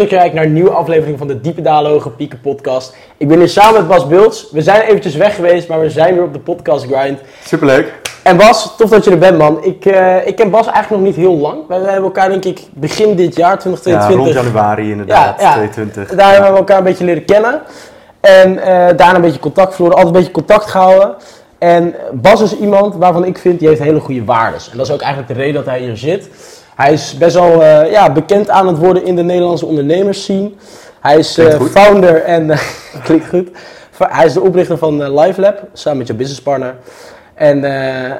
Dat je kijkt naar een nieuwe aflevering van de Diepe Dalen Hoge Pieken podcast. Ik ben hier samen met Bas Bults. We zijn eventjes weg geweest, maar we zijn weer op de podcast grind. Superleuk. En Bas, tof dat je er bent man. Ik, eh, ik ken Bas eigenlijk nog niet heel lang. Wij hebben elkaar denk ik begin dit jaar, Ja, 2022. rond januari inderdaad, Ja, ja. 22. Daar hebben we elkaar een beetje leren kennen. En eh, daarna een beetje contact verloren, altijd een beetje contact gehouden. En Bas is iemand waarvan ik vind, die heeft hele goede waardes. En dat is ook eigenlijk de reden dat hij hier zit. Hij is best wel eh, ja, bekend aan het worden in de Nederlandse ondernemers Hij is eh, founder en... klinkt goed. Hij is de oprichter van eh, LiveLab, samen met je businesspartner. En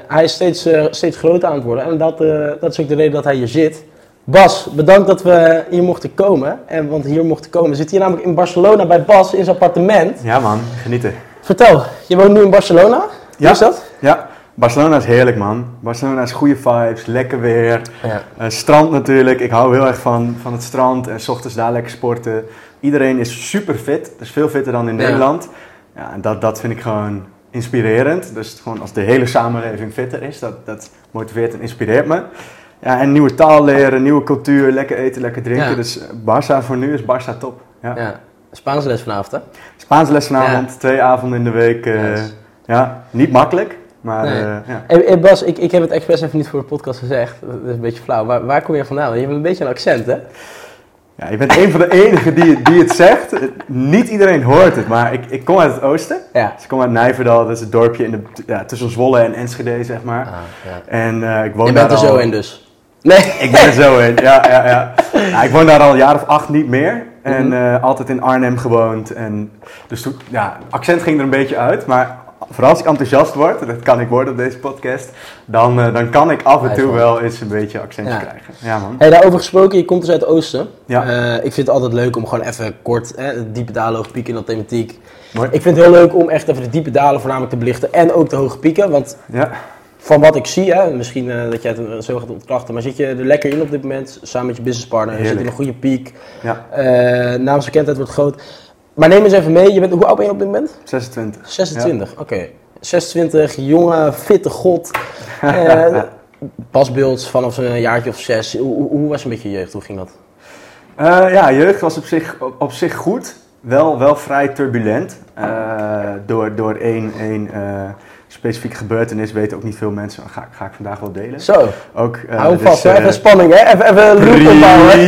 hij is steeds, steeds groter aan het worden. En dat, dat is ook de reden dat hij hier zit. Bas, bedankt dat we hier mochten komen. En, want hier mochten komen. We zitten hier namelijk in Barcelona bij Bas in zijn appartement. Ja man, genieten. Vertel, je woont nu in Barcelona? Hoe Ja. is dat? Ja, Barcelona is heerlijk man. Barcelona is goede vibes, lekker weer. Ja. Eh, strand natuurlijk, ik hou heel erg van, van het strand en s ochtends daar lekker sporten. Iedereen is super fit, dus veel fitter dan in Ja. Nederland. Ja, en dat, dat vind ik gewoon inspirerend. Dus gewoon als de hele samenleving fitter is, dat, dat motiveert en inspireert me. Ja, en nieuwe taal leren, nieuwe cultuur, lekker eten, lekker drinken. Ja. Dus eh, Barça voor nu is Barça top. Ja. Ja. Spaanse les vanavond, hè? Spaanse les vanavond, twee avonden in de week. Nice. Ja, niet makkelijk, maar Nee. eh, ja. Bas, ik, ik heb het expres even niet voor de podcast gezegd. Dat is een beetje flauw. Waar, waar kom je vandaan? Je hebt een beetje een accent, hè? ja, je bent een van de enigen die, die het zegt. Niet iedereen hoort het, maar ik, ik kom uit het oosten. Ja. Dus ik kom uit Nijverdal, dat is het dorpje in de, ja, tussen Zwolle en Enschede, zeg maar. Ah, ja. En eh, ik woon Je daar bent er al... zo in dus. Nee. Ik ben er zo in, ja, ja, ja. Ja, Ik woon daar al een jaar of acht niet meer. En Mhm. eh, altijd in Arnhem gewoond. En dus toen, ja, accent ging er een beetje uit. Maar vooral als ik enthousiast word, dat kan ik worden op deze podcast, dan, eh, dan kan ik af en toe wel eens een beetje accentje Ja. krijgen. Ja, man. Hey, daarover gesproken, je komt dus uit het oosten. Ja. Eh, ik vind het altijd leuk om gewoon even kort hè, de diepe dalen, hoge pieken in dat thematiek. Mooi. Ik vind het heel leuk om echt even de diepe dalen voornamelijk te belichten en ook de hoge pieken. Want Ja. van wat ik zie, hè, misschien eh, dat jij het eh, zo gaat ontkrachten, maar zit je er lekker in op dit moment, samen met je businesspartner, je zit in een goede piek, Ja, eh naamsbekendheid wordt groot. Maar neem eens even mee, je bent, hoe oud ben je op dit moment? 26. 26, oké. 26, jonge, fitte god. Eh pasbeeld vanaf een jaartje of zes. Hoe, hoe, was een beetje je jeugd? Hoe ging dat? Eh, ja, jeugd was op zich, op, op zich goed. Wel, wel vrij turbulent. Eh, door, door één, één specifieke gebeurtenis weten ook niet veel mensen. Ga, ga ik vandaag wel delen. Zo, Ook, eh, hou dus, vast. eh, even spanning, hè? Even, even een loop opbouwen.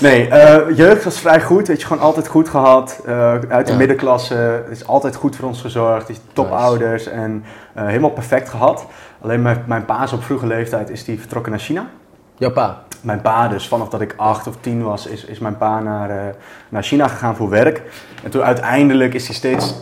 Nee, eh, jeugd was vrij goed. Weet je, gewoon altijd goed gehad. Eh, uit de Ja. middenklasse. is altijd goed voor ons gezorgd. Is topouders en eh, helemaal perfect gehad. Alleen mijn, mijn pa is op vroege leeftijd is die vertrokken naar China. Jouw pa. Mijn pa, dus vanaf dat ik acht of tien was, is, is mijn pa naar, eh, naar China gegaan voor werk. En toen uiteindelijk is hij steeds,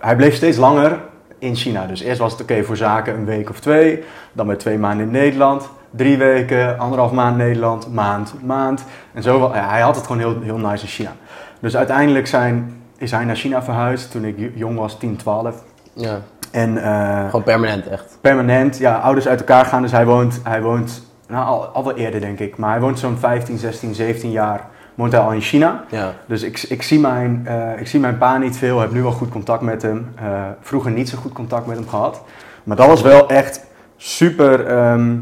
hij bleef steeds langer in China. Dus eerst was het oké voor zaken een week of twee, dan weer twee maanden in Nederland, drie weken, anderhalf maand Nederland, maand, maand. En zo, ja, hij had het gewoon heel, heel nice in China. Dus uiteindelijk zijn, is hij naar China verhuisd toen ik jong was, 10, 12. Ja, En eh, gewoon permanent echt. permanent, ja, ouders uit elkaar gaan. Dus hij woont, hij woont nou, al, al wel eerder denk ik, maar hij woont zo'n 15, 16, 17 jaar, woont hij al in China. Ja. Dus ik, ik, zie mijn, eh, ik zie mijn pa niet veel, heb nu wel goed contact met hem. Eh, vroeger niet zo goed contact met hem gehad. Maar dat was wel echt super ehm,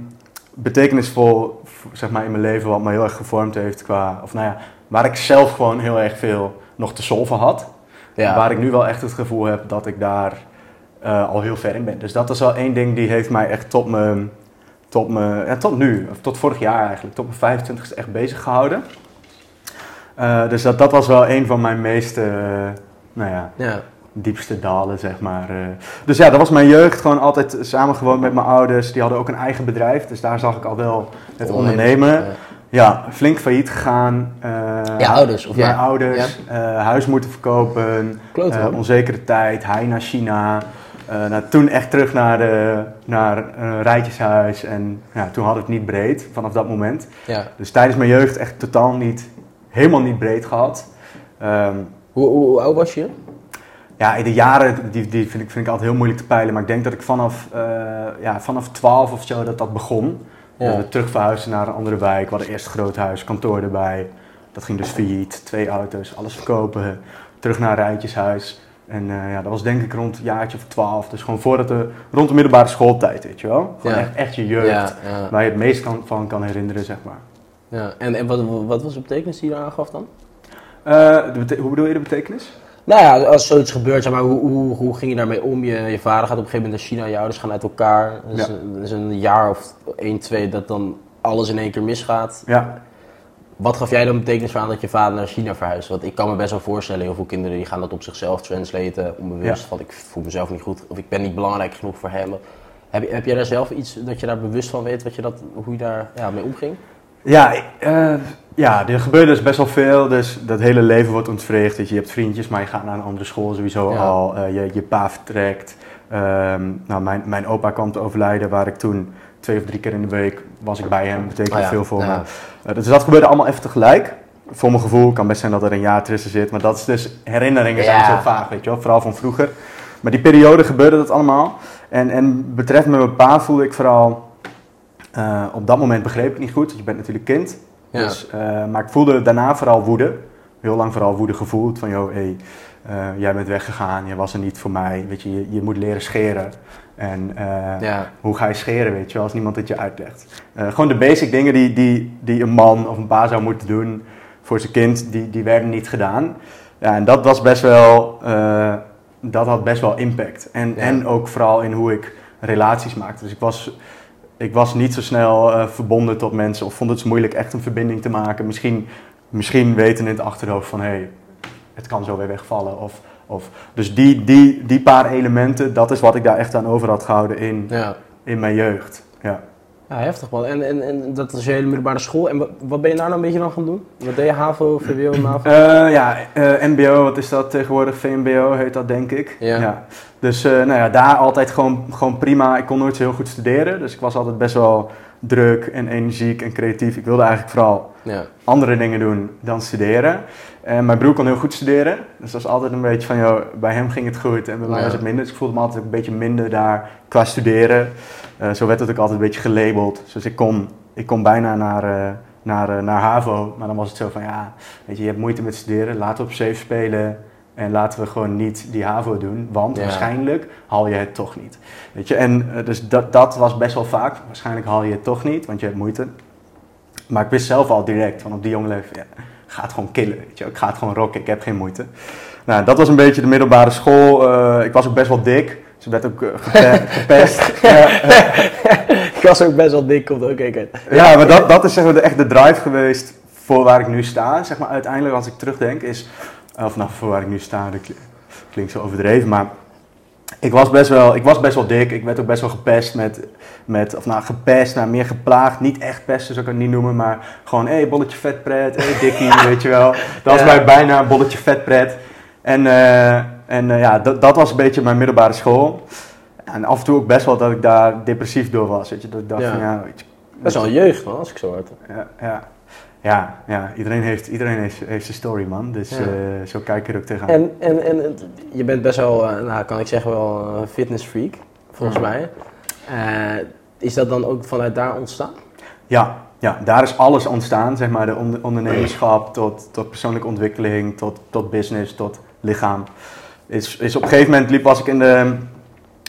betekenisvol zeg maar, in mijn leven, wat me heel erg gevormd heeft qua, of nou ja, waar ik zelf gewoon heel erg veel nog te solven had. Ja. Waar ik nu wel echt het gevoel heb dat ik daar eh, al heel ver in ben. Dus dat is wel één ding die heeft mij echt tot, me, tot, me, ja, tot nu, of tot vorig jaar eigenlijk, tot mijn 25ste echt bezig gehouden. Eh, dus dat, dat was wel een van mijn meest, eh, nou ja, ja. diepste dalen, zeg maar. eh. Dus ja, dat was mijn jeugd. Gewoon altijd samen gewoond met mijn ouders. Die hadden ook een eigen bedrijf, dus daar zag ik al wel het ondernemen. Ja. Ja, flink failliet gegaan. Je ouders, of mijn ouders. huis moeten verkopen. Onzekere tijd. Hij naar China. Nou, toen echt terug naar, de, naar een rijtjeshuis. En ja, toen had het niet breed vanaf dat moment. Ja. Dus tijdens mijn jeugd echt totaal niet, helemaal niet breed gehad. Ehm, Hoe, hoe, hoe oud was je? ja, de jaren die, die vind, ik, vind ik altijd heel moeilijk te peilen. Maar ik denk dat ik vanaf, eh ja, vanaf 12 of zo dat dat begon. Ja. Dat we terug verhuisden naar een andere wijk. We hadden eerst een groot huis, kantoor erbij. Dat ging dus failliet. Twee auto's, alles verkopen. Terug naar een rijtjeshuis. En eh, ja, dat was denk ik rond een jaartje of 12. Dus gewoon voordat de, rond de middelbare schooltijd, weet je wel. Gewoon Ja. echt, echt je jeugd. Ja. Waar je het meest kan, van kan herinneren, zeg maar. Ja. En, en wat, wat was de betekenis die je aangaf dan? Eh, bete- hoe bedoel je de betekenis? Nou ja, als zoiets gebeurt, zeg maar, hoe, hoe, hoe ging je daarmee om? Je, je vader gaat op een gegeven moment naar China, je ouders gaan uit elkaar. Dus, Ja. een- dus een jaar of één, twee dat dan alles in één keer misgaat. Ja, Wat gaf jij dan betekenis aan dat je vader naar China verhuist? Want ik kan me best wel voorstellen, heel veel kinderen die gaan dat op zichzelf translaten, onbewust. Ja. Van ik voel mezelf niet goed of ik ben niet belangrijk genoeg voor hem. Heb, heb jij daar zelf iets dat je daar bewust van weet, wat je dat, hoe je daar ja, mee omging? Ja, eh, ja, er gebeurt dus best wel veel. Dus dat hele leven wordt ontwricht. Dus je hebt vriendjes, maar je gaat naar een andere school sowieso Ja. al. Eh, je, je pa vertrekt. Ehm, nou, mijn, mijn opa kwam te overlijden, waar ik toen twee of drie keer in de week was ik bij hem. betekende Oh ja, veel voor ja. me. Eh, dus dat gebeurde allemaal even tegelijk. Voor mijn gevoel kan best zijn dat er een jaar tussen zit. Maar dat is dus, herinneringen zijn zo vaag, weet je wel. Vooral van vroeger. Maar die periode gebeurde dat allemaal. En, en betreffende mijn pa voelde ik vooral... eh, op dat moment begreep ik niet goed. want Je bent natuurlijk kind. Ja. Dus, eh, maar ik voelde daarna vooral woede. Heel lang vooral woede gevoeld. Van, joh, hey, eh, jij bent weggegaan. Jij was er niet voor mij. Weet je, je, je moet leren scheren. En Ja, hoe ga je scheren, weet je wel, als niemand het je uitlegt. Gewoon de basic dingen die, die, die een man of een pa zou moeten doen voor zijn kind, die, die werden niet gedaan. Ja, en dat was best wel, dat had best wel impact. En, Ja. en ook vooral in hoe ik relaties maakte. Dus ik was, ik was niet zo snel eh, verbonden tot mensen of vond het moeilijk echt een verbinding te maken. Misschien, misschien weten in het achterhoofd van, hé, hey, het kan zo weer wegvallen. Of, of, dus die, die, die paar elementen, dat is wat ik daar echt aan over had gehouden in, ja. in mijn jeugd. Ja. Ja, heftig man. En, en, en dat is je hele middelbare school. En wat, ben je daar nou een beetje dan gaan doen? Wat deed je? HAVO, VWO, MAVO? Eh, ja, eh, MBO, wat is dat tegenwoordig? VMBO heet dat, denk ik. Ja. Dus eh, nou ja, daar altijd gewoon, gewoon prima. Ik kon nooit zo heel goed studeren, dus ik was altijd best wel druk en energiek en creatief. Ik wilde eigenlijk vooral Ja. andere dingen doen dan studeren. En mijn broer kon heel goed studeren, dus dat was altijd een beetje van, joh, bij hem ging het goed en bij mij Ja. was het minder. Dus ik voelde me altijd een beetje minder daar qua studeren. Eh, zo werd het ook altijd een beetje gelabeld. Dus ik kon, ik kon bijna naar, eh, naar, eh, naar HAVO, maar dan was het zo van, ja, weet je, je hebt moeite met studeren, laten we op safe spelen. En laten we gewoon niet die HAVO doen, want Ja. waarschijnlijk haal je het toch niet. Weet je, en eh, dus dat, dat was best wel vaak. Waarschijnlijk haal je het toch niet, want je hebt moeite. Maar ik wist zelf al direct, van op die jonge leeftijd, ja, ik ga het gewoon killen, weet je. Ik ga het gewoon rocken, ik heb geen moeite. Nou, dat was een beetje de middelbare school. Eh, ik was ook best wel dik, dus ik werd ook eh, gepe- gepest. Ik was ook best wel dik, komt ook keer. ja, maar dat, dat is zeg maar de, echt de drive geweest voor waar ik nu sta. Zeg maar uiteindelijk, als ik terugdenk, is... Of nou, voor waar ik nu sta, dat kli- klinkt zo overdreven, maar... Ik was, best wel, ik was best wel dik. Ik werd ook best wel gepest met, met of nou gepest, nou meer geplaagd. Niet echt pesten, zou ik het niet noemen, maar gewoon, hé, hey, bolletje vetpret, hé, hey, dikkie, weet je wel. Dat was mij bijna een bolletje vetpret. En, eh, en eh, ja, dat, dat was een beetje mijn middelbare school. En af en toe ook best wel dat ik daar depressief door was, weet je. Dat ik dacht Ja. van, ja, weet je, Best wel een jeugd man, als ik zo hoor. ja, ja. Ja, ja, iedereen heeft, iedereen heeft, heeft zijn story, man. Dus Ja. eh, zo kijk ik er ook tegenaan. En, en, en je bent best wel, eh, nou kan ik zeggen wel een fitnessfreak, volgens Mhm. mij. Eh, is dat dan ook vanuit daar ontstaan? Ja, ja, daar is alles ontstaan, zeg maar, de onder- ondernemerschap tot, tot persoonlijke ontwikkeling, tot, tot business, tot lichaam. Is, is op een gegeven moment liep, was ik in de,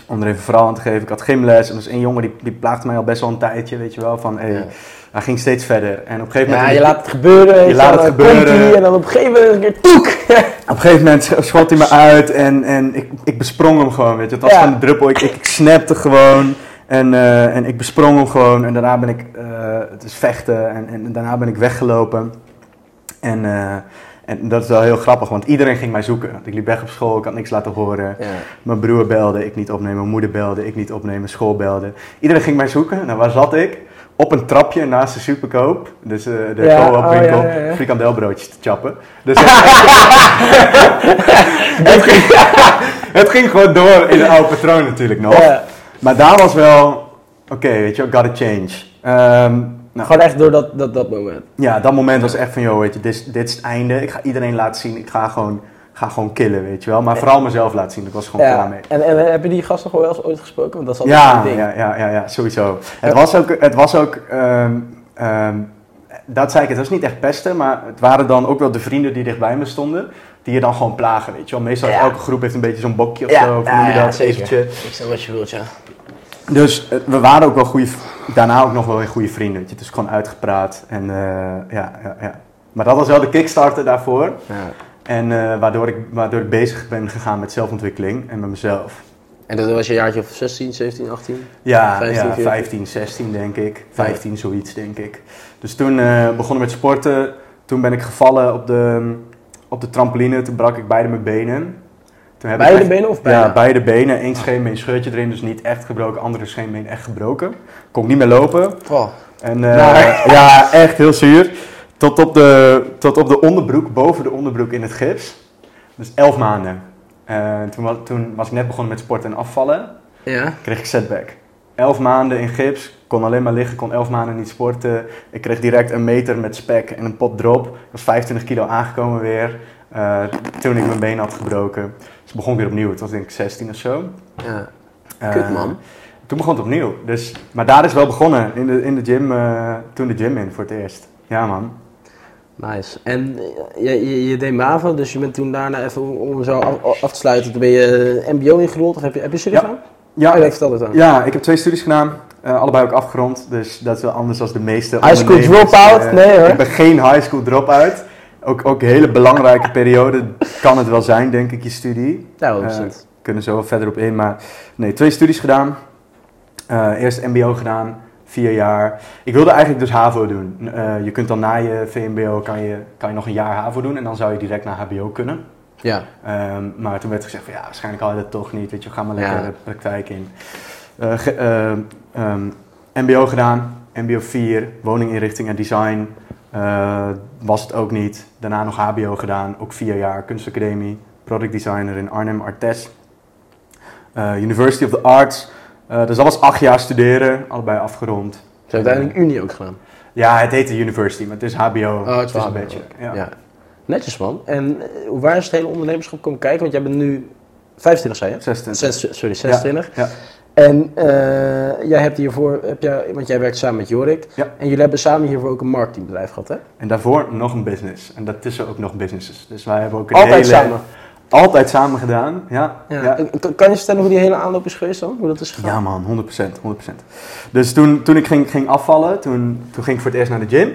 om er even verhaal aan te geven, ik had gymles en er was één jongen die, die plaagde mij al best wel een tijdje, weet je wel, van hey, Ja. Hij ging steeds verder. En op een gegeven Ja, moment... je laat het gebeuren, Je laat het gebeuren. en dan op een gegeven moment een keer toek. Op een gegeven moment sch- schot hij me uit en, en ik, ik besprong hem gewoon, weet je. Het was Ja. gewoon een druppel, ik, ik, snapte gewoon en, eh, en ik besprong hem gewoon. En daarna ben ik, eh, het is vechten en, en daarna ben ik weggelopen. En, eh, en dat is wel heel grappig, want iedereen ging mij zoeken. Ik liep weg op school, ik had niks laten horen. Ja. Mijn broer belde, ik niet opnemen. Mijn moeder belde, ik niet opnemen. School belde. Iedereen ging mij zoeken. Nou, waar zat ik? Op een trapje naast de superkoop. Dus eh, de Ja, co-op oh, winkel. ja, ja, ja. Frikandelbroodjes te chappen. Dus het, ging, het ging gewoon door in de oude patroon natuurlijk nog. Ja. Maar daar was wel... Oké, weet je gotta change. Ehm, nou, Gewoon echt door dat, dat, dat moment. ja, dat moment was echt van, joh, weet je, dit, dit is het einde. Ik ga iedereen laten zien. Ik ga gewoon, ga gewoon killen, weet je wel. Maar vooral mezelf laten zien. Ik was gewoon klaar Ja. mee. En, en heb je die gast nog wel eens ooit gesproken? Want dat is altijd Ja, een ding. ja, ja, ja, ja, sowieso. Het was ook, het was ook ehm, ehm, dat zei ik, het was niet echt pesten, maar het waren dan ook wel de vrienden die dichtbij me stonden, die je dan gewoon plagen, weet je wel. Meestal elke groep heeft een beetje zo'n bokje of zo, of ja, noem je dat, zeker. Ik snap wat je wilt, ja. Dus eh, we waren ook wel goede, daarna ook nog wel weer goede vrienden. Weet je. Het is gewoon uitgepraat. En, eh, ja, ja, ja. Maar dat was wel de kickstarter daarvoor. Ja. En eh, waardoor, ik, waardoor ik bezig ben gegaan met zelfontwikkeling en met mezelf. En dat was je jaartje of 16, 17, 18? Ja, 15, ja 14. 15, 16 denk ik. 15 zoiets denk ik. Dus toen eh begonnen met sporten. Toen ben ik gevallen op de, op de trampoline. Toen brak ik beide mijn benen. Toen heb ik Beide echt- benen of bijna? Ja, beide benen. Eén scheenbeen scheurtje erin, dus niet echt gebroken. Andere scheenbeen echt gebroken. Kon ik niet meer lopen. Oh. En Maar- ja, echt heel zuur. Tot op, de, tot op de onderbroek, boven de onderbroek in het gips. Dus elf maanden. Eh, toen, was, toen was ik net begonnen met sporten en afvallen. Ja? Kreeg ik setback. Elf maanden in gips. Kon alleen maar liggen, kon elf maanden niet sporten. Ik kreeg direct een meter met spek en een pot drop. Ik was 25 kilo aangekomen weer. eh, toen ik mijn been had gebroken. Dus begon weer opnieuw. Het was denk ik 16 of zo. Ja. Eh, Kut, man. Toen begon het opnieuw. Dus, maar daar is wel begonnen. In de, in de gym, toen de gym in voor het eerst. Ja man. Nice. En eh, je, je, je deed MAVO, dus je bent toen daarna even om- zo af, af te sluiten, toen ben je eh, MBO ingerold of heb je, heb je studie Ja. gedaan? Ja, Oh, nee, vertel het aan. ja, ik heb twee studies gedaan. eh, allebei ook afgerond. Dus dat is wel anders dan de meeste High school dropout? Nee, hoor. Ik ben geen high school dropout. Ook, ook een hele belangrijke periode kan het wel zijn, denk ik, je studie. Ja, 100%. Eh, kunnen zo wel verder op in. Maar nee, twee studies gedaan. Eerst MBO gedaan, vier jaar. Ik wilde eigenlijk dus HAVO doen. Eh, je kunt dan na je VMBO kan je, kan je nog een jaar HAVO doen en dan zou je direct naar HBO kunnen. ja. Ehm, maar toen werd gezegd van ja, waarschijnlijk haal je dat toch niet. Weet je, ga maar lekker Ja. de praktijk in. Eh, ge- ehm, ehm, MBO gedaan, MBO 4, woninginrichting en design. Eh, was het ook niet. Daarna nog HBO gedaan, ook vier jaar, kunstacademie, product designer in Arnhem, Artes. University of the Arts. Eh, dus dat was acht jaar studeren, allebei afgerond. Ze hebben uiteindelijk Unie ook gedaan. Ja, het heet de University, maar het is HBO. Oh, het is een beetje. Ja. Ja. Netjes man. En eh, waar is het hele ondernemerschap komen kijken? Want jij bent nu 25, zei je? 26. Zes- sorry, 26. Ja. En eh, jij hebt hiervoor, heb jij, want jij werkt samen met Jorik. Ja. En jullie hebben samen hiervoor ook een marketingbedrijf gehad, hè? En daarvoor nog een business. En daartussen ook nog businesses. Dus wij hebben ook een Altijd hele... samen. Altijd samen gedaan, ja. Ja. Ja, Kan- je vertellen hoe die hele aanloop is geweest dan? Hoe dat is gegaan? Ja, man, 100%, 100%. Dus toen, toen ik ging, ging afvallen, toen, toen ging ik voor het eerst naar de gym.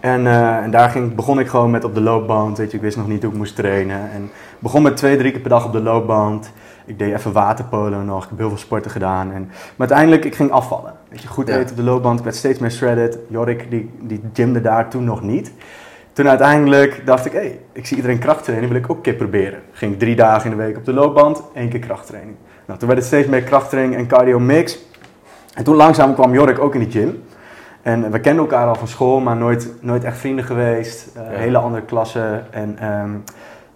En, eh, en daar ging, begon ik gewoon met op de loopband, weet je, ik wist nog niet hoe ik moest trainen. En begon met twee, drie keer per dag op de loopband. Ik deed even waterpolo nog, ik heb heel veel sporten gedaan. En, maar uiteindelijk, ik ging afvallen. Weet je, goed Ja. eten op de loopband, ik werd steeds meer shredded. Jorik, die, die gymde daar toen nog niet. Toen uiteindelijk dacht ik, hé, hey, ik zie iedereen krachttrainen, wil ik ook een keer proberen. Ging ik drie dagen in de week op de loopband, één keer krachttraining. Nou, toen werd het steeds meer krachttraining en cardio mix. En toen langzaam kwam Jorik ook in de gym. En we kenden elkaar al van school, maar nooit, nooit echt vrienden geweest. Eh, Ja. Hele andere klassen. En, ehm,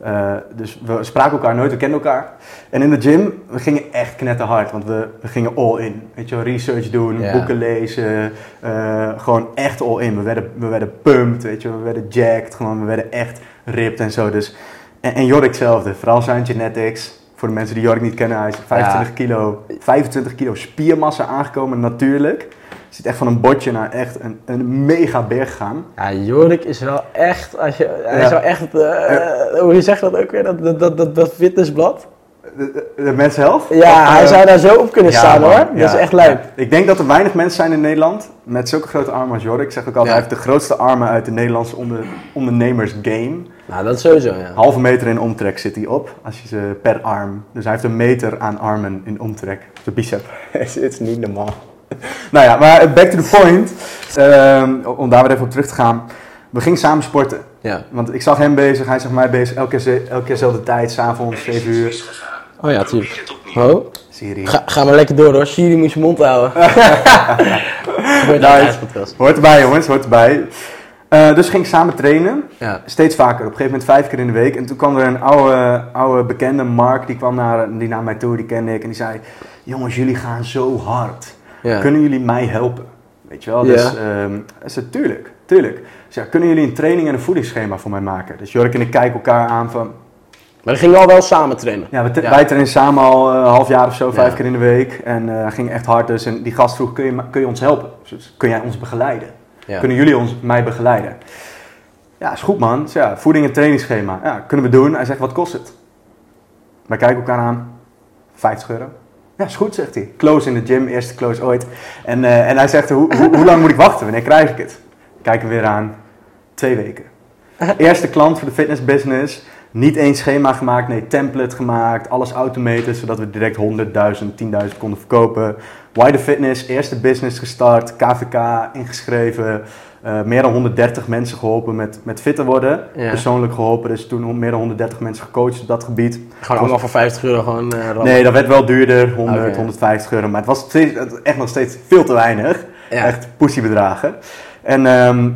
eh, dus we spraken elkaar nooit, we kenden elkaar. En in de gym, we gingen echt knetterhard. Want we, we gingen all in. Weet je research doen, boeken lezen. eh, gewoon echt all in. We werden, we werden pumped, weet je. We werden jacked, gewoon, we werden echt ripped en zo. Dus, en, en Jorik hetzelfde, vooral zijn genetics. Voor de mensen die Jorik niet kennen, hij is 25 kilo, 25 kilo spiermassa aangekomen natuurlijk. Zit echt van een botje naar echt een, een mega berg gegaan. Ja, Jorik is wel echt, als je, hij Ja. is wel echt, eh, hoe je zegt dat ook weer, dat, dat, dat, dat, fitnessblad. De, de, de mens zelf? Ja, Of, hij eh, zou daar zo op kunnen ja, staan man, hoor. ja. Dat is echt leuk. Ik denk dat er weinig mensen zijn in Nederland met zulke grote armen als Jorik. Ik zeg ook altijd, Ja. hij heeft de grootste armen uit de Nederlandse onder, ondernemersgame. Nou, dat sowieso ja. Halve meter in omtrek zit hij op, als je ze per arm. Dus hij heeft een meter aan armen in omtrek. De bicep. Het is niet normaal. nou ja, maar back to the point. Ehm, om daar weer even op terug te gaan. We gingen samen sporten. Ja. Want ik zag hem bezig, hij zag mij bezig. Elke keer, elke keer dezelfde tijd, s'avonds, 7 uur. Oh ja, tuurlijk. Oh, Siri. ga, ga maar lekker door hoor. Siri moet je mond houden. Nice. Hoort erbij jongens, hoort erbij. Eh, dus ging ik samen trainen. Ja. Steeds vaker, op een gegeven moment vijf keer in de week. En toen kwam er een oude, oude bekende, Mark, die kwam naar, die naar mij toe, die kende ik. En die zei, jongens, jullie gaan zo hard. Ja. Kunnen jullie mij helpen? Weet je wel? Ja. Dus ehm, tuurlijk, tuurlijk. Dus ja, kunnen jullie een training en een voedingsschema voor mij maken? Dus Jork en ik kijken elkaar aan van, Maar dan gingen we al wel samen trainen. ja, Ja. wij trainen samen al eh, een half jaar of zo, vijf keer in de week. En eh ging echt hard dus. En die gast vroeg, kun je, kun je ons helpen? Dus kun jij ons begeleiden? Kunnen jullie ons, mij begeleiden? Ja, is goed man. Dus ja, voeding en trainingsschema. Ja, kunnen we doen. Hij zegt, wat kost het? Wij kijken elkaar aan. 50 euro. Ja, is goed, zegt hij. Close in de gym, eerste close ooit. En, eh, en hij zegt, hoe, hoe, hoe lang moet ik wachten? Wanneer krijg ik het? Kijk hem weer aan. Twee weken. Eerste klant voor de fitness business. Niet één schema gemaakt, nee, template gemaakt. Alles automated, zodat we direct 100.000, 10.000 konden verkopen. Wider Fitness, eerste business gestart. KVK ingeschreven. Eh, meer dan 130 mensen geholpen met, met fitter worden. Ja. Persoonlijk geholpen, dus toen meer dan 130 mensen gecoacht op dat gebied. Gewoon allemaal voor 50 euro gewoon eh. Nee, dat werd wel duurder, 100, Oké. 150 euro. Maar het was steeds, echt nog steeds veel te weinig. Ja. Echt pussybedragen. En, ehm,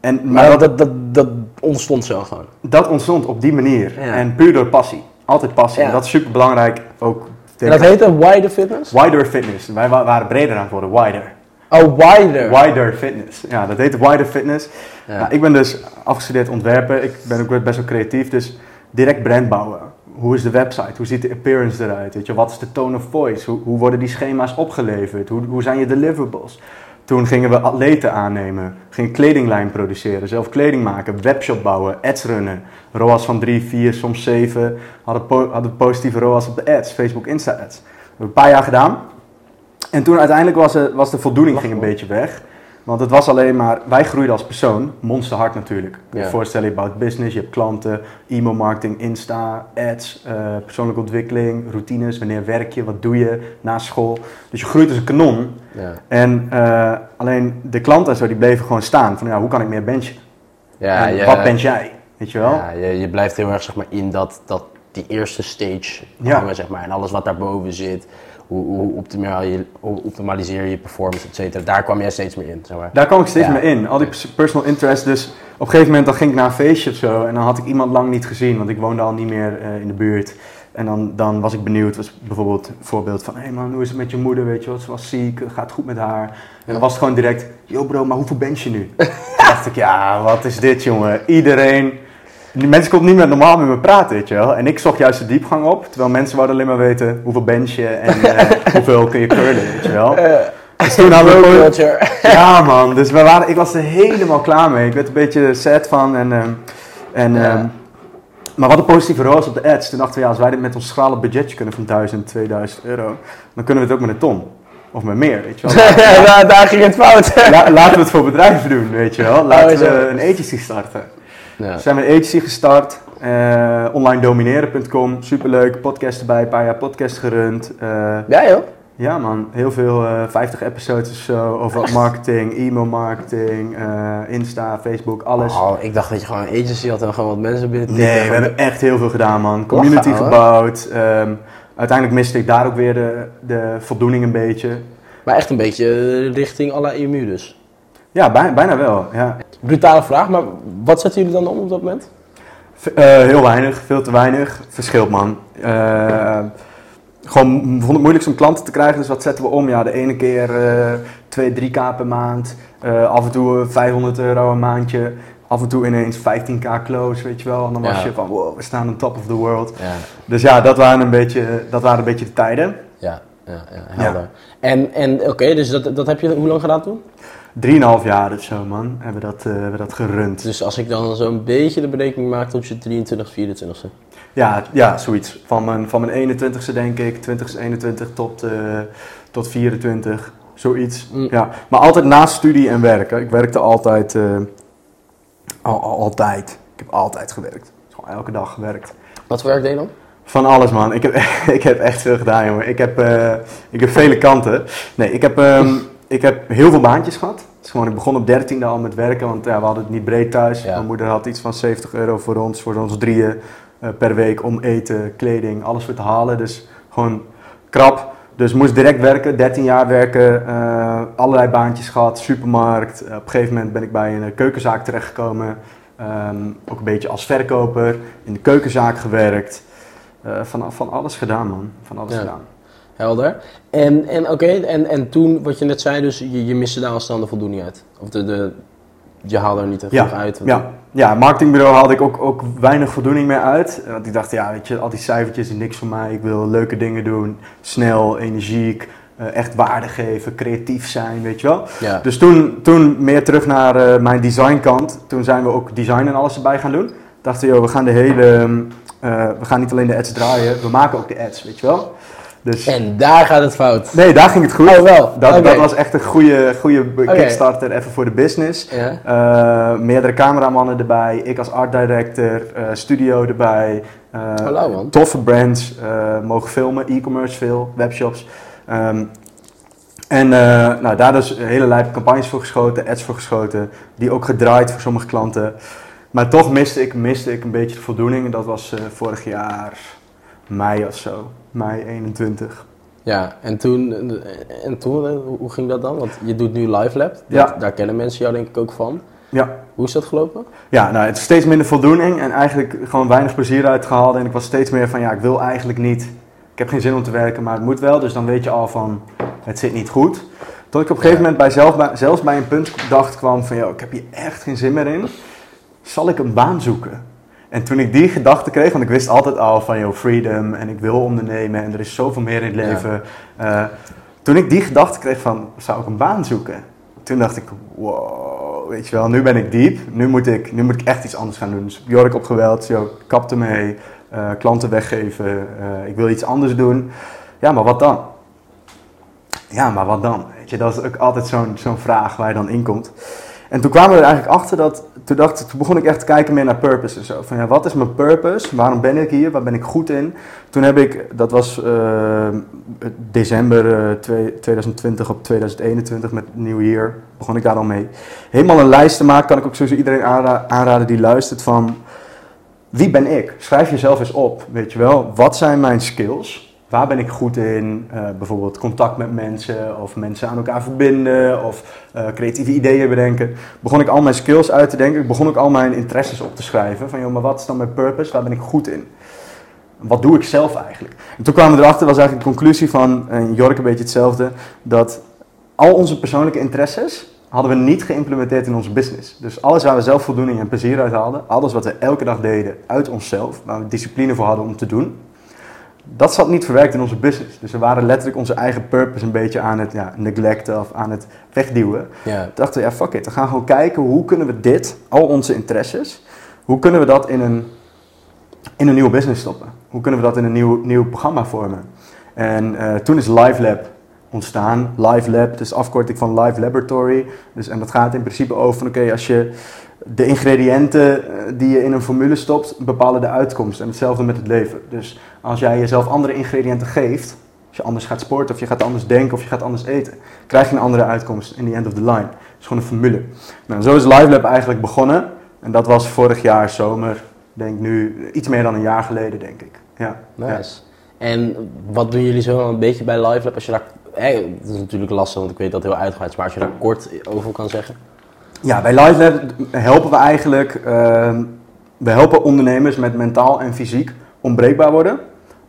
en, maar Maar dat, dat, dat, dat ontstond zo gewoon. dat ontstond op die manier. Ja. En puur door passie. Altijd passie. En dat is super belangrijk. Ook En dat heette Wider Fitness? Wider Fitness. Wij wa- waren breder aan het worden. Wider. Oh, Wider. Wider Fitness. Ja, dat heet Wider Fitness. Ja. Nou, ik ben dus afgestudeerd ontwerpen. Ik ben ook best wel creatief. Dus direct brand bouwen. Hoe is de website? Hoe ziet de appearance eruit? Weet je, wat is de tone of voice? Hoe, hoe worden die schema's opgeleverd? Hoe, hoe zijn je deliverables? Toen gingen we atleten aannemen, gingen kledinglijn produceren, zelf kleding maken, webshop bouwen, ads runnen. ROAS van 3, 4, soms 7. Hadden, po- hadden positieve ROAS op de ads, Facebook Insta ads. Dat hebben we een paar jaar gedaan. En toen uiteindelijk was, de- was de voldoening ging een beetje weg. Want het was alleen maar, wij groeiden als persoon, monsterhard natuurlijk. Je Ja. je voorstellen, je bouwt business, je hebt klanten, e-mail marketing, Insta, ads, eh, persoonlijke ontwikkeling, routines, wanneer werk je, wat doe je na school. Dus je groeit als een kanon. Ja, En eh, alleen de klanten en zo, die bleven gewoon staan. Van ja, hoe kan ik meer benchen? ja, En je, wat bench jij? Weet je wel? ja je, je blijft heel erg zeg maar, in dat, dat, die eerste stage hangen, zeg maar. En alles wat daarboven zit, hoe, hoe, optimaal je, hoe optimaliseer je je performance, et cetera. Daar kwam jij steeds meer in, zeg maar. Daar kwam ik steeds Ja. meer in. Al die pers- personal interest. Dus op een gegeven moment dan ging ik naar een feestje of zo. En dan had ik iemand lang niet gezien. Want ik woonde al niet meer eh, in de buurt. En dan, dan was ik benieuwd. Was bijvoorbeeld een voorbeeld van... Hé hey man, hoe is het met je moeder? Weet je wat? Ze was ziek. Gaat het goed met haar? En dan was het gewoon direct... Yo bro, maar hoeveel bench je nu? Toen dacht ik... Ja, wat is dit jongen? Iedereen... Die mensen konden niet meer normaal met me praten, weet je wel. En ik zocht juist de diepgang op. Terwijl mensen wouden alleen maar weten... Hoeveel bench je en eh, hoeveel kun je curlen, weet je wel. Dus toen hadden we Bro gewoon- culture. ja, man. Dus we waren, ik was er helemaal klaar mee. Ik werd een beetje sad van. En, ehm, en, Ja. ehm, maar wat een positieve roos op de ads. Toen dachten we, ja, als wij dit met ons schrale budgetje kunnen van 1000, 2000 euro, dan kunnen we het ook met een ton. Of met meer, weet je wel. daar, daar ging het fout. La- laten we het voor bedrijven doen, weet je wel. Laten Oh, zo. we een agency starten. Ja. Zijn we een agency gestart. eh onlinedomineren.com, superleuk. Podcast erbij, een paar jaar podcast gerund. eh, ja, joh. ja man, heel veel, eh 50 episodes of zo over wat marketing, e-mail marketing, Insta, Facebook, alles. Oh, ik dacht dat je gewoon een agency had en gewoon wat mensen binnen Nee, we hebben echt heel veel gedaan man. Community Lachen, gebouwd. ehm, uiteindelijk miste ik daar ook weer de, de voldoening een beetje. Maar echt een beetje richting à la EMU dus. Ja, bij- bijna wel. Ja. Brutale vraag, maar wat zetten jullie dan om op dat moment? Eh, heel weinig, veel te weinig. Verschilt man. Eh, gewoon vond het moeilijk om klanten te krijgen, dus wat zetten we om? Ja, de ene keer eh 2, 3k per maand. Eh, af en toe eh, 500 euro een maandje. Af en toe ineens 15k close, weet je wel. En dan was je van, wow, we staan on top of the world. Ja, Dus ja, dat waren een beetje, dat waren een beetje de tijden. ja, ja, ja helder. En, en oké, dus dat, dat heb je hoe lang gedaan toen? Drieënhalf jaar of zo, man, hebben we dat, eh, hebben we dat gerund. Dus als ik dan zo'n beetje de berekening maak tot je 23, 24ste. Ja, ja zoiets. Van mijn, van mijn 21ste denk ik, 20ste, 21 tot, eh, tot 24, zoiets. Mm. Ja. Maar altijd naast studie en werken. Ik werkte altijd, eh, al, al- altijd. Ik heb altijd gewerkt. Gewoon elke dag gewerkt. Wat voor werk deed je dan? Van alles, man. Ik heb, ik heb echt veel gedaan, jongen. Ik heb, ik heb vele kanten. Nee, ik heb, ehm, ik heb heel veel baantjes gehad. Dus gewoon, ik begon op 13e al met werken, want ja, we hadden het niet breed thuis. Ja. Mijn moeder had iets van 70 euro voor ons, voor ons drieën eh, per week om eten, kleding, alles voor te halen. Dus gewoon krap. Dus moest direct werken, 13 jaar werken, eh, allerlei baantjes gehad, supermarkt. Eh, op een gegeven moment ben ik bij een keukenzaak terechtgekomen. Ehm, ook een beetje als verkoper, in de keukenzaak gewerkt. Van, van alles gedaan, man. Van alles Ja. gedaan. Helder. En, en oké, en, en toen, wat je net zei, dus je, je miste daar als dan de voldoening uit. Of de, de, je haalde er niet Ja, genoeg uit. Ja, ja, marketingbureau haalde ik ook, ook weinig voldoening meer uit. Want ik dacht, ja, weet je, al die cijfertjes is niks voor mij. Ik wil leuke dingen doen, snel, energiek, eh, echt waarde geven, creatief zijn, weet je wel. Ja. Dus toen, toen meer terug naar eh, mijn designkant. Toen zijn we ook design en alles erbij gaan doen. Dachten, joh, we gaan de hele, ehm, eh, we gaan niet alleen de ads draaien, we maken ook de ads, weet je wel. Dus, En daar gaat het fout. nee, daar ging het goed. Oh, wel. Dat, dat was echt een goede, goede kickstarter even voor de business. Eh, meerdere cameramannen erbij, ik als art director, eh, studio erbij. eh, Hallo, man. Toffe brands, mogen filmen, e-commerce veel, webshops. Ehm, en nou, daar dus hele lijpe campagnes voor geschoten, ads voor geschoten, die ook gedraaid voor sommige klanten. Maar toch miste ik, miste ik een beetje de voldoening en dat was vorig jaar mei of zo, mei 21. Ja, en toen, en toen eh, hoe ging dat dan? Want je doet nu Live Lab. Dat- Ja. Daar kennen mensen jou denk ik ook van. Ja, Hoe is dat gelopen? Ja, nou, het is steeds minder voldoening en eigenlijk gewoon weinig plezier uitgehaald. En ik was steeds meer van, ja, ik wil eigenlijk niet. Ik heb geen zin om te werken, maar het moet wel. Dus dan weet je al van, het zit niet goed. Tot ik op een gegeven moment bij zelf, bij, zelfs bij een punt dacht kwam van, joh, ik heb hier echt geen zin meer in. Zal ik een baan zoeken? En toen ik die gedachte kreeg, want ik wist altijd al van, joh, freedom en ik wil ondernemen en er is zoveel meer in het Ja. leven. Eh, toen ik die gedachte kreeg van, zou ik een baan zoeken? Toen dacht ik, wow, weet je wel, nu ben ik diep. Nu moet ik, nu moet ik echt iets anders gaan doen. Dus ik heb Jork opgeweld, zo, kap ermee, eh, klanten weggeven. eh, ik wil iets anders doen. Ja, maar wat dan? Ja, maar wat dan? Weet je, dat is ook altijd zo'n zo'n vraag waar je dan in komt. En toen kwamen we er eigenlijk achter dat, toen, dacht, toen begon ik echt te kijken meer naar purpose en zo. Van ja, wat is mijn purpose? Waarom ben ik hier? Waar ben ik goed in? Toen heb ik, dat was eh, december eh, twee- 2020 op 2021 met New Year, begon ik daar al mee. Helemaal een lijst te maken, kan ik ook sowieso iedereen aanra- aanraden die luistert van... Wie ben ik? Schrijf jezelf eens op, weet je wel. Wat zijn mijn skills? Waar ben ik goed in? Eh, bijvoorbeeld contact met mensen of mensen aan elkaar verbinden of eh, creatieve ideeën bedenken. Begon ik al mijn skills uit te denken. Ik begon ook al mijn interesses op te schrijven. Van joh, maar wat is dan mijn purpose? Waar ben ik goed in? Wat doe ik zelf eigenlijk? En toen kwamen we erachter, was eigenlijk de conclusie van, en Jork een beetje hetzelfde, dat al onze persoonlijke interesses hadden we niet geïmplementeerd in onze business. Dus alles waar we zelf voldoening en plezier uit haalden, alles wat we elke dag deden uit onszelf, waar we discipline voor hadden om te doen, dat zat niet verwerkt in onze business. Dus we waren letterlijk onze eigen purpose een beetje aan het ja, neglecten of aan het wegduwen. Ja. Toen dachten we, ja fuck it, we gaan gewoon kijken hoe kunnen we dit, al onze interesses, hoe kunnen we dat in een, in een nieuwe business stoppen? Hoe kunnen we dat in een nieuw, nieuw programma vormen? En eh, toen is Live Lab ontstaan. Live Lab, is afkorting van Live Laboratory. Dus, en dat gaat in principe over van oké, als je de ingrediënten eh, die je in een formule stopt, bepalen de uitkomst. En hetzelfde met het leven. Dus als jij jezelf andere ingrediënten geeft, als je anders gaat sporten of je gaat anders denken of je gaat anders eten, krijg je een andere uitkomst in the end of the line. Het is gewoon een formule. Nou, zo is Live Lab eigenlijk begonnen. En dat was vorig jaar zomer, denk nu iets meer dan een jaar geleden, denk ik. Ja. ja. Nice. En wat doen jullie zo een beetje bij Live Lab? Als je daar, hè, het is natuurlijk lastig, want ik weet dat heel uitgebreid is, maar als je daar kort over kan zeggen. Ja, bij Live Lab helpen we eigenlijk, ehm, we helpen ondernemers met mentaal en fysiek onbreekbaar worden.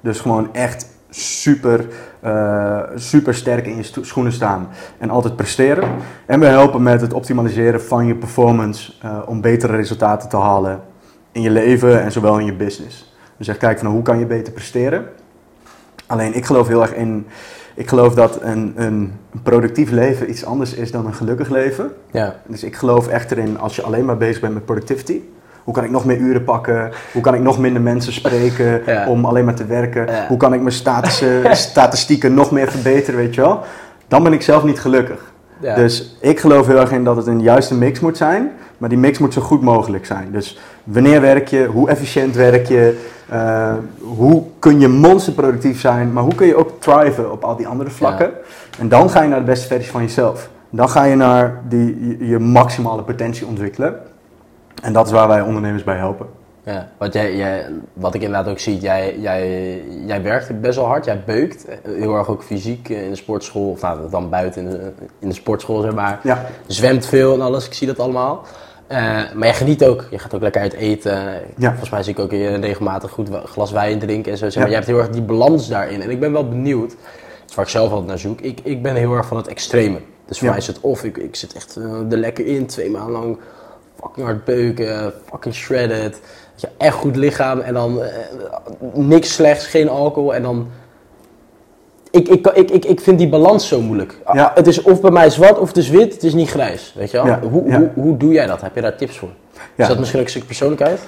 Dus gewoon echt super, eh, super sterk in je schoenen staan en altijd presteren. En we helpen met het optimaliseren van je performance eh, om betere resultaten te halen in je leven en zowel in je business. Dus echt kijken van hoe kan je beter presteren. Alleen ik geloof heel erg in, ik geloof dat een, een productief leven iets anders is dan een gelukkig leven. Ja. Dus ik geloof echt erin, als je alleen maar bezig bent met productivity. Hoe kan ik nog meer uren pakken? Hoe kan ik nog minder mensen spreken Ja. om alleen maar te werken? Ja. Hoe kan ik mijn statistieken nog meer verbeteren, weet je wel? Dan ben ik zelf niet gelukkig. ja. Dus ik geloof heel erg in dat het een juiste mix moet zijn. Maar die mix moet zo goed mogelijk zijn. Dus wanneer werk je? Hoe efficiënt werk je? eh, hoe kun je monsterproductief zijn? Maar hoe kun je ook thriven op al die andere vlakken? En dan ga je naar de beste versie van jezelf. Dan ga je naar die, je, je maximale potentie ontwikkelen. En dat is waar wij ondernemers bij helpen. Ja, wat, jij, jij, wat ik inderdaad ook zie, jij, jij, jij werkt best wel hard, jij beukt. Heel erg ook fysiek in de sportschool, of nou, dan buiten in de, in de sportschool zeg maar. Ja, Zwemt veel en alles, ik zie dat allemaal. Eh, maar jij geniet ook, je gaat ook lekker uit eten. Ja. Volgens mij zie ik ook je regelmatig goed glas wijn drinken en zo. Zeg maar. Jij hebt heel erg die balans daarin. En ik ben wel benieuwd, dat is waar ik zelf altijd naar zoek. Ik, ik ben heel erg van het extreme. Dus voor mij is het of ik, ik zit echt eh, er lekker in, twee maanden lang fucking hard beuken, fucking shredded. Je, echt goed lichaam en dan eh, niks slechts, geen alcohol en dan... Ik, ik, ik, ik, ik vind die balans zo moeilijk. Ja. Het is of bij mij zwart of het is wit, het is niet grijs. Weet je wel? Ja, Hoe, ja. Hoe, hoe doe jij dat? Heb je daar tips voor? Is dat misschien ook een stuk persoonlijkheid?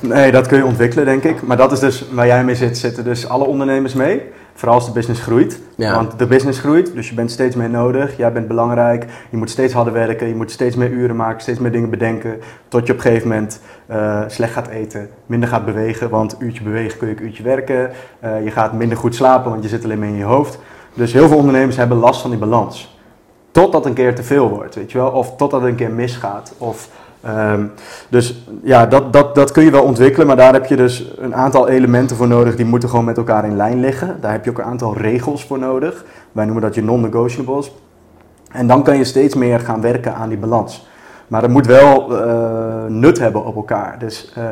Nee, dat kun je ontwikkelen, denk ik. Maar dat is dus waar jij mee zit, zitten dus alle ondernemers mee. Vooral als de business groeit. Ja. Want de business groeit, dus je bent steeds meer nodig. Jij bent belangrijk. Je moet steeds harder werken. Je moet steeds meer uren maken, steeds meer dingen bedenken. Tot je op een gegeven moment eh, slecht gaat eten, minder gaat bewegen. Want uurtje bewegen kun je een uurtje werken. Eh, je gaat minder goed slapen, want je zit alleen maar in je hoofd. Dus heel veel ondernemers hebben last van die balans. Totdat een keer te veel wordt, weet je wel. Of totdat het een keer misgaat. Of, ehm, dus ja, dat, dat, dat kun je wel ontwikkelen. Maar daar heb je dus een aantal elementen voor nodig. Die moeten gewoon met elkaar in lijn liggen. Daar heb je ook een aantal regels voor nodig. Wij noemen dat je non-negotiables. En dan kan je steeds meer gaan werken aan die balans. Maar het moet wel eh, nut hebben op elkaar. Dus eh,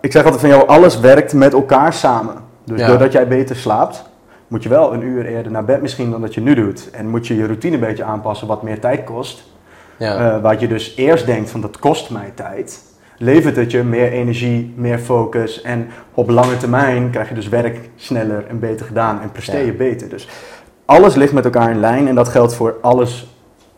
ik zeg altijd van jou, alles werkt met elkaar samen. Dus Ja. doordat jij beter slaapt, moet je wel een uur eerder naar bed misschien dan dat je nu doet. En moet je je routine een beetje aanpassen wat meer tijd kost. Ja. Eh, wat je dus eerst denkt van dat kost mij tijd. Levert het je meer energie, meer focus. En op lange termijn krijg je dus werk sneller en beter gedaan. En presteer je Ja. beter. Dus alles ligt met elkaar in lijn. En dat geldt voor alles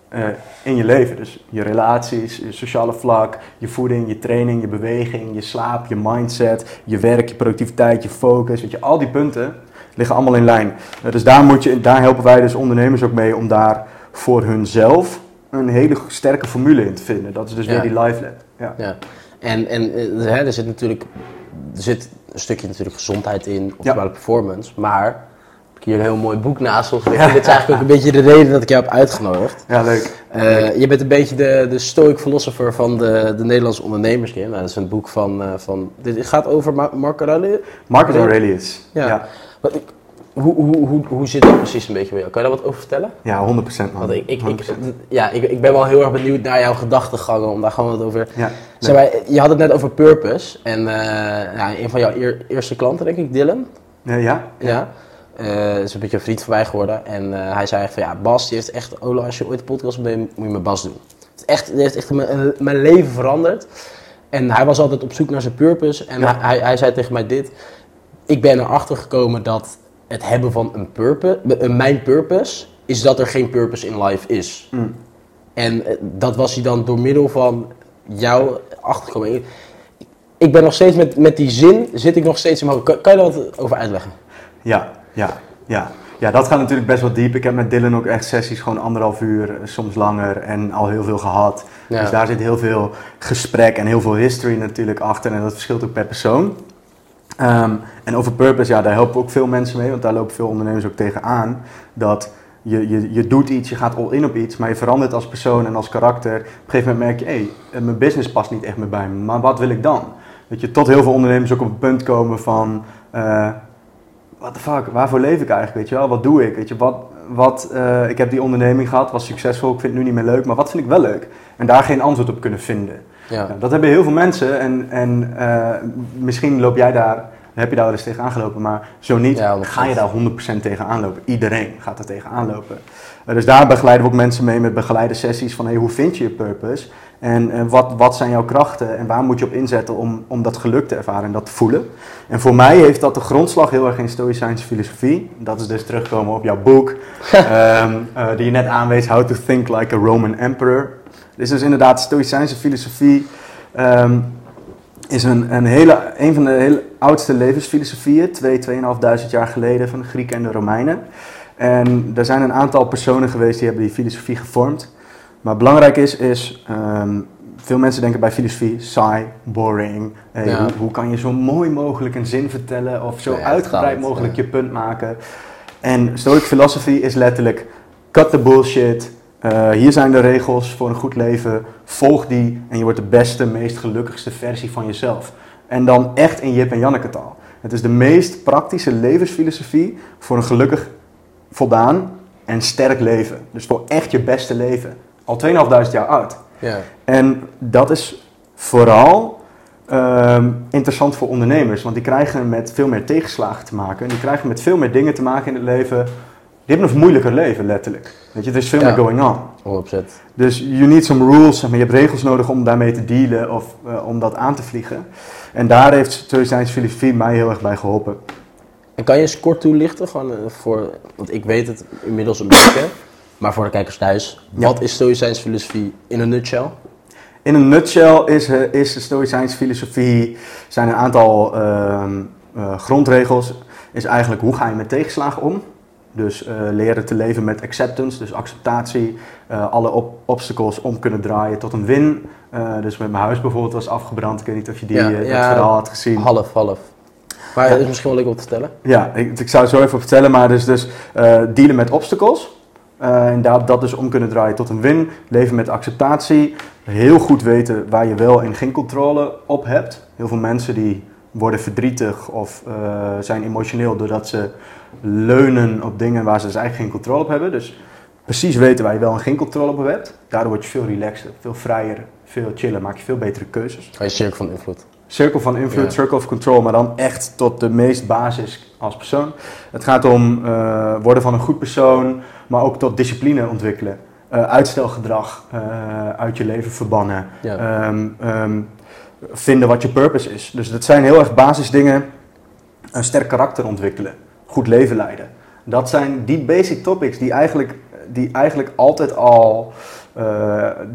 eh, in je leven. Dus je relaties, je sociale vlak, je voeding, je training, je beweging, je slaap, je mindset, je werk, je productiviteit, je focus. Weet je, al die punten liggen allemaal in lijn. Eh, dus daar, moet je, daar helpen wij dus ondernemers ook mee om daar voor hunzelf een hele sterke formule in te vinden. Dat is dus Ja. weer die life lab. Ja. Ja. En, en eh, hè, er zit natuurlijk er zit een stukje natuurlijk gezondheid in, optimale performance. Maar ik hier een heel mooi boek naast ons liggen. Dit is eigenlijk ook een beetje de reden dat ik jou heb uitgenodigd. ja, leuk. Eh, je bent een beetje de, de stoic philosopher van de, de Nederlandse ondernemerskern. Nou, dat is een boek van, eh, van dit gaat over Ma- Marco Aurelius. Marcus Ja. Aurelius. Ja. Ja. Wat Hoe, hoe, hoe, hoe zit dat precies een beetje bij jou? Kan je daar wat over vertellen? Ja, 100% man. Want ik, ik, ik, 100%. ja, ik, ik ben wel heel erg benieuwd naar jouw gedachtegangen, om daar gewoon wat over... Ja, Zeg maar, je had het net over purpose. En eh, ja, een van jouw eer- eerste klanten, denk ik, Dylan. Nee, ja? Ja. Eh, is een beetje een vriend van mij geworden. En eh, hij zei van, ja, Bas, die heeft echt... Ola, als je ooit een podcast opneemt, moet je met Bas doen. Het echt, die heeft echt mijn, mijn leven veranderd. En hij was altijd op zoek naar zijn purpose. En Ja. hij, hij zei tegen mij dit. Ik ben erachter gekomen dat het hebben van een purpose... een- Mijn purpose is dat er geen purpose in life is. Mm. En eh, dat was hij dan door middel van jou achtergekomen. Ik- ben nog steeds met, met die zin, zit ik nog steeds in mijn hoofd. Kan, je daar wat over uitleggen? Ja, ja, ja. Ja, dat gaat natuurlijk best wel diep. Ik heb met Dylan ook echt sessies gewoon anderhalf uur, eh, soms langer en al heel veel gehad. Ja. Dus daar zit heel veel gesprek en heel veel history natuurlijk achter en dat verschilt ook per persoon. Ehm, en over purpose, ja, daar helpen ook veel mensen mee, want daar lopen veel ondernemers ook tegenaan. Dat je, je, je doet iets, je gaat all in op iets, maar je verandert als persoon en als karakter. Op een gegeven moment merk je, hé, hey, mijn business past niet echt meer bij me, maar wat wil ik dan? Dat je tot heel veel ondernemers ook op een punt komen van, eh what the fuck, waarvoor leef ik eigenlijk, weet je wel? Wat doe ik, weet je, wat, wat, eh, ik heb die onderneming gehad, was succesvol, ik vind het nu niet meer leuk, maar wat vind ik wel leuk? En daar geen antwoord op kunnen vinden. Ja. Dat hebben heel veel mensen en, en eh, misschien loop jij daar, heb je daar wel eens tegen aangelopen, maar zo niet, Ja, 100%. ga je daar 100% tegen aanlopen. Iedereen gaat er tegen aanlopen. Eh, dus daar begeleiden we ook mensen mee met begeleide sessies van hey, hoe vind je je purpose en wat, wat zijn jouw krachten en waar moet je op inzetten om, om dat geluk te ervaren en dat te voelen. En voor mij heeft dat de grondslag heel erg in Stoïcijnse filosofie. Dat is dus terugkomen op jouw boek, ehm, eh, die je net aanwees, How to Think Like a Roman Emperor. Dit is dus inderdaad Stoïcijnse filosofie. ehm, is een, een, hele, een van de hele oudste levensfilosofieën, twee, tweeënhalfduizend jaar geleden van de Grieken en de Romeinen. En er zijn een aantal personen geweest die hebben die filosofie gevormd. Maar belangrijk is, is ehm, veel mensen denken bij filosofie saai, boring. Hey, Ja. hoe, hoe kan je zo mooi mogelijk een zin vertellen of zo uitgebreid mogelijk ja. je punt maken. En Stoic philosophy is letterlijk cut the bullshit. Eh, hier zijn de regels voor een goed leven. Volg die en je wordt de beste, meest gelukkigste versie van jezelf. En dan echt in Jip en Janneke taal. Het is de meest praktische levensfilosofie voor een gelukkig, voldaan en sterk leven. Dus voor echt je beste leven. Al 2500 jaar oud. Ja. En dat is vooral ehm, interessant voor ondernemers, want die krijgen met veel meer tegenslagen te maken. Die krijgen met veel meer dingen te maken in het leven. Hebben een moeilijker leven, letterlijk. Weet je, er is veel meer going on. 100%. Dus you need some rules, zeg maar, je hebt regels nodig om daarmee te dealen of eh, om dat aan te vliegen. En daar heeft Stoïcijnse filosofie mij heel erg bij geholpen. En kan je eens kort toelichten, gewoon, eh, voor, want ik weet het inmiddels een beetje, maar voor de kijkers thuis, Ja. wat is Stoïcijns filosofie in een nutshell? in een nutshell is, eh, is de Stoïcijnse filosofie, zijn een aantal ehm, eh, grondregels, is eigenlijk hoe ga je met tegenslagen om? Dus eh, leren te leven met acceptance, dus acceptatie, eh, alle op obstacles om kunnen draaien tot een win. Eh, dus met mijn huis bijvoorbeeld was afgebrand, ik weet niet of je die, Ja, dat ja. verhaal had gezien. Half, half. Maar het is misschien wel leuk om te vertellen. Ja, ik, ik zou het zo even vertellen, maar dus, dus dealen met obstacles. Inderdaad, dat dus om kunnen draaien tot een win. Leven met acceptatie. Heel goed weten waar je wel en geen controle op hebt. Heel veel mensen die worden verdrietig of zijn emotioneel doordat ze leunen op dingen waar ze dus eigenlijk geen controle op hebben. Dus precies weten waar je wel en geen controle op hebt. Daardoor word je veel relaxter, veel vrijer, veel chiller, maak je veel betere keuzes. Hij is cirkel van invloed. Circle van invloed, circle of control, maar dan echt tot de meest basis als persoon. Het gaat om eh, worden van een goed persoon, maar ook tot discipline ontwikkelen. Eh, uitstelgedrag eh, uit je leven verbannen. Ehm, ehm, vinden wat je purpose is. Dus dat zijn heel erg basisdingen. Een sterk karakter ontwikkelen. Goed leven leiden. Dat zijn die basic topics die eigenlijk, die eigenlijk altijd al... eh,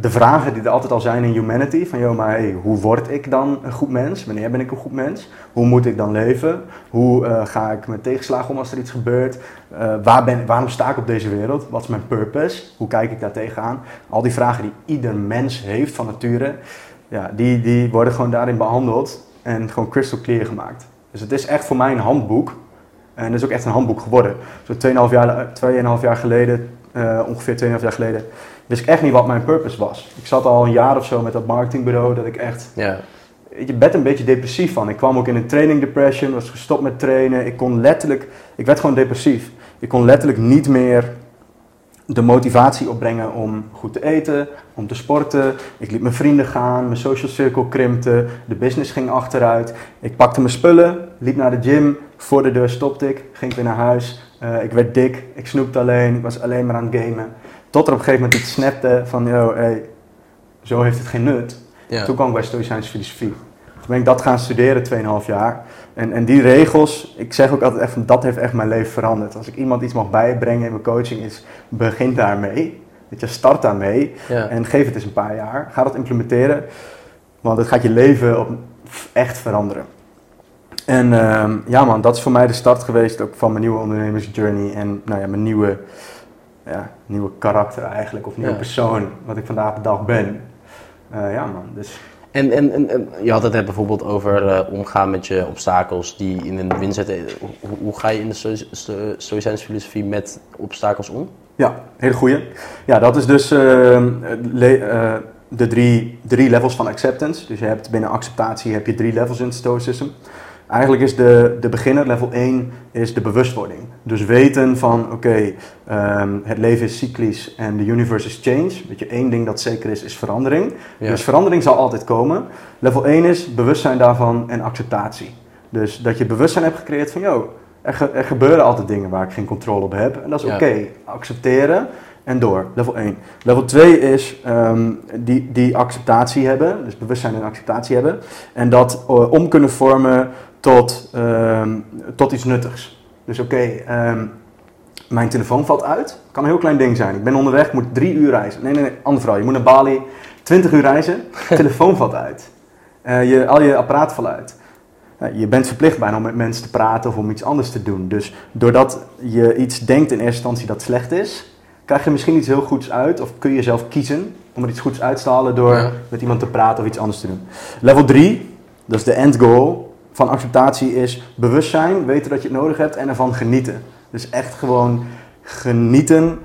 de vragen die er altijd al zijn in humanity. Van, joh, maar hey, hoe word ik dan een goed mens? Wanneer ben ik een goed mens? Hoe moet ik dan leven? Hoe eh, ga ik met tegenslagen om als er iets gebeurt? Eh, waar ben, waarom sta ik op deze wereld? Wat is mijn purpose? Hoe kijk ik daar tegenaan? Al die vragen die ieder mens heeft van nature, ja, die, die worden gewoon daarin behandeld en gewoon crystal clear gemaakt. Dus het is echt voor mij een handboek. En het is ook echt een handboek geworden. Zo 2,5 jaar, 2,5 jaar geleden, eh, ongeveer 2,5 jaar geleden, wist ik echt niet wat mijn purpose was. Ik zat al een jaar of zo met dat marketingbureau dat ik echt Ja. je bent een beetje depressief van. Ik kwam ook in een training depression, was gestopt met trainen. Ik kon letterlijk, ik werd gewoon depressief. Ik kon letterlijk niet meer de motivatie opbrengen om goed te eten, om te sporten. Ik liet mijn vrienden gaan, mijn social circle krimpte, de business ging achteruit. Ik pakte mijn spullen, liep naar de gym, voor de deur stopte ik, ging weer naar huis. Eh, ik werd dik, ik snoepte alleen, ik was alleen maar aan het gamen. Tot er op een gegeven moment iets snapte van, yo, hey, zo heeft het geen nut. Ja. Toen kwam ik bij Stoïcijnse filosofie. Toen ben ik dat gaan studeren, 2,5 jaar. En, en die regels, ik zeg ook altijd echt van, dat heeft echt mijn leven veranderd. Als ik iemand iets mag bijbrengen in mijn coaching, is begin daarmee. Weet je, start daarmee. Ja. En geef het eens een paar jaar. Ga dat implementeren. Want het gaat je leven op, echt veranderen. En ehm, ja man, dat is voor mij de start geweest ook van mijn nieuwe ondernemersjourney. En nou ja, mijn nieuwe, ja, nieuwe karakter eigenlijk. Of nieuwe Ja. persoon, wat ik vandaag de dag ben. Eh, ja man, dus... En, en, en, je had het net bijvoorbeeld over eh, omgaan met je obstakels die in een win zetten. Hoe, ga je in de sto- sto- Stoïcijnse filosofie met obstakels om? Ja, hele goeie. Ja, dat is dus ehm, eh, de drie, drie levels van acceptance. Dus je hebt binnen acceptatie heb je drie levels in het stoicism. Eigenlijk is de, de beginner, level 1, is de bewustwording. Dus weten van, oké, ehm, het leven is cyclisch en de universe is change. Weet je, één ding dat zeker is, is verandering. Ja. Dus verandering zal altijd komen. Level 1 is bewustzijn daarvan en acceptatie. Dus dat je bewustzijn hebt gecreëerd van, yo, er, ge- er gebeuren altijd dingen waar ik geen controle op heb. En dat is Ja. oké. Accepteren en door. Level 1. Level 2 is ehm, die, die acceptatie hebben. Dus bewustzijn en acceptatie hebben. En dat eh, om kunnen vormen tot, ehm, tot iets nuttigs. Dus oké, ehm, mijn telefoon valt uit. Kan een heel klein ding zijn. Ik ben onderweg, moet drie uur reizen. Nee, nee, nee, andere vrouw. Je moet naar Bali, 20 uur reizen. telefoon valt uit. Eh, je, al je apparaat valt uit. Ja, je bent verplicht bijna om met mensen te praten of om iets anders te doen. Dus doordat je iets denkt in eerste instantie dat slecht is, krijg je misschien iets heel goeds uit. Of kun je zelf kiezen om er iets goeds uit te halen door Ja. met iemand te praten of iets anders te doen. Level 3, dat is de end goal van acceptatie, is bewustzijn, weten dat je het nodig hebt en ervan genieten. Dus echt gewoon genieten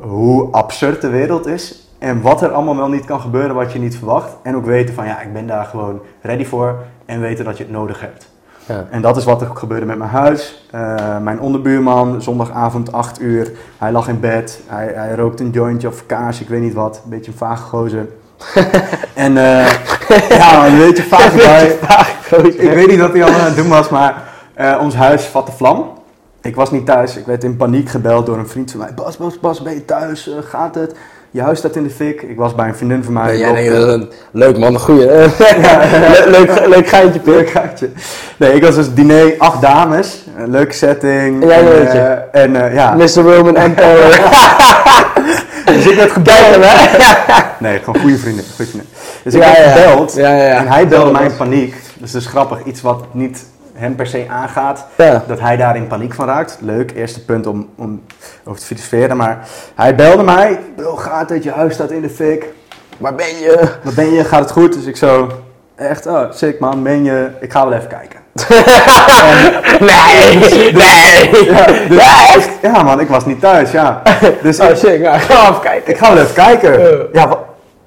hoe absurd de wereld is en wat er allemaal wel niet kan gebeuren wat je niet verwacht. En ook weten van ja, ik ben daar gewoon ready voor en weten dat je het nodig hebt. Ja. En dat is wat er gebeurde met mijn huis. Eh, mijn onderbuurman, zondagavond 8 uur, hij lag in bed, hij, hij rookte een jointje of kaas, ik weet niet wat, een beetje een vage gozer. en eh, ja, een beetje vage guy. Ik weet niet wat hij allemaal aan het doen was, maar eh, ons huis vatte vlam. Ik was niet thuis. Ik werd in paniek gebeld door een vriend van mij. Bas, Bas, Bas, ben je thuis? Eh, gaat het? Je huis staat in de fik. Ik was bij een vriendin van mij. Nee, jij Op- denkt, dat is een leuk man, een goeie. Le- leuk, leuk geintje. Leuk gaatje. Nee, ik was dus diner, acht dames. Een leuke setting. Ja, en, en ja, Mr. Roman Empire. Ik werd gebeld. Kijk hem, hè? Nee, gewoon goede vrienden. Goede vrienden. Dus ik werd ja. gebeld Ja, ja, ja. en hij belde mij in paniek. Dus dat is grappig, iets wat niet hem per se aangaat. Ja. Dat hij daar in paniek van raakt. Leuk, eerste punt om, om over te filosoferen. Maar hij belde mij. Bro, gaat het? Je huis staat in de fik. Waar ben je? Wat ben je? Gaat het goed? Dus ik zo... Echt, oh, sick man, ben je... Ik ga wel even kijken. Nee, nee. Ja, dus- Ja, man, ik was niet thuis, ja. Dus Oh ik, shit, nou, ga even kijken. ik ga wel even kijken. Ja,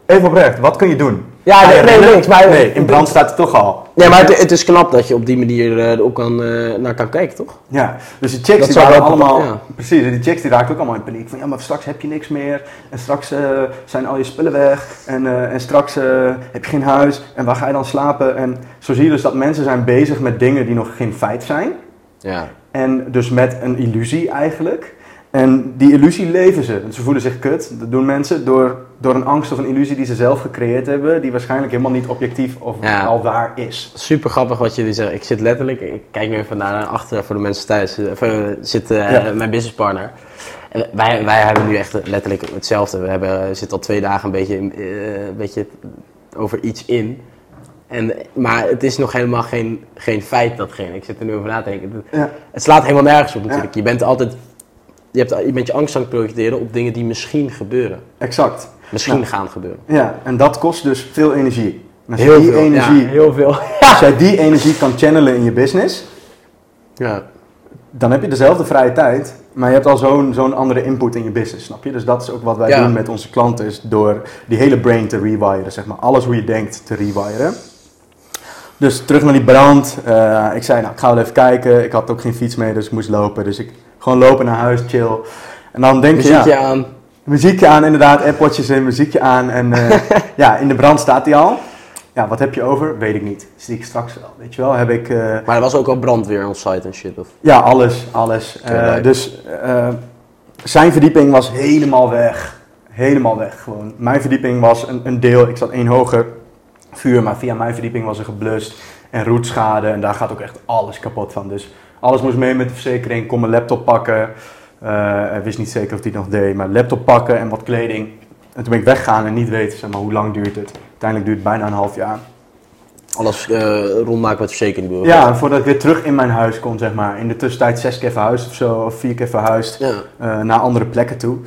even oprecht, wat kun je doen? Ja, nee, niks, maar- Nee, in brand staat het toch al. Nee, maar het, het is knap dat je op die manier eh, er ook kan, eh, naar kan kijken, toch? Ja, dus die chicks Dat die waren allemaal, ja. precies, die chicks die raakten ook allemaal in paniek. Van ja, maar straks heb je niks meer en straks eh, zijn al je spullen weg en, eh, en straks eh, heb je geen huis en waar ga je dan slapen? En zo zie je dus dat mensen zijn bezig met dingen die nog geen feit zijn. Ja. En dus met een illusie eigenlijk. En die illusie leven ze. Ze voelen zich kut. Dat doen mensen door, door een angst of een illusie die ze zelf gecreëerd hebben. Die waarschijnlijk helemaal niet objectief of Ja. al waar is. Super grappig wat jullie zeggen. Ik zit letterlijk, ik kijk nu even naar achteren voor de mensen thuis. Even zit eh, Ja. mijn businesspartner. En wij, wij hebben nu echt letterlijk hetzelfde. We hebben, zitten al twee dagen een beetje, eh, een beetje over iets in. En, maar het is nog helemaal geen, geen feit datgene. Ik zit er nu over na te denken. Ja. Het slaat helemaal nergens op natuurlijk. Je bent altijd, je, hebt, je bent je angst aan het projecteren op dingen die misschien gebeuren. Exact. Misschien Ja. gaan gebeuren. Ja, en dat kost dus veel energie. En als je Heel die veel. energie, Ja, heel veel. als jij die energie kan channelen in je business, Ja. dan heb je dezelfde vrije tijd, maar je hebt al zo'n zo'n andere input in je business, snap je? Dus dat is ook wat wij Ja. doen met onze klanten, is door die hele brain te rewiren, zeg maar. Alles hoe je denkt te rewiren. Dus terug naar die brand. Eh, ik zei, nou, ik ga wel even kijken. Ik had ook geen fiets mee, dus ik moest lopen. Dus ik gewoon lopen naar huis, chill. En dan denk je, Muziekje ja, aan. muziekje aan, inderdaad, appotjes in, muziekje aan. En eh, ja, in de brand staat hij al. Ja, wat heb je over? Weet ik niet. Zie ik straks wel, weet je wel. Heb ik... eh, Maar er was ook al brandweer on site en shit. Of? ja, alles, alles. Eh, dus zijn verdieping was helemaal weg. Helemaal weg gewoon. Mijn verdieping was een, een deel, ik zat één hoger vuur, maar via mijn verdieping was er geblust en roetschade. En daar gaat ook echt alles kapot van. Dus alles moest mee met de verzekering. Kon mijn laptop pakken. Eh, ik wist niet zeker of die het nog deed, maar laptop pakken en wat kleding. En toen ben ik weggegaan en niet weten zeg maar, hoe lang duurt het. Uiteindelijk duurt het bijna een half jaar. Alles eh rondmaken met verzekering. Ja, en voordat ik weer terug in mijn huis kon, zeg maar. In de tussentijd zes keer verhuisd of zo, of vier keer verhuisd. Ja. eh, naar andere plekken toe.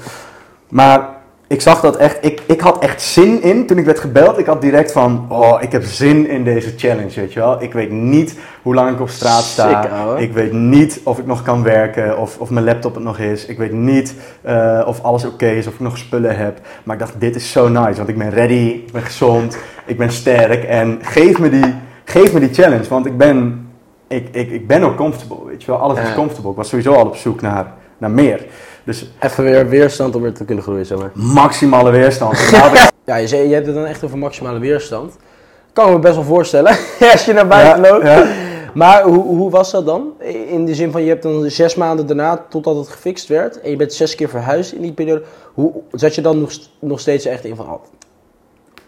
Maar ik zag dat echt, ik, ik had echt zin in toen ik werd gebeld. Ik had direct van, oh, ik heb zin in deze challenge, weet je wel. Ik weet niet hoe lang ik op straat sta. Sick, ik weet niet of ik nog kan werken, of, of mijn laptop het nog is. Ik weet niet eh, of alles oké is, of ik nog spullen heb. Maar ik dacht, dit is zo nice, want ik ben ready, ik ben gezond, ik ben sterk. En geef me die, geef me die challenge, want ik ben, ik, ik, ik ben ook comfortable, weet je wel. Alles is comfortable. Ik was sowieso al op zoek naar, naar meer. Dus Even weer weerstand om weer te kunnen groeien, zeg maar. maximale weerstand. Ja, je, zei, je hebt het dan echt over maximale weerstand. Kan ik me best wel voorstellen, als je naar buiten Ja, loopt. ja. Maar hoe, hoe was dat dan? In de zin van, je hebt dan zes maanden daarna, totdat het gefixt werd. En je bent zes keer verhuisd in die periode. Hoe, zat je dan nog, st- nog steeds echt in van, oh,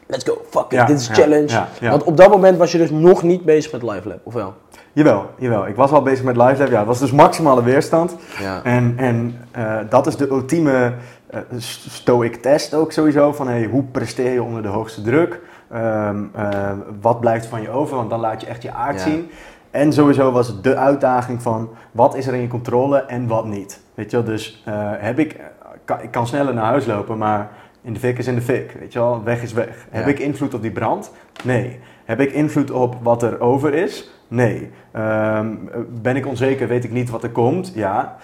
let's go, fuck it, Ja, dit is ja, challenge. ja, ja. Want op dat moment was je dus nog niet bezig met Live Lab, of wel? Jawel, jawel. Ik was al bezig met live. Ja, het was dus maximale weerstand. Ja. En, en eh, dat is de ultieme eh, st- stoic test ook sowieso. Van hey, hoe presteer je onder de hoogste druk? Ehm, eh, wat blijft van je over? Want dan laat je echt je aard Ja. zien. En sowieso was het de uitdaging van wat is er in je controle en wat niet. Weet je wel, dus heb ik, kan, ik kan sneller naar huis lopen, maar in de fik is in de fik. Weet je wel, weg is weg. Heb ik invloed op die brand? Nee. Heb ik invloed op wat er over is? Nee. Ehm, ben ik onzeker, weet ik niet wat er komt? Ja.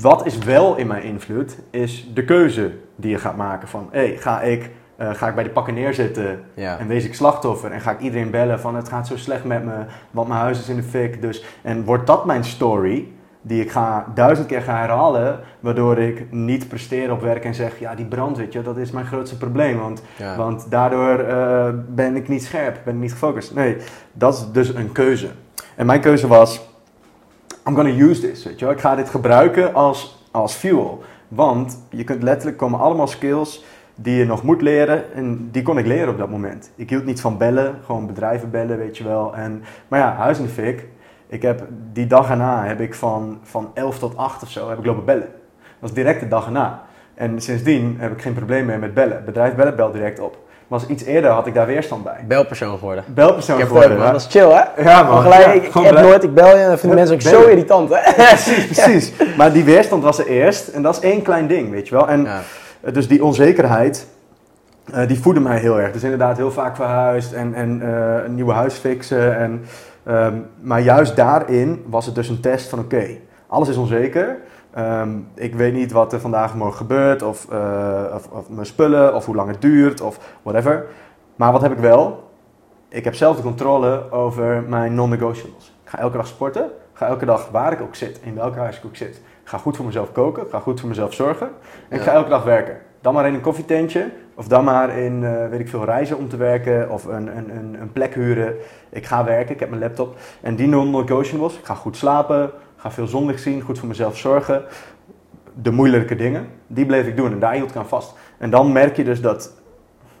Wat is wel in mijn invloed, is de keuze die je gaat maken van, hey, ga ik, eh, ga ik bij de pakken neerzitten Ja. en wees ik slachtoffer en ga ik iedereen bellen van het gaat zo slecht met me, want mijn huis is in de fik. Dus, en wordt dat mijn story, die ik ga duizend keer ga herhalen, waardoor ik niet presteer op werk en zeg, ja die brand, weet je, dat is mijn grootste probleem. Want, Ja. want daardoor eh, ben ik niet scherp, ben ik niet gefocust. Nee, dat is dus een keuze. En mijn keuze was, I'm gonna use this, weet je wel. Ik ga dit gebruiken als, als fuel. Want je kunt letterlijk komen allemaal skills die je nog moet leren. En die kon ik leren op dat moment. Ik hield niet van bellen, gewoon bedrijven bellen, weet je wel. En, maar ja, huis in de fik. Ik heb die dag erna heb ik van, van 11 tot 8 of zo heb ik lopen bellen. Dat was direct de dag erna. En sindsdien heb ik geen probleem meer met bellen. Bedrijf bellen belt direct op. Maar als iets eerder had ik daar weerstand bij. Belpersoon geworden. Belpersoon Ik heb geworden. ja. Dat is chill, hè? Ja, man. Gelijk, Ja, ik, blij- nooit, ik bel je en dat vinden mensen ook bellen. zo irritant, hè? Precies, precies. Maar die weerstand was er eerst. En dat is één klein ding, weet je wel. En Ja. eh, dus die onzekerheid, eh, die voedde mij heel erg. Dus inderdaad heel vaak verhuisd en, en eh, een nieuwe huis fixen. En, ehm, maar juist daarin was het dus een test van oké, alles is onzeker. Ehm, ik weet niet wat er vandaag morgen gebeurt, of, eh, of, of mijn spullen, of hoe lang het duurt, of whatever. Maar wat heb ik wel? Ik heb zelf de controle over mijn non-negotiables. Ik ga elke dag sporten. Ga elke dag waar ik ook zit, in welk huis ik ook zit. Ik ga goed voor mezelf koken. Ik ga goed voor mezelf zorgen. En ik ga elke dag werken. Dan maar in een koffietentje. Of dan maar in, eh, weet ik veel, reizen om te werken. Of een, een, een, een plek huren. Ik ga werken. Ik heb mijn laptop. En die non-negotiables. Ik ga goed slapen. Ga veel zonlicht zien. Goed voor mezelf zorgen. De moeilijke dingen. Die bleef ik doen. En daar hield ik aan vast. En dan merk je dus dat...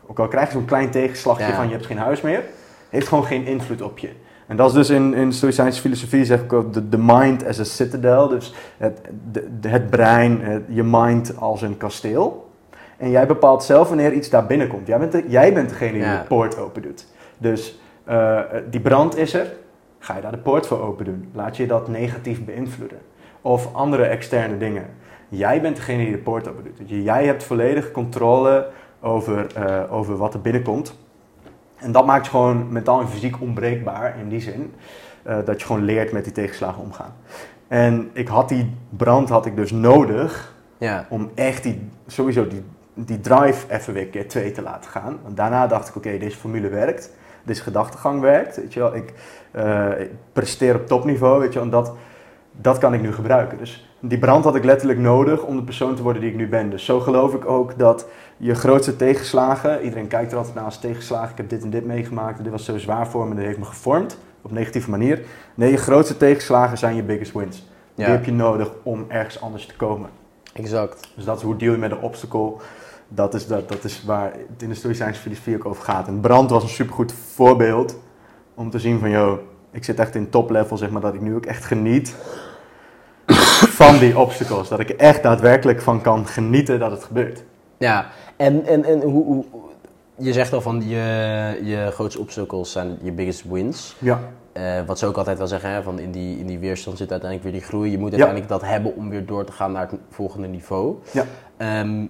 Ook al krijg je zo'n klein tegenslagje Ja. van je hebt geen huis meer. Heeft gewoon geen invloed op je. En dat is dus in, in Stoïcijnse filosofie zeg ik ook de, de mind as a citadel. Dus het, de, de- het brein, het- je mind als een kasteel. En jij bepaalt zelf wanneer iets daar binnenkomt. Jij bent, de, jij bent degene die Ja. de poort open doet. Dus eh, die brand is er. Ga je daar de poort voor open doen? Laat je dat negatief beïnvloeden? Of andere externe dingen. Jij bent degene die de poort open doet. Dus jij hebt volledige controle over, eh, over wat er binnenkomt. En dat maakt je gewoon mentaal en fysiek onbreekbaar in die zin. eh, dat je gewoon leert met die tegenslagen omgaan. En ik had die brand had ik dus nodig Ja. om echt die, sowieso die, die drive even weer keer twee te laten gaan. Want daarna dacht ik, oké, deze formule werkt. Deze gedachtegang werkt. Weet je wel. Ik, eh, ik presteer op topniveau, weet je wel. En dat, dat kan ik nu gebruiken. Dus die brand had ik letterlijk nodig om de persoon te worden die ik nu ben. Dus zo geloof ik ook dat je grootste tegenslagen... Iedereen kijkt er altijd naar als tegenslagen. Ik heb dit en dit meegemaakt. en Dit was zo zwaar voor me. Dat heeft me gevormd. Op negatieve manier. Nee, je grootste tegenslagen zijn je biggest wins. Ja. Die heb je nodig om ergens anders te komen. Exact. Dus dat is hoe deal je met een obstacle. Dat is, dat, dat is waar het in de Stoïcijnse filosofie ook over gaat. En brand was een supergoed voorbeeld om te zien van, yo, ik zit echt in top level, zeg maar, dat ik nu ook echt geniet van die obstacles. Dat ik er echt daadwerkelijk van kan genieten dat het gebeurt. Ja, en, en, en hoe, hoe, je zegt al van je, je grootste obstacles zijn je biggest wins. Ja. Eh, wat ze ook altijd wel zeggen, hè, van in die, in die weerstand zit uiteindelijk weer die groei. Je moet Ja. uiteindelijk dat hebben om weer door te gaan naar het volgende niveau. Ja. Ehm,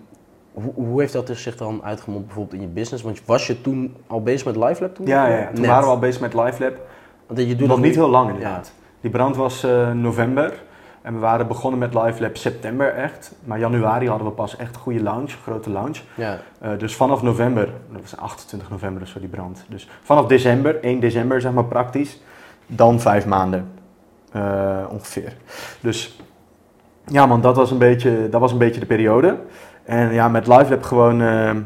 hoe, hoe heeft dat dus zich dan uitgemond bijvoorbeeld in je business? Want was je toen al bezig met LiveLab toen? Ja, ja, ja. Toen Net. waren we al bezig met LiveLab. Want je doet Nog niet heel lang inderdaad. Die brand was eh, november. En we waren begonnen met LiveLab september echt. Maar januari hadden we pas echt een goede launch, grote launch. Ja, Eh, dus vanaf november, dat was 28 november of zo die brand. Dus vanaf december, 1 december zeg maar praktisch, dan vijf maanden eh, ongeveer. Dus ja man, dat was een beetje, dat was een beetje de periode. En ja, met LiveLab gewoon, eh,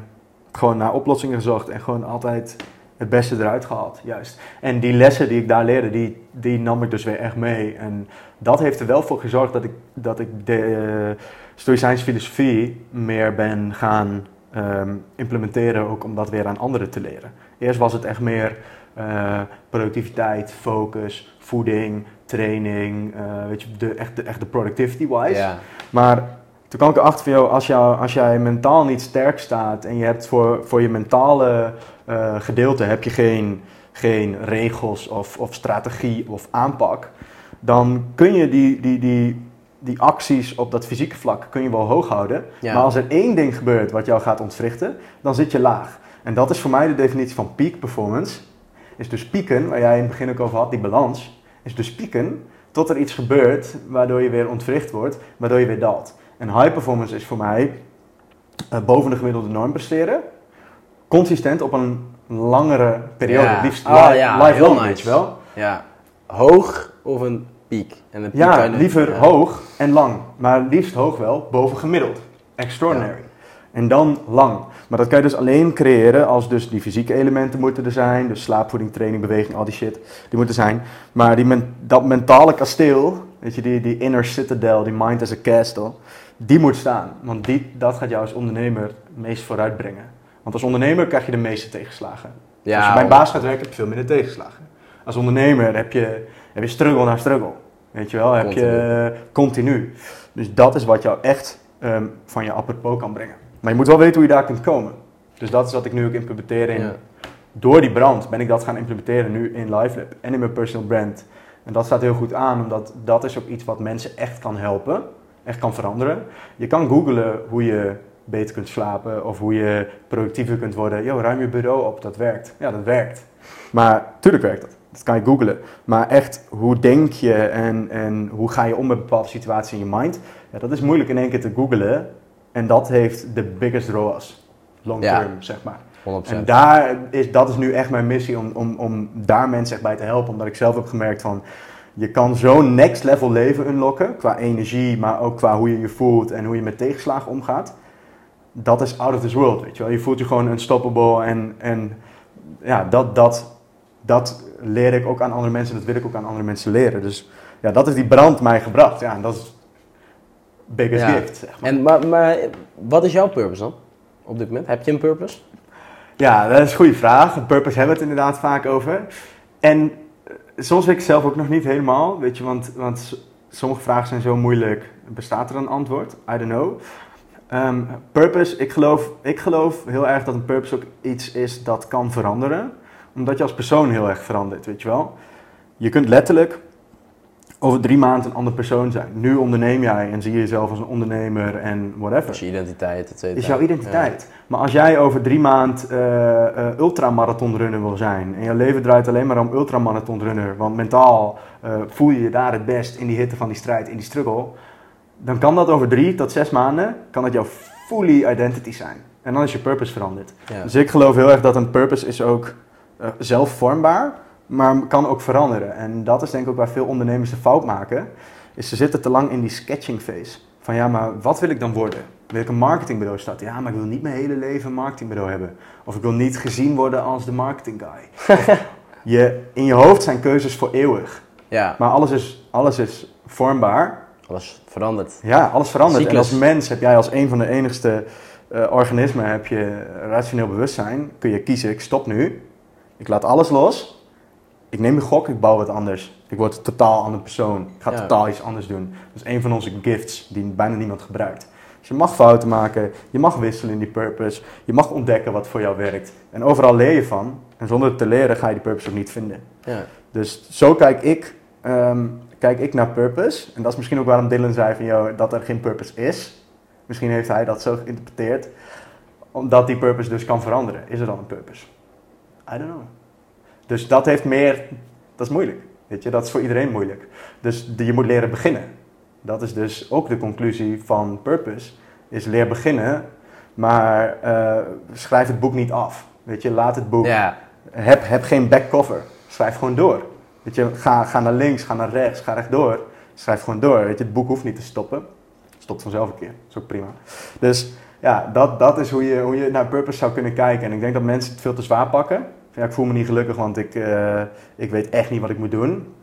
gewoon naar oplossingen gezocht en gewoon altijd het beste eruit gehaald, juist. En die lessen die ik daar leerde, die, die nam ik dus weer echt mee. En dat heeft er wel voor gezorgd dat ik, dat ik de Stoïcijnse filosofie meer ben gaan ehm, implementeren, ook om dat weer aan anderen te leren. Eerst was het echt meer eh, productiviteit, focus, voeding, training, eh, weet je, de, echt, de, echt de productivity-wise. Maar toen kwam ik erachter van, joh, als, jou, als jij mentaal niet sterk staat en je hebt voor, voor je mentale eh, gedeelte heb je geen, geen regels of, of strategie of aanpak, dan kun je die, die, die, die acties op dat fysieke vlak kun je wel hoog houden. Ja. Maar als er één ding gebeurt wat jou gaat ontwrichten, dan zit je laag. En dat is voor mij de definitie van peak performance. Is dus pieken, waar jij in het begin ook over had, die balans. Is dus pieken tot er iets gebeurt waardoor je weer ontwricht wordt, waardoor je weer daalt. En high performance is voor mij eh, boven de gemiddelde norm presteren. Consistent op een langere periode. Ja. Het liefst Ah, li- ja, lifelong, heel weet nice. je wel. ja. Hoog of een piek? En een piek Ja, liever ja. hoog en lang. Maar liefst hoog wel, boven gemiddeld. Extraordinary. En dan lang. Maar dat kan je dus alleen creëren als dus die fysieke elementen moeten er zijn. Dus slaap, voeding, training, beweging, al die shit. Die moeten zijn. Maar die men- dat mentale kasteel, weet je, die, die inner citadel, die mind as a castle. Die moet staan. Want die, dat gaat jou als ondernemer het meest vooruit brengen. Want als ondernemer krijg je de meeste tegenslagen. Ja, als je bij een baas gaat werken, heb je veel minder tegenslagen. Als ondernemer heb je, heb je struggle na struggle. Weet je wel, heb je continu. Dus dat is wat jou echt ehm, van je apropos kan brengen. Maar je moet wel weten hoe je daar kunt komen. Dus dat is wat ik nu ook implementeer in. Ja. Door die brand ben ik dat gaan implementeren nu in LiveLab en in mijn personal brand. En dat staat heel goed aan, omdat dat is ook iets wat mensen echt kan helpen, echt kan veranderen. Je kan googlen hoe je beter kunt slapen of hoe je productiever kunt worden. Yo, ruim je bureau op, dat werkt. Ja, dat werkt. Maar tuurlijk werkt dat. Dat kan je googlen. Maar echt, hoe denk je en, en hoe ga je om met bepaalde situaties in je mind? Ja, dat is moeilijk in één keer te googlen. En dat heeft de biggest ROAS. Long Ja. term, zeg maar. 100%. En daar is, dat is nu echt mijn missie om, om, om daar mensen echt bij te helpen. Omdat ik zelf heb gemerkt van, je kan zo'n next level leven unlocken. Qua energie, maar ook qua hoe je je voelt en hoe je met tegenslagen omgaat. Dat is out of this world, weet je wel. Je voelt je gewoon unstoppable en, en ja, dat, dat, dat leer ik ook aan andere mensen. Dat wil ik ook aan andere mensen leren. Dus ja, dat is die brand mij gebracht. Ja, en dat is biggest Ja. gift, zeg maar. En, maar, maar wat is jouw purpose dan? Op dit moment? Heb je een purpose? Ja, dat is een goede vraag. Purpose hebben we het inderdaad vaak over. En soms weet ik zelf ook nog niet helemaal, weet je, want, want sommige vragen zijn zo moeilijk. Bestaat er een antwoord? I don't know. Ehm, purpose, ik geloof, ik geloof heel erg dat een purpose ook iets is dat kan veranderen. Omdat je als persoon heel erg verandert, weet je wel. Je kunt letterlijk over drie maanden een andere persoon zijn. Nu onderneem jij en zie je jezelf als een ondernemer en whatever is je identiteit, et cetera. is jouw identiteit. Maar als jij over drie maand eh eh, ultramarathonrunner wil zijn en je leven draait alleen maar om ultramarathonrunner, want mentaal eh, voel je je daar het best in die hitte van die strijd, in die struggle, dan kan dat over drie tot zes maanden, kan dat jouw fully identity zijn. En dan is je purpose veranderd. Ja. Dus ik geloof heel erg dat een purpose is ook eh, zelf vormbaar, maar kan ook veranderen. En dat is denk ik ook waar veel ondernemers de fout maken, is ze zitten te lang in die sketching phase. Van ja, maar wat wil ik dan worden? Wil ik een marketingbureau starten? Ja, maar ik wil niet mijn hele leven een marketingbureau hebben. Of ik wil niet gezien worden als de marketing guy. Je, in je hoofd zijn keuzes voor eeuwig. ja, Maar alles is, alles is vormbaar. alles verandert. Ja, alles verandert. En als mens heb jij als een van de enigste eh, organismen heb je rationeel bewustzijn. Kun je kiezen, ik stop nu. Ik laat alles los. Ik neem een gok, ik bouw wat anders. Ik word een totaal andere persoon. Ik ga Ja. totaal iets anders doen. Dat is een van onze gifts die bijna niemand gebruikt. Dus je mag fouten maken, je mag wisselen in die purpose. Je mag ontdekken wat voor jou werkt. En overal leer je van. En zonder het te leren ga je die purpose ook niet vinden. Ja. Dus zo kijk ik, ehm, kijk ik naar purpose. En dat is misschien ook waarom Dylan zei van, joh, dat er geen purpose is. Misschien heeft hij dat zo geïnterpreteerd. Omdat die purpose dus kan veranderen. Is er dan een purpose? I don't know. Dus dat heeft meer, dat is moeilijk. Weet je, dat is voor iedereen moeilijk. Dus je moet leren beginnen. Dat is dus ook de conclusie van purpose. Is leer beginnen, maar eh, schrijf het boek niet af. Weet je, laat het boek ja, heb, heb geen backcover. Schrijf gewoon door. Weet je, ga, ga naar links, ga naar rechts, ga rechtdoor. Schrijf gewoon door. Weet je, het boek hoeft niet te stoppen. Stopt vanzelf een keer. Dat is ook prima. Dus ja, dat, dat is hoe je, hoe je naar purpose zou kunnen kijken. En ik denk dat mensen het veel te zwaar pakken. Ja, ik voel me niet gelukkig, want ik, eh, ik weet echt niet wat ik moet doen.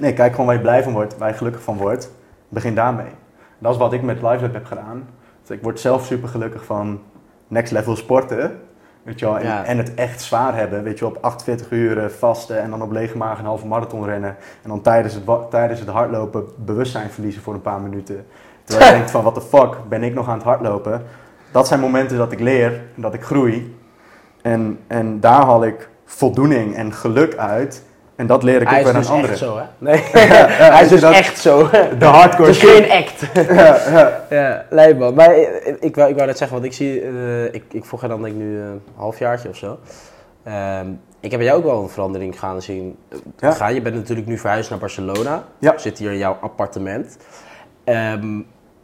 Nee, kijk gewoon waar je blij van wordt, waar je gelukkig van wordt. Begin daarmee. Dat is wat ik met LiveLab heb gedaan. Dus ik word zelf super gelukkig van next level sporten. Weet je wel, en, Ja. en het echt zwaar hebben. Weet je wel, op 48 uur vasten en dan op lege maag een halve marathon rennen. En dan tijdens het, tijdens het hardlopen bewustzijn verliezen voor een paar minuten. Terwijl je denkt van, what the fuck, ben ik nog aan het hardlopen? Dat zijn momenten dat ik leer en dat ik groei. En, en daar haal ik voldoening en geluk uit. En dat leer ik hij ook weer dus aan anderen. echt zo, hè? Nee, ja, hij is dus dat- echt zo. De hardcore Het is geen act. Ja, ja. Ja, lijp man. Maar ik, ik, wou, ik wou net zeggen, want ik zie, eh, ik, ik volg je dan denk ik nu eh, een halfjaartje of zo. Ehm, ik heb bij jou ook wel een verandering gaan zien. Ja. Gaan. Je bent natuurlijk nu verhuisd naar Barcelona. Ja. Zit hier in jouw appartement. Ehm,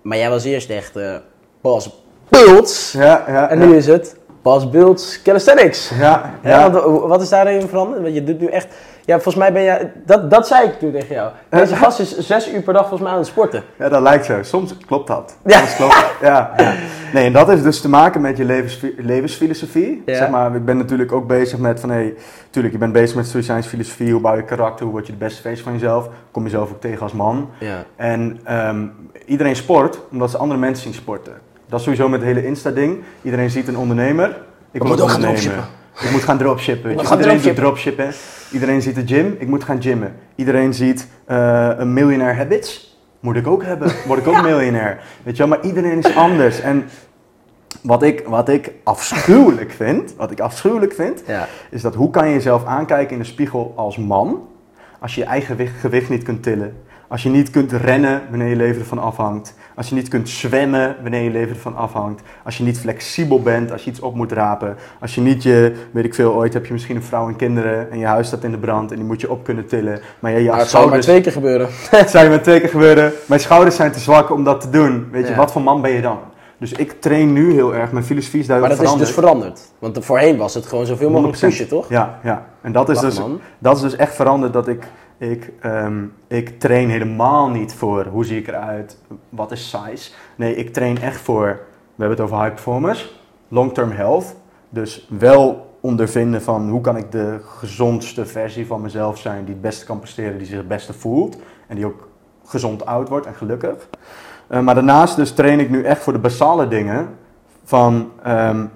maar jij was eerst echt eh Bas Bults. Ja, ja, En nu is het Bas Bults Calisthenics. Ja, Ja, ja. want, eh, wat is daarin veranderd? Want je doet nu echt... Ja, volgens mij ben jij... Dat, dat zei ik toen tegen jou. Deze gast is zes uur per dag volgens mij aan het sporten. Ja, dat lijkt zo. Soms klopt dat. Ja. Soms klopt dat. Ja, ja. Nee, en dat heeft dus te maken met je levens, levensfilosofie. Ja. Zeg maar, ik ben natuurlijk ook bezig met van, hé, hey, tuurlijk, je bent bezig met stoïcijnsfilosofie. Hoe bouw je karakter? Hoe word je de beste versie van jezelf? Kom jezelf ook tegen als man. Ja. En ehm, iedereen sport omdat ze andere mensen zien sporten. Dat is sowieso met het hele Insta-ding. Iedereen ziet een ondernemer. Ik moet ook gaan ondernemen. Ik moet gaan dropshippen. weet je. Iedereen doet dropshippen. Iedereen ziet de gym. Ik moet gaan gymmen. Iedereen ziet eh, een millionaire habits. Moet ik ook hebben. Word ik ook miljonair. Weet je wel, maar iedereen is anders. En wat ik, wat ik afschuwelijk vind, wat ik afschuwelijk vind, Ja. is dat hoe kan je jezelf aankijken in de spiegel als man als je je eigen gewicht, gewicht niet kunt tillen, als je niet kunt rennen wanneer je leven ervan afhangt, als je niet kunt zwemmen wanneer je leven ervan afhangt, als je niet flexibel bent, als je iets op moet rapen, als je niet je, weet ik veel, ooit heb je misschien een vrouw en kinderen en je huis staat in de brand en die moet je op kunnen tillen, maar ja, je Maar het zou maar twee keer gebeuren. het zou je maar twee keer gebeuren, mijn schouders zijn te zwak om dat te doen, weet je, Ja. wat voor man ben je dan? Dus ik train nu heel erg, mijn filosofie is Maar daardoor dat is veranderd. dus veranderd. Want voorheen was het gewoon zoveel mogelijk 100%. pushen, toch? Ja, ja. En dat is, Wacht, dus, man. dat is dus echt veranderd dat ik, ik, ehm, ik train helemaal niet voor hoe zie ik eruit, wat is size. Nee, ik train echt voor, we hebben het over high performance, long-term health. Dus wel ondervinden van hoe kan ik de gezondste versie van mezelf zijn die het beste kan presteren, die zich het beste voelt en die ook gezond oud wordt en gelukkig. Eh, maar daarnaast dus train ik nu echt voor de basale dingen van ehm,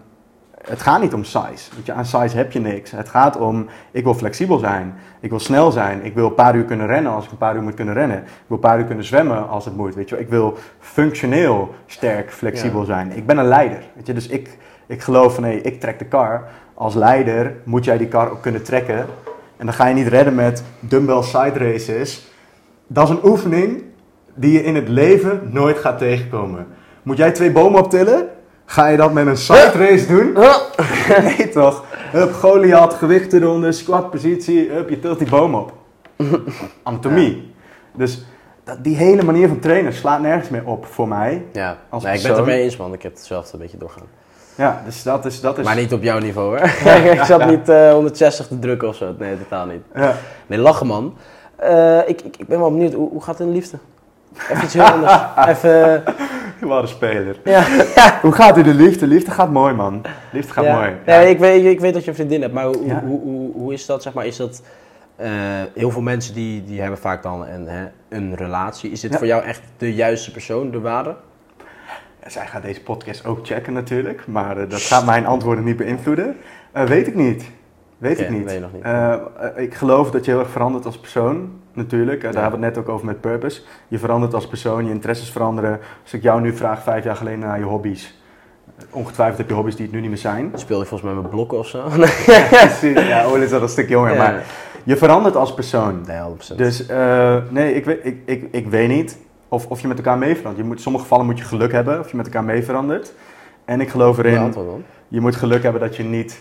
het gaat niet om size. Weet je, aan size heb je niks. Het gaat om, ik wil flexibel zijn. Ik wil snel zijn. Ik wil een paar uur kunnen rennen als ik een paar uur moet kunnen rennen. Ik wil een paar uur kunnen zwemmen als het moet. Weet je. Ik wil functioneel sterk, flexibel Ja. zijn. Ik ben een leider. Weet je. Dus ik, ik geloof van, hé, ik trek de kar. Als leider moet jij die kar ook kunnen trekken. En dan ga je niet redden met dumbbell side races. Dat is een oefening die je in het leven nooit gaat tegenkomen. Moet jij twee bomen optillen? Ga je dat met een side race doen? Nee toch? Hup, Goliath, gewichten eronder, squat positie, hup, je tilt die boom op. Anatomie. Dus dat, die hele manier van trainen slaat nergens meer op voor mij. Ja, Als nee, ik ben het ermee eens, man. Ik heb hetzelfde een beetje doorgaan. Ja, dus dat is... Dat is Maar niet op jouw niveau, hoor. ik zat niet eh 160 te drukken of zo. Nee, totaal niet. Ja. Nee, lachen, man. Eh, ik, ik, ik ben wel benieuwd, hoe, hoe gaat het in de liefde? Even iets heel anders. Even, Wat een speler. ja. Hoe gaat het in de liefde? Liefde gaat mooi, man. Liefde gaat ja. mooi. Nee, ik weet, ik weet dat je een vriendin hebt, maar hoe, Ja. hoe, hoe, hoe is dat, zeg maar, is dat... eh, heel veel mensen die, die hebben vaak dan een, hè, een relatie. Is dit Ja. voor jou echt de juiste persoon, de ware? Zij gaat deze podcast ook checken natuurlijk, maar eh, dat gaat mijn antwoorden niet beïnvloeden. Eh, weet ik niet. Weet ik niet. weet niet. Ik geloof dat je heel erg verandert als persoon, natuurlijk. Eh, daar Ja. hebben we het net ook over met purpose. Je verandert als persoon, je interesses veranderen. Als ik jou nu vraag, vijf jaar geleden naar je hobby's. Ongetwijfeld heb je hobby's die het nu niet meer zijn. Speel je volgens mij met blokken of zo? Precies. ja, Ole is wel een stuk jonger, Ja. maar je verandert als persoon. Nee, 100%. Dus eh, nee, ik weet, ik, ik, ik weet niet of, of je met elkaar mee verandert. Je moet, in sommige gevallen moet je geluk hebben of je met elkaar mee verandert. En ik geloof erin, je moet geluk hebben dat je niet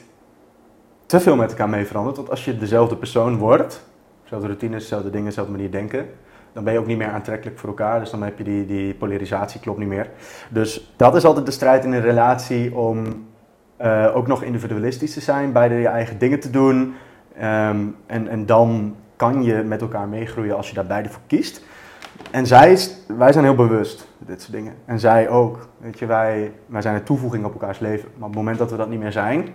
te veel met elkaar mee verandert. Want als je dezelfde persoon wordt, dezelfde routines, dezelfde dingen, dezelfde manier denken, dan ben je ook niet meer aantrekkelijk voor elkaar. Dus dan heb je die, die polarisatie, klopt niet meer. Dus dat is altijd de strijd in een relatie om eh, ook nog individualistisch te zijn, beide je eigen dingen te doen. Ehm, en, en dan kan je met elkaar meegroeien als je daar beide voor kiest. En zij, wij zijn heel bewust dit soort dingen. En zij ook. Weet je, wij, wij zijn een toevoeging op elkaars leven. Maar op het moment dat we dat niet meer zijn,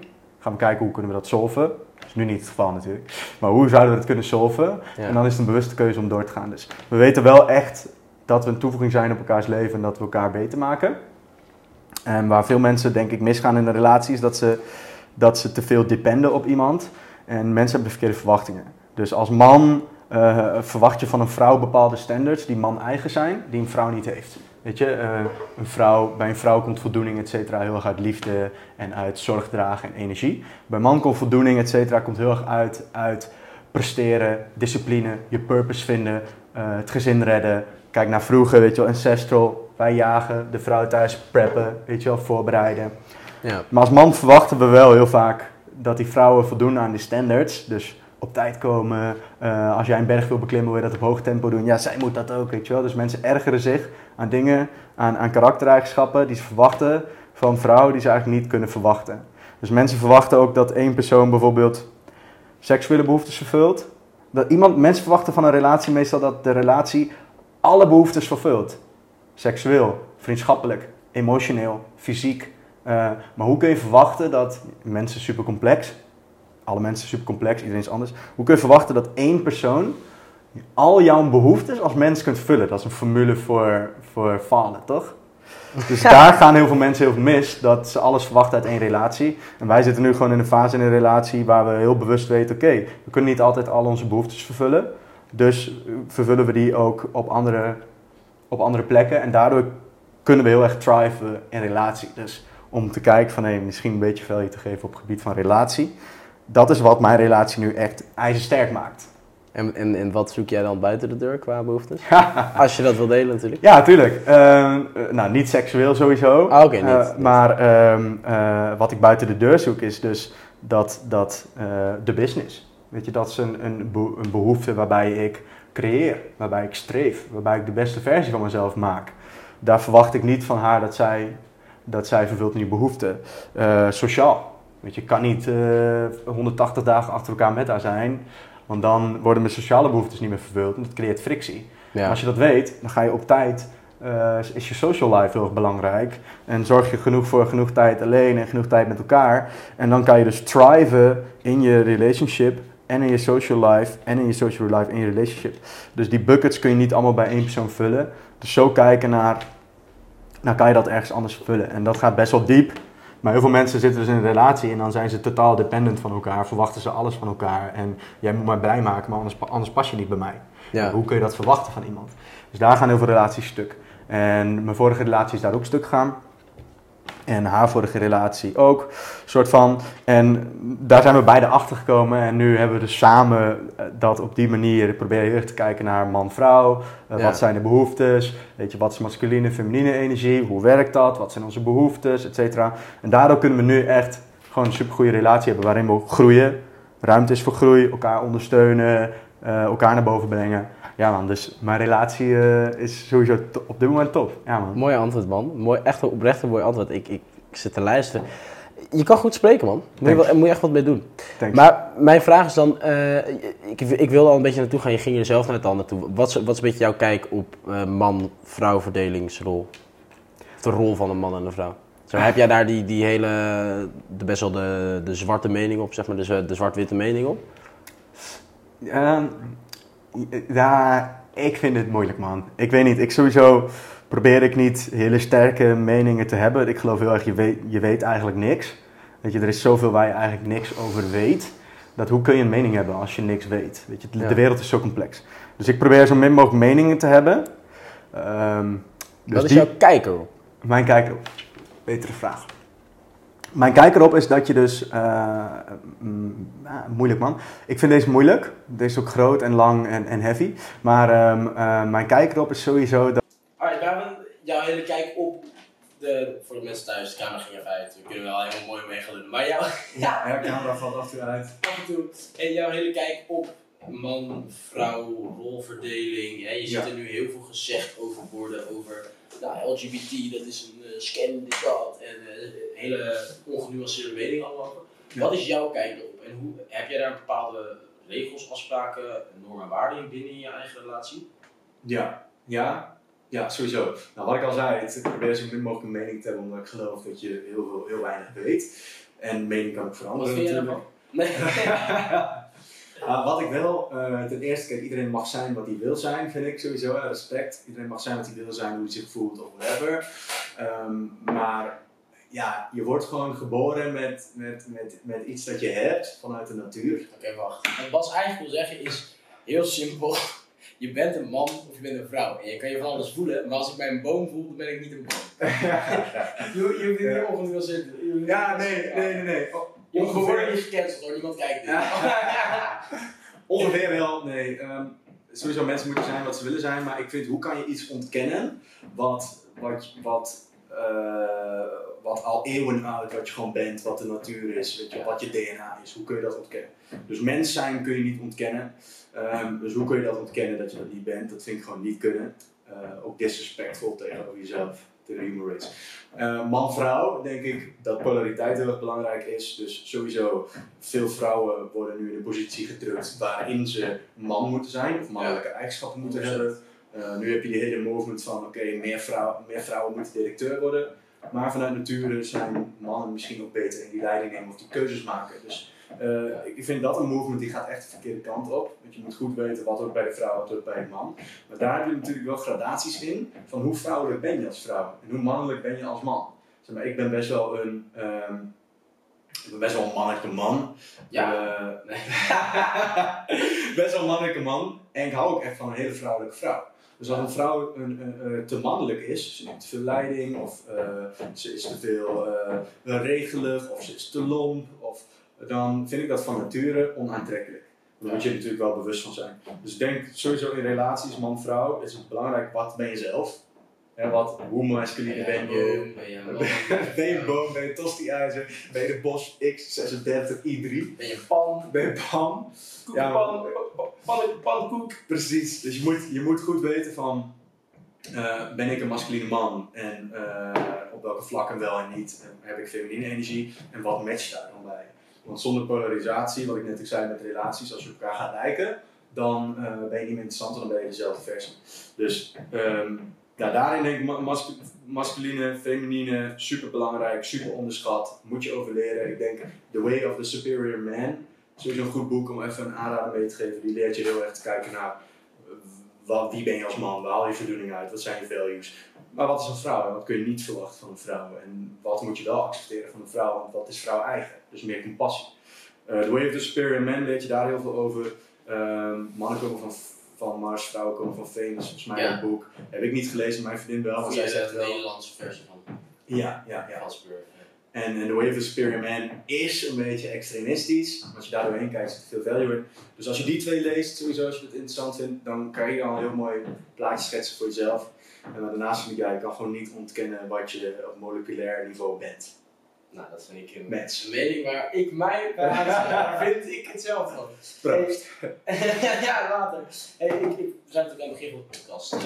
gaan we kijken hoe kunnen we dat solven. Dat is nu niet het geval natuurlijk. Maar hoe zouden we dat kunnen solven? Ja. En dan is het een bewuste keuze om door te gaan. Dus we weten wel echt dat we een toevoeging zijn op elkaars leven en dat we elkaar beter maken. En waar veel mensen denk ik misgaan in de relatie is dat ze, dat ze te veel dependen op iemand. En mensen hebben de verkeerde verwachtingen. Dus als man eh, verwacht je van een vrouw bepaalde standards die man eigen zijn, die een vrouw niet heeft. Weet je, eh, een vrouw, bij een vrouw komt voldoening et cetera heel erg uit liefde en uit zorg dragen en energie. Bij man komt voldoening et cetera komt heel erg uit, uit presteren, discipline, je purpose vinden, eh, het gezin redden. Kijk naar vroeger, weet je wel, ancestral, wij jagen, de vrouw thuis preppen, weet je wel, voorbereiden. Ja. Maar als man verwachten we wel heel vaak dat die vrouwen voldoen aan die standards. Dus op tijd komen, eh, als jij een berg wil beklimmen, wil je dat op hoog tempo doen. Ja, zij moet dat ook, weet je wel. Dus mensen ergeren zich aan dingen, aan, aan karaktereigenschappen die ze verwachten van vrouwen die ze eigenlijk niet kunnen verwachten. Dus mensen verwachten ook dat één persoon bijvoorbeeld seksuele behoeftes vervult. Dat iemand, mensen verwachten van een relatie meestal dat de relatie alle behoeftes vervult. Seksueel, vriendschappelijk, emotioneel, fysiek. Eh, maar hoe kun je verwachten dat mensen super complex, alle mensen super complex, iedereen is anders. Hoe kun je verwachten dat één persoon al jouw behoeftes als mens kunt vullen? Dat is een formule voor, voor falen, toch? Dus daar gaan heel veel mensen heel veel mis, dat ze alles verwachten uit één relatie. En wij zitten nu gewoon in een fase in een relatie waar we heel bewust weten, oké, we kunnen niet altijd al onze behoeftes vervullen. Dus vervullen we die ook op andere op andere plekken. En daardoor kunnen we heel erg thriven in relatie. Dus om te kijken van, hé, misschien een beetje value te geven op het gebied van relatie. Dat is wat mijn relatie nu echt ijzersterk maakt. En, en, en wat zoek jij dan buiten de deur qua behoeftes? Als je dat wil delen natuurlijk. Ja, tuurlijk. Ehm, eh, nou, niet seksueel sowieso. Ah, oké, niet, Eh, niet. Maar ehm, eh, wat ik buiten de deur zoek is dus dat, dat de business. Weet je, dat is een, een, beho- een behoefte waarbij ik creëer, waarbij ik streef, waarbij ik de beste versie van mezelf maak. Daar verwacht ik niet van haar dat zij, dat zij vervult die behoefte. Eh, sociaal. Weet je, kan niet eh, 180 dagen achter elkaar met haar zijn, want dan worden mijn sociale behoeftes niet meer vervuld en dat creëert frictie. Ja. als je dat weet, dan ga je op tijd, eh, is je social life heel erg belangrijk. En zorg je genoeg voor genoeg tijd alleen en genoeg tijd met elkaar. En dan kan je dus thriven in je relationship en in je social life en in je social life en je relationship. Dus die buckets kun je niet allemaal bij één persoon vullen. Dus zo kijken naar, nou kan je dat ergens anders vullen. En dat gaat best wel diep. Maar heel veel mensen zitten dus in een relatie en dan zijn ze totaal dependent van elkaar. Verwachten ze alles van elkaar. En jij moet mij blij maken, maar anders, anders pas je niet bij mij. Ja. Hoe kun je dat verwachten van iemand? Dus daar gaan heel veel relaties stuk. En mijn vorige relatie is daar ook stuk gegaan. En haar vorige relatie ook. Soort van. En daar zijn we beide achter gekomen. En nu hebben we dus samen eh, dat op die manier proberen te kijken naar man-vrouw. Eh, Ja. Wat zijn de behoeftes? Weet je, wat is masculine, feminine energie? Hoe werkt dat? Wat zijn onze behoeftes? Et cetera. En daardoor kunnen we nu echt gewoon een supergoeie relatie hebben waarin we groeien. Ruimte is voor groei, elkaar ondersteunen, eh, elkaar naar boven brengen. Ja man, dus mijn relatie eh, is sowieso op dit moment top. Ja man. Mooi antwoord, man. Mooi, echt een oprecht een mooi antwoord. Ik, ik, ik zit te luisteren. Je kan goed spreken, man. Moet je, wel, moet je echt wat mee doen. Thanks. Maar mijn vraag is dan, eh, ik, ik wil al een beetje naartoe gaan. Je ging jezelf naar het ander toe. Wat is, wat is een beetje jouw kijk op eh, man-vrouw verdelingsrol? Of de rol van een man en een vrouw? Zo, heb jij daar die, die hele, de, best wel de, de zwarte mening op, zeg maar, de, de zwart-witte mening op? Ehm, ja, ik vind het moeilijk, man. Ik weet niet. Ik sowieso probeer ik niet hele sterke meningen te hebben. Ik geloof heel erg, je weet, je weet eigenlijk niks. Weet je, er is zoveel waar je eigenlijk niks over weet. Dat hoe kun je een mening hebben als je niks weet? Weet je, de, Ja. wereld is zo complex. Dus ik probeer zo min mogelijk meningen te hebben. Ehm, dus wat is die- jouw kijk erop? Mijn kijk erop. Betere vraag. Mijn kijk erop is dat je dus. eh, mm, ah, moeilijk man. Ik vind deze moeilijk. Deze is ook groot en lang en, en heavy. Maar ehm, eh, mijn kijk erop is sowieso dat. Alright, we hebben jouw hele kijk op de, voor de mensen thuis, de camera ging even uit. We kunnen wel helemaal mooi mee gaan doen. Maar jouw, ja, Ja, camera valt af en toe uit. af en toe. En jouw hele kijk op man, vrouw, rolverdeling. Hè? Je ziet Ja. er nu heel veel gezegd over worden, over nou, LGBT, dat is een eh, scam, dit, dat. En eh, hele ongenuanceerde meningen allemaal over. Ja. Wat is jouw kijk erop? En hoe, heb jij daar bepaalde regels, afspraken, normen en waarden in binnen in je eigen relatie? Ja, ja, ja, sowieso. Nou, wat ik al zei, ik probeer zo min mogelijk een mening te hebben, omdat ik geloof dat je heel, veel, heel weinig weet. En mening kan ook Wat veranderen. natuurlijk. Nee. Ah, wat ik wel, eh, ten eerste, kijk, iedereen mag zijn wat hij wil zijn, vind ik sowieso. respect. Iedereen mag zijn wat hij wil zijn, hoe hij zich voelt of whatever. Ehm, maar ja, je wordt gewoon geboren met, met, met, met iets dat je hebt vanuit de natuur. Oké, wacht. Wat Bas eigenlijk wil zeggen is heel simpel. Je bent een man of je bent een vrouw. En je kan je van alles voelen, maar als ik bij een boom voel, dan ben ik niet een boom. Je, je hoeft niet te doen. ja, nee, nee, nee. Oh, Je ongeveer, niet gecanceld hoor, niemand kijkt dit. ongeveer wel, nee. ehm, sowieso mensen moeten zijn wat ze willen zijn, maar ik vind, hoe kan je iets ontkennen wat, wat, wat, eh, wat al eeuwen oud, wat je gewoon bent, wat de natuur is, weet je, wat je DNA is, hoe kun je dat ontkennen? Dus mens zijn kun je niet ontkennen. Ehm, dus hoe kun je dat ontkennen dat je dat niet bent? Dat vind ik gewoon niet kunnen. Eh, ook disrespectvol tegenover jezelf, de. Eh, Man-vrouw, denk ik dat polariteit heel erg belangrijk is. Dus sowieso, veel vrouwen worden nu in een positie gedrukt waarin ze man moeten zijn, of mannelijke eigenschappen moeten 100%. hebben. Eh, nu heb je die hele movement van, oké, meer, vrouw, meer vrouwen moeten directeur worden. Maar vanuit nature zijn mannen misschien ook beter in die leiding nemen of die keuzes maken. Dus eh, ik vind dat een movement die gaat echt de verkeerde kant op. Want je moet goed weten wat ook bij de vrouw, wat ook bij de man. Maar daar heb je natuurlijk wel gradaties in van hoe vrouwelijk ben je als vrouw en hoe mannelijk ben je als man. Zeg maar, ik ben best wel een, ehm, ik ben best wel een mannelijke man. Ja. Eh, best wel een mannelijke man. En ik hou ook echt van een hele vrouwelijke vrouw. Dus als een vrouw een, een- een te mannelijk is, ze neemt te veel leiding, of eh, ze is te veel eh, regelig, of ze is te lomp, of, dan vind ik dat van nature onaantrekkelijk. Daar moet je natuurlijk wel bewust van zijn. Dus ik denk sowieso in relaties, man-vrouw, is het belangrijk wat ben je zelf. En wat, hoe masculine ben je? Ben je een Ben je boom, ben je tosti-ijzer, ben je de Bosch X36 i3, Ben je pan? ben je pan. Ja, Pan, pan, pan, pankoek. Precies, dus je moet, je moet goed weten van, eh, ben ik een masculine man en eh, op welke vlakken wel en niet En heb ik feminine energie en wat matcht daar dan bij. Want zonder polarisatie, wat ik net ook zei met relaties, als je elkaar gaat lijken, dan eh, ben je niet meer interessant dan ben je dezelfde versie. Dus ehm, daarin denk ik ma- mascu- masculine, feminine, super belangrijk, super onderschat, moet je overleren. Ik denk The Way of the Superior Man, sowieso een goed boek om even een aanrader mee te geven. Die leert je heel erg te kijken naar eh, wat, wie ben je als man, waar haal je voldoening uit, wat zijn je values. Maar wat is een vrouw en wat kun je niet verwachten van een vrouw? En wat moet je wel accepteren van een vrouw, want wat is vrouw eigen? Dus meer compassie. Eh The Way of the Superior Man leert je daar heel veel over. Ehm, mannen komen van, van Mars, vrouwen komen van Venus, volgens mij Ja. een boek. Heb ik niet gelezen, mijn vriendin wel, maar zij zegt de wel. Nederlandse versie van Ja, ja, ja. En, en The Way of the Superior Man is een beetje extremistisch. Als je daar doorheen kijkt, zit er veel value in. Dus als je die twee leest, sowieso als je het interessant vindt, dan kan je al een heel mooi plaatje schetsen voor jezelf. En maar daarnaast vind ik, ja, je kan gewoon niet ontkennen wat je op moleculair niveau bent. Nou, dat vind ik een, Mens. een mening waar ik mij bij vind ik hetzelfde van. Proost. ja, later. Hey, ik, ik, we zijn natuurlijk aan het begin van de podcast. eh,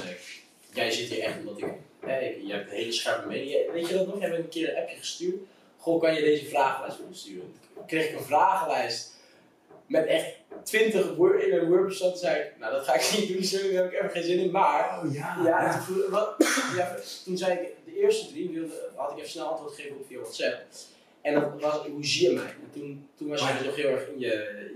jij zit hier echt omdat ik... Hey, je hebt een hele scherpe mening. Jij- Weet je dat nog? Je hebt een keer een appje gestuurd. Goh, kan je deze vragenlijst voor me sturen? Toen kreeg ik een vragenlijst met echt 20 woorden in een Word zat. Toen zei ik, nou dat ga ik niet doen, sorry, daar heb ik even geen zin in. Maar Oh ja. ja, toen, vroeg- wat, ja, toen zei ik, de eerste drie wilde, had ik even snel antwoord gegeven op via WhatsApp. En dat was, hoe zie je mij? En toen, toen was je ja. nog heel erg in je,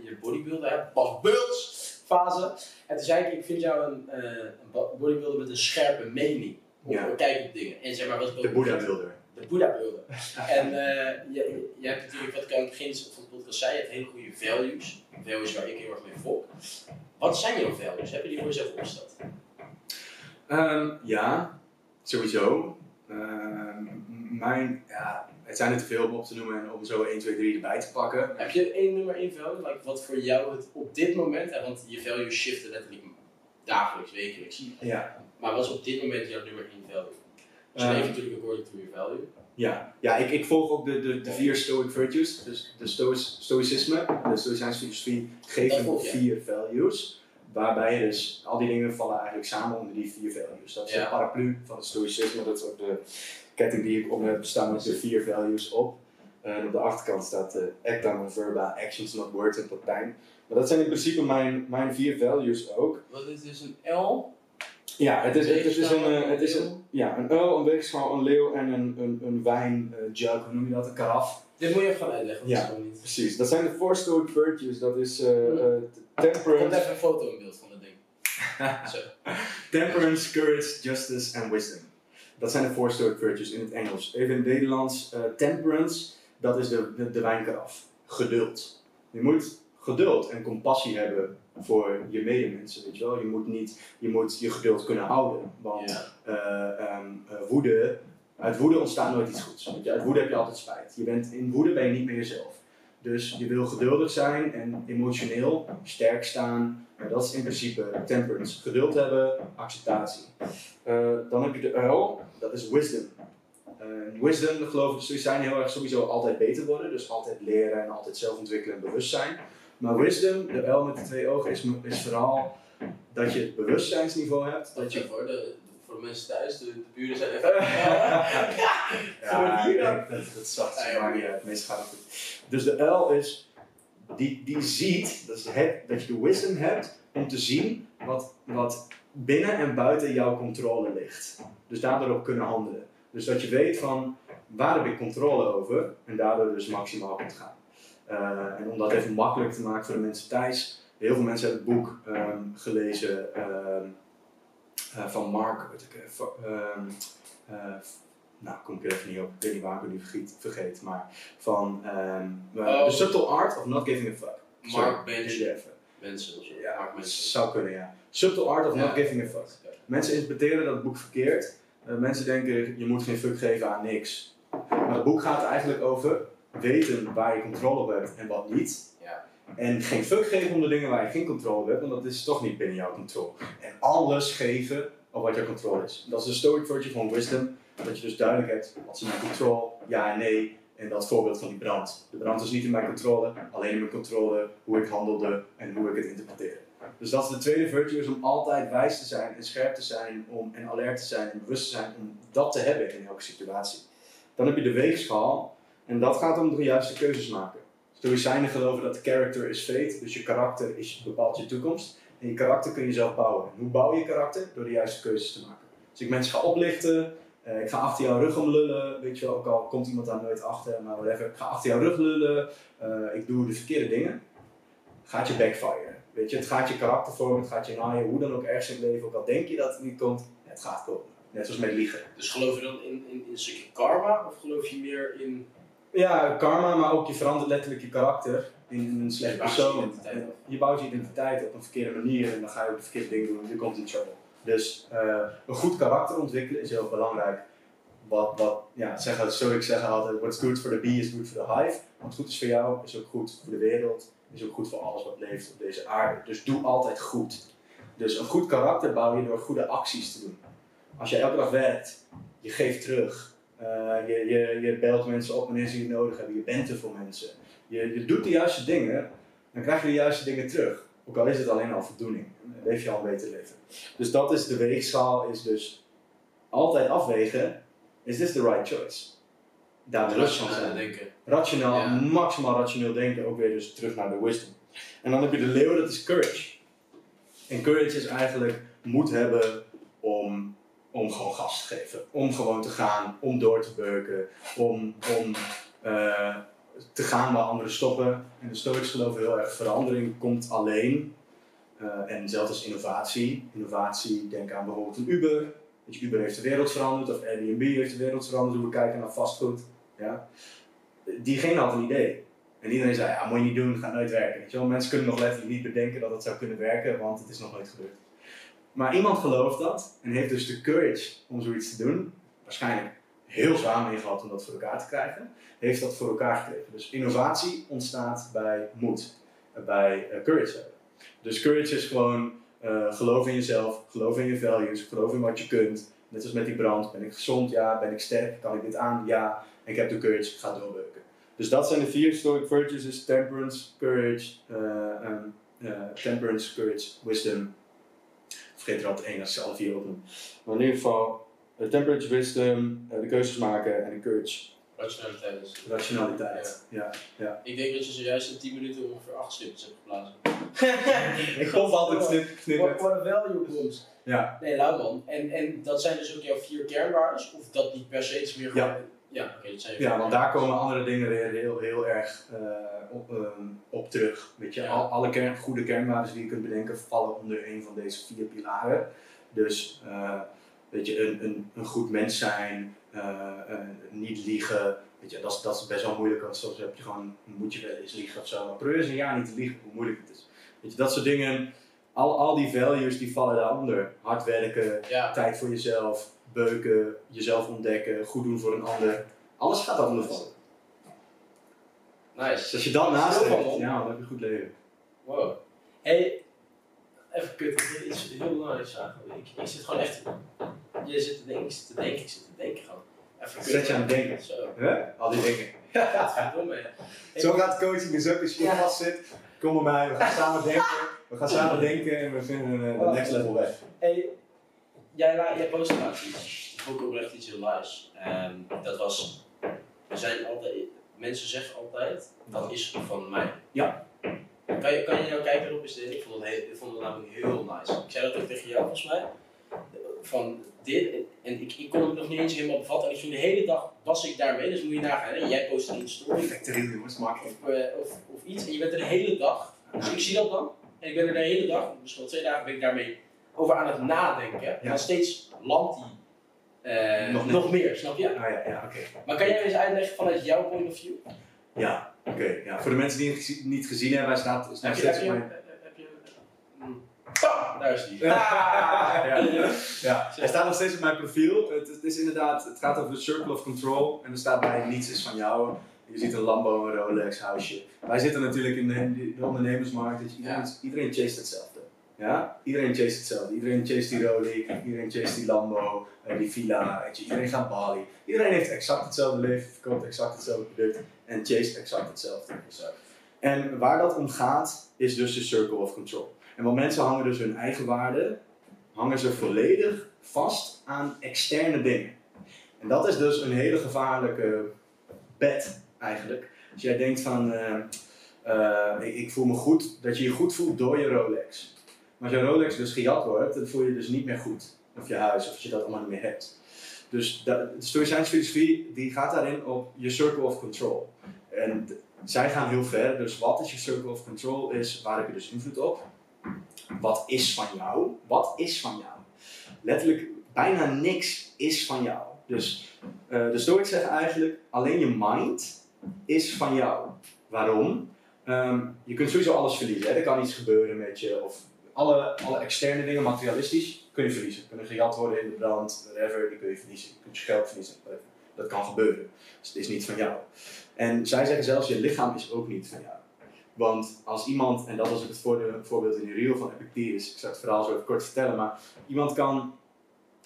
je bodybuilder, hè, pas bults fase. En toen zei ik, ik vind jou een, eh, een bo- bodybuilder met een scherpe mening. Of Ja. kijk op dingen. En zeg maar, wat De Boeddha Builder. De Boeddha beelden. en eh, je, je hebt natuurlijk, wat ik aan het begin van de podcast zei, je hebt hele goede values. Values waar ik heel erg mee volg. Wat zijn jouw values? Heb je die voor jezelf opgesteld? Ehm, ja, sowieso. Ehm, mijn, ja, het zijn er te veel om op te noemen en om zo 1, 2, 3 erbij te pakken. Heb je één nummer één value? Like, wat voor jou het op dit moment, hè, want je values shiften letterlijk dagelijks, wekelijks. Ja. Maar wat is op dit moment jouw nummer één value? Dus je Eh, leeft natuurlijk according to your value. Ja, ja ik, ik volg ook de, de, de vier Stoic Virtues. Dus de stoïs, Stoïcisme, de Stoïcijnse filosofie, volg je. vier values. Waarbij dus, al die dingen vallen eigenlijk samen onder die vier values. Dat is Ja. de paraplu van het Stoïcisme, dat is ook de ketting die ik om heb staan met de vier values op. En op de achterkant staat de acta non verba, actions not words in het Latijn. Maar dat zijn in principe mijn, mijn vier values ook. Wat is dus een L? Ja, het is, het is, een, Weegschaal, eh, het is een, ja, een uil, een weegschaal, een leeuw en een, een, een wijn eh, jug, hoe noem je dat, een karaf. Dit moet je even gaan uitleggen, want Ja. dat is gewoon niet. Precies, dat zijn de four stoic virtues. Dat is Er komt temperance, even een foto in beeld van het ding. Zo. temperance, courage, justice en wisdom. Dat zijn de four stoic virtues in het Engels. Even in het Nederlands, temperance, dat is de, de, de wijnkaraf. Geduld. Je moet geduld en compassie hebben voor je medemensen, weet je wel. Je moet, niet, je, moet je geduld kunnen houden. Want eh, ehm, eh, woede, uit woede ontstaat nooit iets goeds. Weet je? Uit woede heb je altijd spijt. Je bent, in woede ben je niet meer jezelf. Dus je wil geduldig zijn en emotioneel sterk staan. Dat is in principe temperance. Geduld hebben, acceptatie. Eh, dan heb je de uil, dat is wisdom. Wisdom, geloof ik, de Stoïcijnen heel erg sowieso altijd beter worden. Dus altijd leren en altijd zelf ontwikkelen en bewust zijn. Maar wisdom, de uil met de twee ogen, is, is vooral dat je het bewustzijnsniveau hebt. Dat je voor de, voor de mensen thuis, de, de buren zijn even. Ja, dan? denk dat dat zacht Ja, ja. maar niet uit. Meestal gaat het goed. Dus de uil is, die, die ziet, dat, is het, dat je de wisdom hebt om te zien wat, wat binnen en buiten jouw controle ligt. Dus daardoor ook kunnen handelen. Dus dat je weet van, waar heb ik controle over? En daardoor dus maximaal kunt gaan. Eh, en om dat even makkelijk te maken voor de mensen thuis. Heel veel mensen hebben het boek ehm, gelezen ehm, eh, van Mark, eh, ehm, eh, nou, kom ik er even niet op. Ik weet niet waar ik het nu vergeet, vergeet maar van eh, Oh. The Subtle Art of Not Giving a Fuck. Mark Benson. Mensen zo. Ja, Mark Benson. zou kunnen, ja. Subtle Art of Ja. Not Giving a Fuck. Ja. mensen interpreteren dat boek verkeerd. Mensen denken, je moet geen fuck geven aan niks. Maar het boek gaat eigenlijk over weten waar je controle op hebt en wat niet. Ja. En geen fuck geven om de dingen waar je geen controle op hebt, want dat is toch niet binnen jouw controle. En alles geven op wat jouw controle is. Dat is de stoic virtue van wisdom. Dat je dus duidelijk hebt, wat is in mijn controle, ja en nee. En dat voorbeeld van die brand. De brand is niet in mijn controle, alleen in mijn controle hoe ik handelde en hoe ik het interpreteerde. Dus dat is de tweede virtue, is om altijd wijs te zijn en scherp te zijn om, en alert te zijn en bewust te zijn om dat te hebben in elke situatie. Dan heb je de weegschaal en dat gaat om de juiste keuzes maken. Stoïcijnen geloven dat character is fate, dus je karakter is, bepaalt je toekomst. En je karakter kun je zelf bouwen. En hoe bouw je karakter? Door de juiste keuzes te maken. Dus ik mensen ga oplichten, eh, ik ga achter jouw rug om lullen, weet je wel, ook al komt iemand daar nooit achter, maar whatever. Ik ga achter jouw rug lullen, eh, ik doe de verkeerde dingen. Gaat je backfire. Weet je, het gaat je karakter vormen, het gaat je naaien, hoe dan ook ergens in het leven, ook al denk je dat het niet komt, het gaat komen. Net zoals met liegen. Dus geloof je dan in, in, in een stukje karma of geloof je meer in Ja, karma, maar ook je verandert letterlijk je karakter in een slecht Je je persoon. op. Je bouwt je identiteit op een verkeerde manier en dan ga je ook de verkeerde dingen doen en je komt in trouble. Dus eh, een goed karakter ontwikkelen is heel belangrijk. Wat, wat ja, zeggen, zo ik zeg altijd, what's good for the bee is good for the hive. Wat goed is voor jou is ook goed voor de wereld, is ook goed voor alles wat leeft op deze aarde. Dus doe altijd goed. Dus een goed karakter bouw je door goede acties te doen. Als je elke dag werkt, je geeft terug, eh, je, je, je belt mensen op wanneer ze je nodig hebben, je bent er voor mensen. Je, je doet de juiste dingen, dan krijg je de juiste dingen terug. Ook al is het alleen al voldoening, dan leef je al een beter leven. Dus dat is de weegschaal, is dus altijd afwegen, is this the right choice? Daar bewust van rationeel zijn. denken? Rationaal, Ja. maximaal rationeel denken, ook weer dus terug naar de wisdom. En dan heb je de leeuw, dat is courage. En courage is eigenlijk moed hebben om, om gewoon gas te geven. Om gewoon te gaan, om door te beuken, om, om eh, te gaan waar anderen stoppen. En de Stoics geloven heel erg, verandering komt alleen. Eh, en zelfs als innovatie. Innovatie, denk aan bijvoorbeeld een Uber. Je, Uber heeft de wereld veranderd, of Airbnb heeft de wereld veranderd, hoe we kijken naar vastgoed. Ja. Diegene had een idee. En iedereen zei, ja, moet je niet doen, gaat nooit werken. Weet je wel? Mensen kunnen nog letterlijk niet bedenken dat het zou kunnen werken, want het is nog nooit gebeurd. Maar iemand gelooft dat en heeft dus de courage om zoiets te doen. Waarschijnlijk heel zwaar mee om dat voor elkaar te krijgen. Heeft dat voor elkaar gekregen. Dus innovatie ontstaat bij moed, eh, bij eh, courage hebben. Dus courage is gewoon eh, geloof in jezelf, geloof in je values, geloof in wat je kunt. Net als met die brand. Ben ik gezond? Ja. Ben ik sterk? Kan ik dit aan? Ja. En ik heb de courage, ga doorbeuken. Dus dat zijn de vier stoic virtues: temperance, courage, eh, temperance, courage, wisdom. Vergeet er altijd één als alle vier opnoem. Maar in ieder geval, eh, temperance, wisdom, eh, de keuzes maken en de courage, Rationaliteit is. rationaliteit. Ja. Ja. Ik denk dat je zojuist in 10 minuten ongeveer 8 stipjes hebt geblazen. Ik kom altijd knip, knippen. What a value. Ja. Nee, Lauwman. En, en dat zijn dus ook jouw vier kernwaarden? Of dat niet per se, het is meer gewoon... Ja. Ja, oké, want daar komen andere dingen weer heel, heel erg eh, op, ehm, op terug. Weet je, Ja. al, alle kern, goede kernwaarden die je kunt bedenken vallen onder een van deze vier pilaren. Dus eh, weet je, een, een, een goed mens zijn, eh, niet liegen. Weet je, dat, is, dat is best wel moeilijk, want soms heb je gewoon, moet je wel eens liegen of zo. Maar probeer eens een jaar niet te liegen, hoe moeilijk het is. Weet je, dat soort dingen, al, al die values die vallen daaronder. Hard werken, Ja, tijd voor jezelf, beuken, jezelf ontdekken, goed doen voor een ander. Alles gaat daaronder vallen. nice. Dus als je dat naast hebt, ja, dan heb je een goed leven. Wow. Hey, even kut, dit is heel belangrijk zaken. Ik, ik zit gewoon echt. Je zit te denken, ik zit te denken, ik zit te denken gewoon. Even kut. Zet je aan het denken. Zo. Huh? Al die dingen. Godverdomme. Hey, Zo gaat coaching dus ook als je Ja. vast zit. Kom bij mij, we gaan samen denken. We gaan samen denken en we vinden eh, de next level weg. Hey, jij, jij postte laatst iets. Ik vond ook oprecht iets heel. Ehm, dat was. We zijn altijd. Mensen zeggen altijd. Dat is van mij. Ja. Kan je, kan je nou kijken op eens dit? Ik vond het, heel, ik vond het namelijk heel nice. Ik zei dat ook tegen jou volgens mij. Van dit. En ik, ik kon het nog niet eens helemaal bevatten. En ik ging de hele dag was ik daarmee. Dus moet je nagaan. Hè? Jij post een story. Factory jongens, makkelijk. Of, eh, of, of iets. En je bent er de hele dag. Dus ik zie dat dan. En ik ben er de hele dag, misschien wel twee dagen, ben ik daarmee over aan het nadenken. En dan steeds landt die eh, Nog nog, meer, snap je? Ah ja, ja. Maar kan jij eens uitleggen vanuit jouw point of view? Ja, oké. ja. Voor de mensen die het niet gezien hebben, hij staat, staat Heb steeds je, op mijn... heb je, hmm, Bam, daar is die. ja, ja. Hij staat nog steeds op mijn profiel. Het, het is inderdaad, het gaat over de circle of control. En er staat bij niets is van jou. Je ziet een Lambo, een Rolex, huisje. Wij zitten natuurlijk in de, de ondernemersmarkt. Dus iedereen, iedereen chase hetzelfde. Ja? Iedereen chase hetzelfde. Iedereen chase die Rolex, iedereen chase die Lambo, eh, die villa. Weet je. Iedereen gaat Bali. Iedereen heeft exact hetzelfde leven, verkoopt exact hetzelfde product en chase exact hetzelfde. En waar dat om gaat, is dus de circle of control. En want mensen hangen dus hun eigen waarde, hangen ze volledig vast aan externe dingen. En dat is dus een hele gevaarlijke bed eigenlijk. Als jij denkt van, eh, eh, ik, ik, voel me goed, dat je je goed voelt door je Rolex. Als je Rolex dus gejat wordt, dan voel je je dus niet meer goed. Of je huis, of je dat allemaal niet meer hebt. Dus de Stoïcijnse filosofie die gaat daarin op je circle of control. En zij gaan heel ver, dus wat is je circle of control is, waar heb je dus invloed op? Wat is van jou? Wat is van jou? Letterlijk, bijna niks is van jou. Dus uh, de Stoics zeggen eigenlijk, alleen je mind is van jou. Waarom? Ehm, je kunt sowieso alles verliezen. Er kan iets gebeuren met je. Of alle, alle externe dingen, materialistisch, kun je verliezen. Kunnen gejat worden in de brand, whatever, die kun je verliezen. Je kunt je geld verliezen, Dat kan gebeuren. Dus het is niet van jou. En zij zeggen zelfs, je lichaam is ook niet van jou. Want als iemand, en dat was het voorbeeld in de reel van Epictetus, ik zal het verhaal zo even kort vertellen, maar iemand kan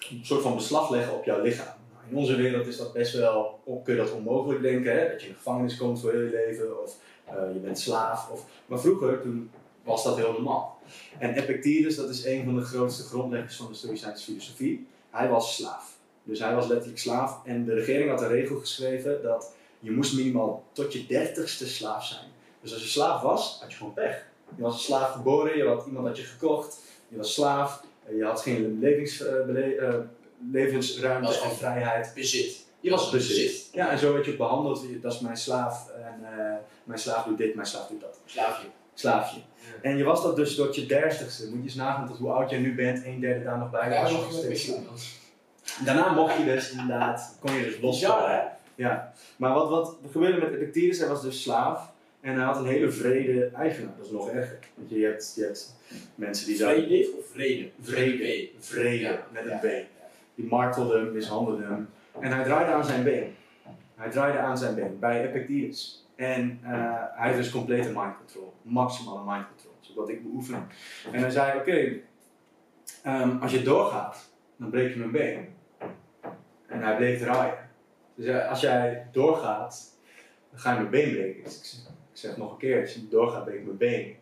een soort van beslag leggen op jouw lichaam. Nou, in onze wereld is dat best wel, kun je dat onmogelijk denken, hè? dat je in de gevangenis komt voor heel je leven, of uh, je bent slaaf. Of, maar vroeger, toen was dat heel normaal. En Epictetus, dat is een van de grootste grondleggers van de Stoïcijnse filosofie, hij was slaaf. Dus hij was letterlijk slaaf en de regering had een regel geschreven dat je moest minimaal tot je dertigste slaaf zijn. Dus als je slaaf was, had je gewoon pech. Je was een slaaf geboren, je had iemand had je gekocht, je was slaaf, je had geen levens, uh, levensruimte en vrijheid. Bezit. Je was bezit. Ja, en zo werd je behandeld. Dat is mijn slaaf, en uh, mijn slaaf doet dit, mijn slaaf doet dat. Slaafje. Slaafje. Ja. En je was dat dus tot je dertigste. Moet je eens nagaan tot hoe oud jij nu bent, een derde daar nog bij. Ja, steeds. Daarna mocht je dus inderdaad, kon je dus los. Ja, hè? Ja. Maar wat, wat gebeurde met Epictetus? Hij was dus slaaf. En hij had een hele vrede eigenaar, dat is nog erger. Want je hebt, je hebt mensen die zouden... Vrede of vrede? Vrede. Vrede, met een B. Die martelden hem, mishandelden hem. En hij draaide aan zijn been. Hij draaide aan zijn been bij Epictetus. En uh, hij heeft dus complete mind control. Maximale mind control. Zodat ik beoefen. En hij zei, oké, um, als je doorgaat, dan breek je mijn been. En hij bleef draaien. Dus als jij doorgaat, dan ga je mijn been breken. Dus ik ik zeg nog een keer, als je doorgaat, breek ik mijn been.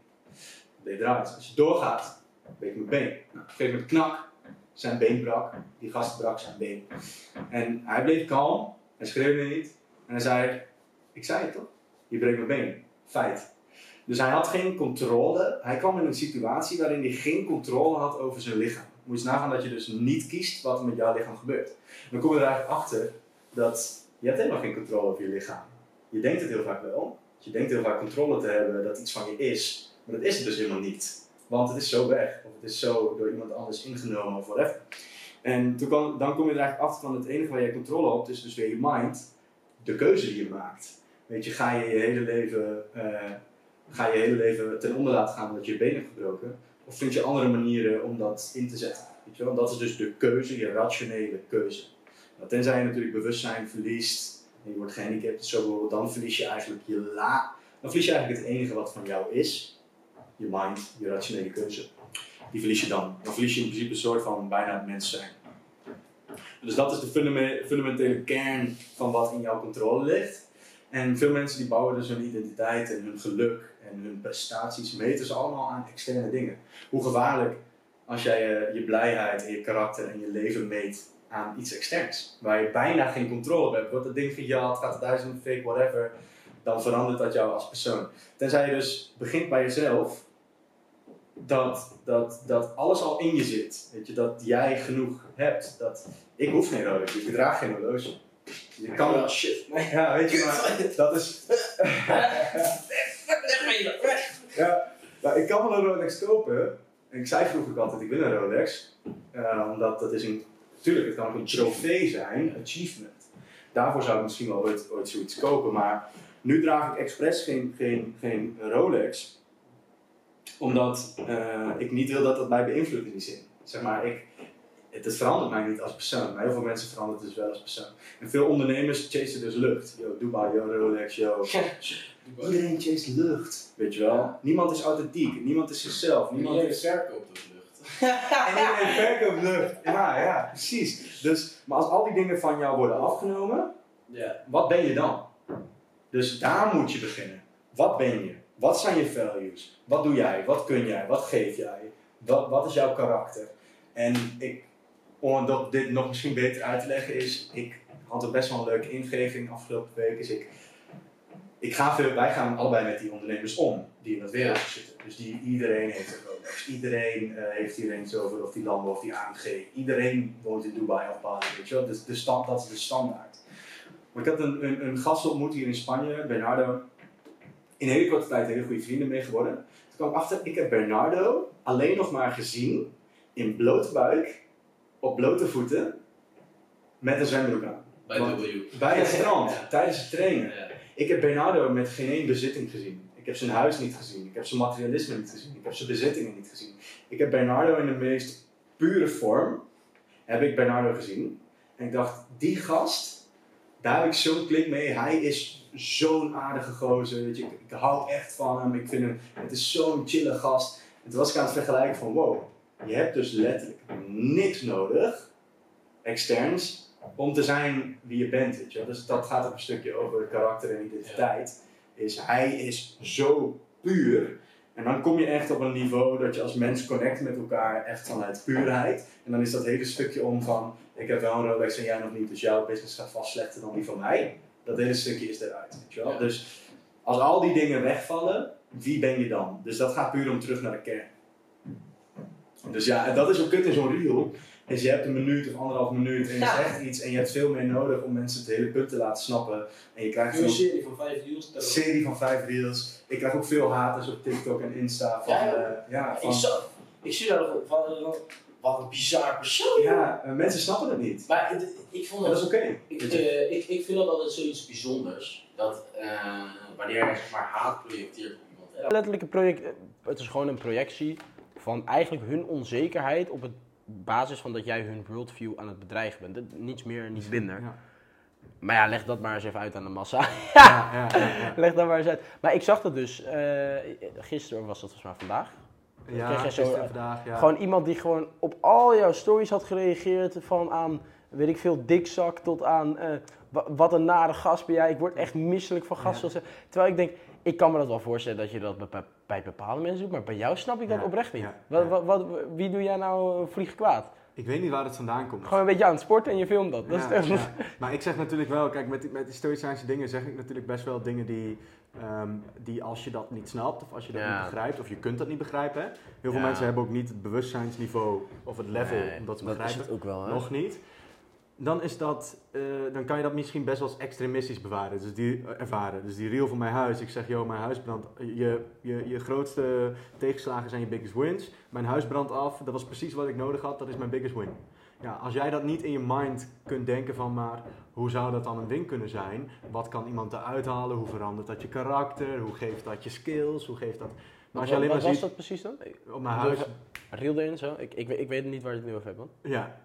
Deed draait. Als je doorgaat, breek ik mijn been. Nou, op een gegeven moment knak, zijn been brak. Die gast brak zijn been. En hij bleef kalm, hij schreeuwde niet. En hij zei, ik zei het toch? Je breekt mijn been. Feit. Dus hij had geen controle. Hij kwam in een situatie waarin hij geen controle had over zijn lichaam. Moet je nagaan dat je dus niet kiest wat er met jouw lichaam gebeurt. Dan kom je er eigenlijk achter dat je hebt helemaal geen controle over je lichaam. Je denkt het heel vaak wel, je denkt heel vaak controle te hebben dat iets van je is, maar dat is het dus helemaal niet. Want het is zo weg, of het is zo door iemand anders ingenomen of whatever. En toen dan kom je er eigenlijk achter van het enige waar je controle op is dus weer je mind, de keuze die je maakt. Weet je, ga je je hele leven, uh, ga je, hele leven ten onder laten gaan omdat je je hebt gebroken? Of vind je andere manieren om dat in te zetten? Weet je? Dat is dus de keuze, je rationele keuze. Nou, tenzij je natuurlijk bewustzijn verliest, en je wordt gehandicapt, zo, dan verlies je eigenlijk je la. Dan verlies je eigenlijk het enige wat van jou is, je mind, je rationele keuze. Die verlies je dan. Dan verlies je in principe een soort van bijna het mens zijn. Dus dat is de fundamentele kern van wat in jouw controle ligt. En veel mensen die bouwen dus hun identiteit en hun geluk en hun prestaties meten ze allemaal aan externe dingen. Hoe gevaarlijk als jij je, je blijheid en je karakter en je leven meet aan iets externs. Waar je bijna geen controle op hebt. Wordt het ding gejat, gaat het duizend fake, whatever. Dan verandert dat jou als persoon. Tenzij je dus begint bij jezelf. Dat, dat, dat alles al in je zit. Weet je, dat jij genoeg hebt. Dat, ik hoef geen horloge, ik draag geen horloge. Je kan wel shit. Ja, weet je, maar dat is. ja, nou, ik kan wel een Rolex kopen. En ik zei vroeger altijd, ik wil een Rolex. Uh, omdat dat is een Tuurlijk, het kan ook een trofee zijn, achievement. Daarvoor zou ik misschien wel ooit, ooit zoiets kopen, maar nu draag ik expres geen, geen, geen Rolex. Omdat eh, ik niet wil dat dat mij beïnvloedt in die zin. Zeg maar, ik, het, het verandert mij niet als persoon. Maar heel veel mensen veranderen het dus wel als persoon. En veel ondernemers chasen dus lucht. Yo, Dubai, yo, Rolex, yo. Iedereen chase lucht. Weet je wel? Niemand is authentiek. Niemand is zichzelf. Niemand Iedereen is... verkoopt ook lucht. En iedereen verkoopt lucht. Ja, ja, precies. Dus, maar als al die dingen van jou worden afgenomen, Ja. wat ben je dan? Dus daar moet je beginnen. Wat ben je? Wat zijn je values? Wat doe jij? Wat kun jij? Wat geef jij? Wat, wat is jouw karakter? En ik, om dat dit nog misschien beter uit te leggen is, ik had er best wel een leuke ingeving afgelopen week. Is ik, ik ga veel, wij gaan allebei met die ondernemers om die in dat wereldje zitten. Dus die, iedereen heeft een Rolex. Iedereen eh, heeft hier eens over of die landen of die AMG. Iedereen woont in Dubai of Bali, weet je wel. Dus de stand, dat is de standaard. Maar ik had een, een, een gast ontmoet hier in Spanje, Bernardo. In hele korte tijd hele goede vrienden mee geworden. Toen kwam ik achter, ik heb Bernardo alleen nog maar gezien in blote buik, op blote voeten, met een zwembroek aan. Bij Want- W. Bij het strand, Ja. tijdens het trainen. Ja. Ik heb Bernardo met geen één bezitting gezien. Ik heb zijn huis niet gezien. Ik heb zijn materialisme niet gezien. Ik heb zijn bezittingen niet gezien. Ik heb Bernardo in de meest pure vorm, heb ik Bernardo gezien. En ik dacht, die gast, daar heb ik zo'n klik mee. Hij is zo'n aardige gozer. Weet je. Ik, ik hou echt van hem. Ik vind hem, het is zo'n chille gast. En toen was ik aan het vergelijken van, wow, je hebt dus letterlijk niks nodig, externs, om te zijn wie je bent. Weet je. wel. Dus dat gaat ook een stukje over karakter en identiteit. Is, hij is zo puur. En dan kom je echt op een niveau dat je als mens connect met elkaar echt vanuit puurheid. En dan is dat hele stukje om van, ik heb wel een Rolex en jij nog niet, dus jouw business gaat vast slechter dan die van mij. Dat hele stukje is eruit, weet je wel. Ja. Dus als al die dingen wegvallen, wie ben je dan? Dus dat gaat puur om terug naar de kern. Dus ja, en dat is ook kut in zo'n reel. Is je hebt een minuut of anderhalf minuut en je Ja. zegt iets en je hebt veel meer nodig om mensen het hele punt te laten snappen. En je krijgt Een serie van vijf deals. een serie van vijf reels. Ik krijg ook veel haters op TikTok en Insta van, Ja, ja, ja. Ik, van, ik zie daar van, van, wat een bizar persoon. ja, eh, mensen snappen het niet. Maar het- ik vond dat dat, is oké. ik, eh, ik, ik vind dat altijd zoiets bijzonders. Dat eh, wanneer je zeg maar haat projecteert op iemand. hè, Letterlijk een project, eh, het is gewoon een projectie van eigenlijk hun onzekerheid op het basis van dat jij hun worldview aan het bedreigen bent. Niets meer, niets minder. Ja. Maar ja, leg dat maar eens even uit aan de massa. Ja, ja, leg dat maar eens uit. Maar ik zag dat dus, eh, gisteren was dat volgens mij vandaag. Ja, zo, gisteren, vandaag, ja. Gewoon iemand die gewoon op al jouw stories had gereageerd. Van aan, weet ik veel, dikzak tot aan, eh, wa- wat een nare gast ben jij. Ik word echt misselijk van gasten. Terwijl ik denk, ik kan me dat wel voorstellen dat je dat bij, bij bepaalde mensen doet. Maar bij jou snap ik dat Ja, oprecht niet. ja, Wat, wat, wat- wie doe jij nou eh, vlieg kwaad? Ik weet niet waar het vandaan komt. Gewoon een beetje aan het sporten en je filmt dat. dat Ja, is ja. Maar ik zeg natuurlijk wel, kijk, met die, met die stoïcijnse dingen zeg ik natuurlijk best wel dingen die, ehm, die als je dat niet snapt of als je dat Ja. niet begrijpt of je kunt dat niet begrijpen. Heel veel mensen hebben ook niet het bewustzijnsniveau of het level Nee, om dat te dat is begrijpen. het ook wel, hè? Nog niet. Dan, is dat, eh, dan kan je dat misschien best wel als extremistisch bewaren, dus die, eh, ervaren. Dus die reel van mijn huis, ik zeg, joh, mijn huis brandt. Je, je, je grootste tegenslagen zijn je biggest wins. Mijn huis brandt af, dat was precies wat ik nodig had, dat is mijn biggest win. Ja, als jij dat niet in je mind kunt denken van, maar hoe zou dat dan een win kunnen zijn? Wat kan iemand eruit halen? Hoe verandert dat je karakter? Hoe geeft dat je skills? Hoe geeft dat... Maar als je alleen wat maar was ziet dat precies dan? op mijn huis... Reel erin zo? Ik, ik, weet- ik weet niet waar je het nu over hebt, man. Ja,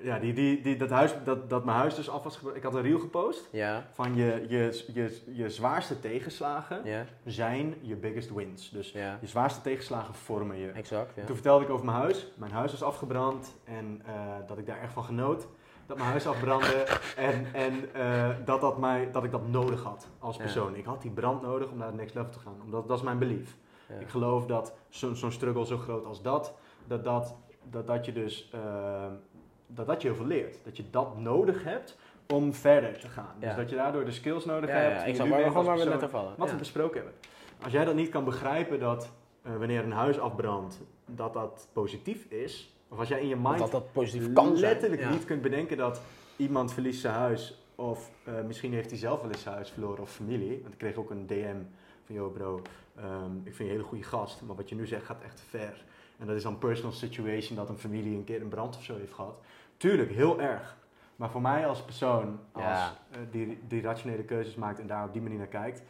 ja die, die, die, dat, huis, dat, dat mijn huis dus af was... Ik had een reel gepost. Ja, van je, je, je, je zwaarste tegenslagen ja, zijn je biggest wins. Dus ja. je zwaarste tegenslagen vormen je. Exact. Toen vertelde ik over mijn huis. Mijn huis was afgebrand en eh, dat ik daar echt van genoot. Dat mijn huis afbrandde en, en eh, dat, dat, mij, dat ik dat nodig had als persoon. Ik had die brand nodig om naar het next level te gaan. Omdat dat is mijn belief. Ik geloof dat zo'n zo'n struggle zo groot als dat, dat, dat, dat, dat je dus eh, dat, dat je heel veel leert. Dat je dat nodig hebt om verder te gaan. Dus dat je daardoor de skills nodig hebt. ik zal nu maar gewoon waar we net over hadden. Wat we besproken hebben. Als jij dat niet kan begrijpen dat eh, wanneer een huis afbrandt, dat dat positief is. Of als jij in je mind Dat dat positief kan zijn. letterlijk niet kunt bedenken dat iemand verliest zijn huis. Of eh, misschien heeft hij zelf wel eens zijn huis verloren of familie. Want ik kreeg ook een DM van, yo bro, ehm, ik vind je een hele goede gast. Maar wat je nu zegt gaat echt ver. En dat is dan personal situation dat een familie een keer een brand of zo heeft gehad. Tuurlijk, heel erg. Maar voor mij als persoon, als, Ja. eh, die, die rationele keuzes maakt en daar op die manier naar kijkt,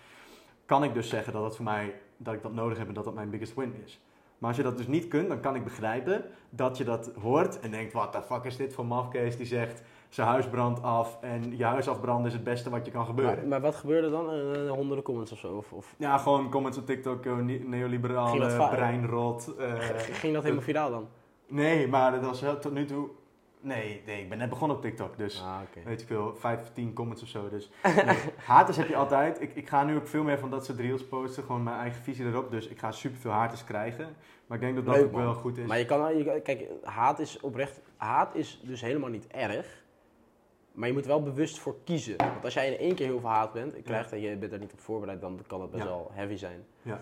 kan ik dus zeggen dat het voor mij, dat ik dat nodig heb en dat dat mijn biggest win is. Maar als je dat dus niet kunt, dan kan ik begrijpen dat je dat hoort en denkt, wat de fuck is dit voor mafkees die zegt, zijn huis brandt af en je huis afbranden is het beste wat je kan gebeuren. Maar, maar wat gebeurde dan? Eh, honderden comments of zo? Of, of Ja, gewoon comments op TikTok, eh, ne- Ging dat neoliberale, va- breinrot. eh, ging dat helemaal viraal dan? nee, maar dat was wel tot nu toe... Nee, nee, ik ben net begonnen op TikTok, dus Ah, weet ik veel, 5 of 10 comments of zo. Dus nee, haters heb je altijd. Ik, ik ga nu ook veel meer van dat soort reels posten, gewoon mijn eigen visie erop. Dus ik ga superveel haters krijgen. Maar ik denk dat dat Leuk, ook wel goed is. Maar je kan, je, kijk, haat is oprecht, haat is dus helemaal niet erg. Maar je moet wel bewust voor kiezen. Want als jij in één keer heel veel haat bent, en krijgt en je bent er niet op voorbereid, dan kan dat best Ja. wel heavy zijn. Ja.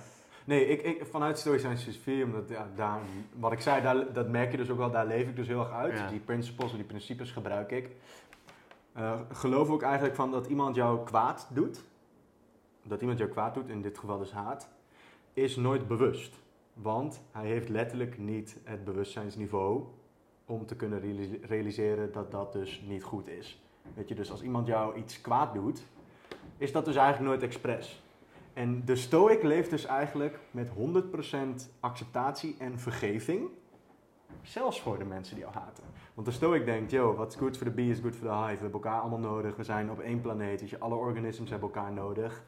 Nee, ik, ik, vanuit Stoïcijnse filosofie, omdat ja, daar, wat ik zei, daar, dat merk je dus ook wel, daar leef ik dus heel erg uit. Ja. Die principles en die principes gebruik ik. Eh, geloof ook eigenlijk van dat iemand jou kwaad doet, dat iemand jou kwaad doet, in dit geval dus haat, is nooit bewust. Want hij heeft letterlijk niet het bewustzijnsniveau om te kunnen realis- realiseren dat dat dus niet goed is. Weet je, dus als iemand jou iets kwaad doet, is dat dus eigenlijk nooit expres. En de Stoic leeft dus eigenlijk met 100% acceptatie en vergeving. Zelfs voor de mensen die jou haten. Want de Stoic denkt, yo, what's good for the bee is good for the hive. We hebben elkaar allemaal nodig. We zijn op één planeet. Dus je, alle organismen hebben elkaar nodig.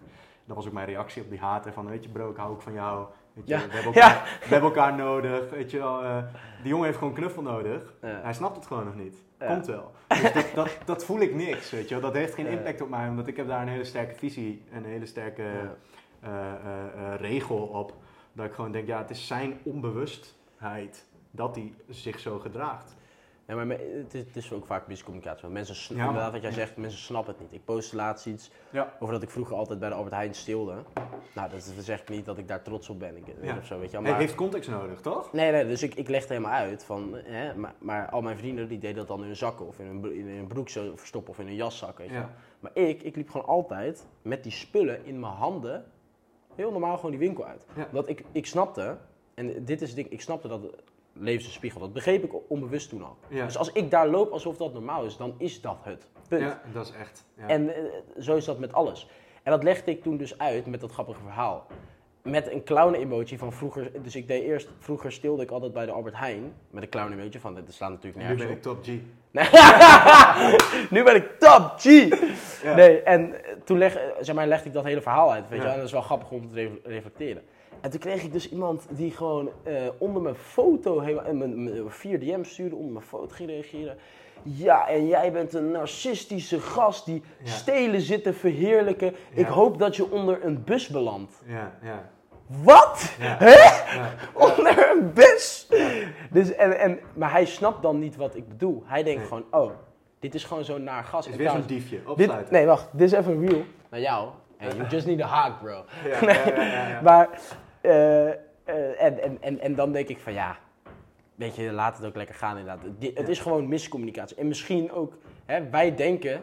Dat was ook mijn reactie op die haten. Van, weet je bro, ik hou ook van jou. Weet je, Ja. we, hebben elkaar, we hebben elkaar nodig. Weet je eh, die jongen heeft gewoon knuffel nodig. Ja. Hij snapt het gewoon nog niet. Komt wel. Dus dat, dat, dat voel ik niks, weet je wel. Dat heeft geen impact op mij. Omdat ik heb daar een hele sterke visie. en Een hele sterke eh, eh, eh, regel op. Dat ik gewoon denk, ja, het is zijn onbewustheid dat hij zich zo gedraagt. Ja, maar het is, het is ook vaak miscommunicatie. Want mensen, sn- Ja, man. inderdaad wat jij zegt, mensen snappen het niet. Ik postte laatst iets Ja. over dat ik vroeger altijd bij de Albert Heijn stilde. Nou, dat, dat zeg ik niet dat ik daar trots op ben. Ik, of zo, weet je Maar, heeft context nodig, toch? Nee, nee, dus ik, ik legde helemaal uit van, hè, maar, maar al mijn vrienden die deden dat dan in hun zakken of in hun, in hun broek zo verstoppen of in hun jaszak, weet je. Maar ik, ik liep gewoon altijd met die spullen in mijn handen, heel normaal gewoon die winkel uit. Want ik, ik snapte, en dit is het ding, ik snapte dat leven is een spiegel. Dat begreep ik onbewust toen al. Ja. Dus als ik daar loop alsof dat normaal is, dan is dat het. Punt. Ja, dat is echt. Ja. En eh, zo is dat met alles. En dat legde ik toen dus uit met dat grappige verhaal. Met een clown-emoji van vroeger. Dus ik deed eerst, vroeger stilde ik altijd bij de Albert Heijn. Met een clown-emoji van, dit slaat natuurlijk nu nergens ben op. ik top G. Nee. nu ben ik top G! Ja. Nee, en toen leg, eh, zeg maar, legde ik dat hele verhaal uit. Weet je, en dat is wel grappig om te re- reflecteren. En toen kreeg ik dus iemand die gewoon eh, onder mijn foto, helemaal- en mijn, mijn 4 DM stuurde, onder mijn foto ging reageren. Ja, en jij bent een narcistische gast die Ja. stelen zit te verheerlijken. Ik hoop dat je onder een bus belandt. Ja, ja. Wat? Ja. Hè? ja. Onder een bus? Dus, en, en, maar hij snapt dan niet wat ik bedoel. Hij denkt Nee. gewoon, oh, dit is gewoon zo'n naar gas. Het is En weer zo'n diefje. dit, nee, wacht. Dit is even real. Naar jou. Hey, you just need a hug, bro. Ja, ja, ja, ja, ja. Maar, eh, eh, en, en, en, en dan denk ik van, ja, weet je, laat het ook lekker gaan inderdaad. Het is gewoon miscommunicatie. En misschien ook, hè, wij denken,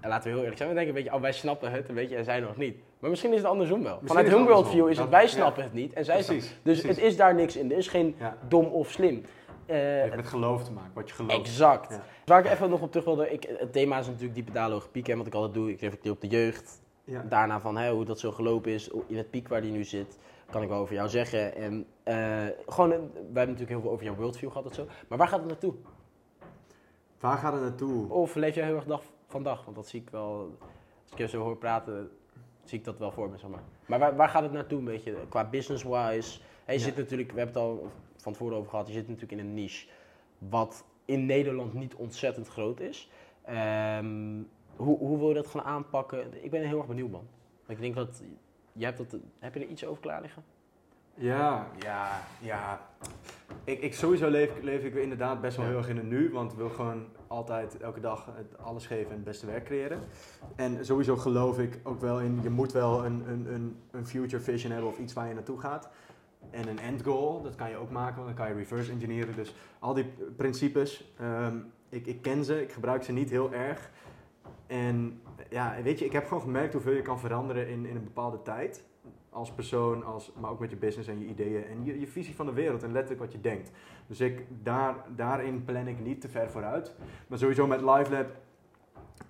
en laten we heel eerlijk zijn, we denken, weet je, oh, wij snappen het, weet je, en zij nog niet. Maar misschien is het andersom wel. Vanuit hun worldview is het, wij ja. snappen het niet en zij snappen Dus precies. het is daar niks in. Er is geen Ja. dom of slim. Het heeft met geloof te maken, wat je gelooft. Exact. Ja. Waar ik even nog op terug wilde, ik, het thema is natuurlijk diepe dalen, hoge pieken. En wat ik altijd doe, ik reflecteer op de jeugd. Ja. Daarna van hè, hoe dat zo gelopen is, in het piek waar die nu zit, kan ik wel over jou zeggen. En eh, gewoon, een- wij hebben natuurlijk heel veel over jouw worldview gehad en zo. Maar waar gaat het naartoe? Waar gaat het naartoe? Of leef jij heel erg dag van dag? Want dat zie ik wel, als ik je zo hoor praten, zie ik dat wel voor me, zeg maar. Maar waar, waar gaat het naartoe een beetje, qua business-wise? Hè, je Ja. zit natuurlijk, we hebben het al van tevoren over gehad, je zit natuurlijk in een niche wat in Nederland niet ontzettend groot is. Ehm, hoe, hoe wil je dat gaan aanpakken? Ik ben heel erg benieuwd, man. Ik denk dat, jij hebt dat, heb je er iets over klaar liggen? Ja, ja, ja. Ik, ik sowieso leef, leef ik inderdaad best wel Ja. heel erg in het nu, want ik wil gewoon altijd elke dag het alles geven en het beste werk creëren. En sowieso geloof ik ook wel in, je moet wel een, een, een, een future vision hebben of iets waar je naartoe gaat. En een end goal, dat kan je ook maken, want dan kan je reverse engineeren. Dus al die principes, ehm, ik, ik ken ze, ik gebruik ze niet heel erg. En ja, weet je, ik heb gewoon gemerkt hoeveel je kan veranderen in, in een bepaalde tijd als persoon, als, maar ook met je business en je ideeën en je, je visie van de wereld en letterlijk wat je denkt. Dus ik, daar, daarin plan ik niet te ver vooruit. Maar sowieso met LiveLab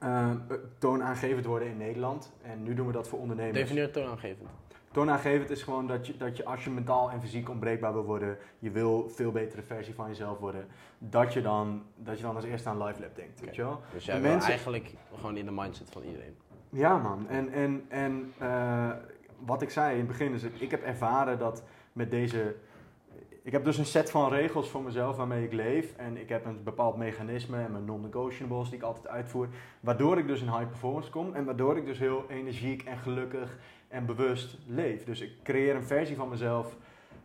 uh, toonaangevend worden in Nederland. En nu doen we dat voor ondernemers. Defineer toonaangevend. Toonaangevend is gewoon dat je, dat je als je mentaal en fysiek onbreekbaar wil worden, je wil veel betere versie van jezelf worden, dat je dan, dat je dan als eerste aan Live Lab denkt, weet je wel? Dus jij mensen- eigenlijk gewoon in de mindset van iedereen. Ja, man. En, en, en eh, wat ik zei in het begin is, ik heb ervaren dat met deze. Ik heb dus een set van regels voor mezelf waarmee ik leef. En ik heb een bepaald mechanisme en mijn non-negotiables die ik altijd uitvoer. Waardoor ik dus in high performance kom. En waardoor ik dus heel energiek en gelukkig en bewust leef. Dus ik creëer een versie van mezelf.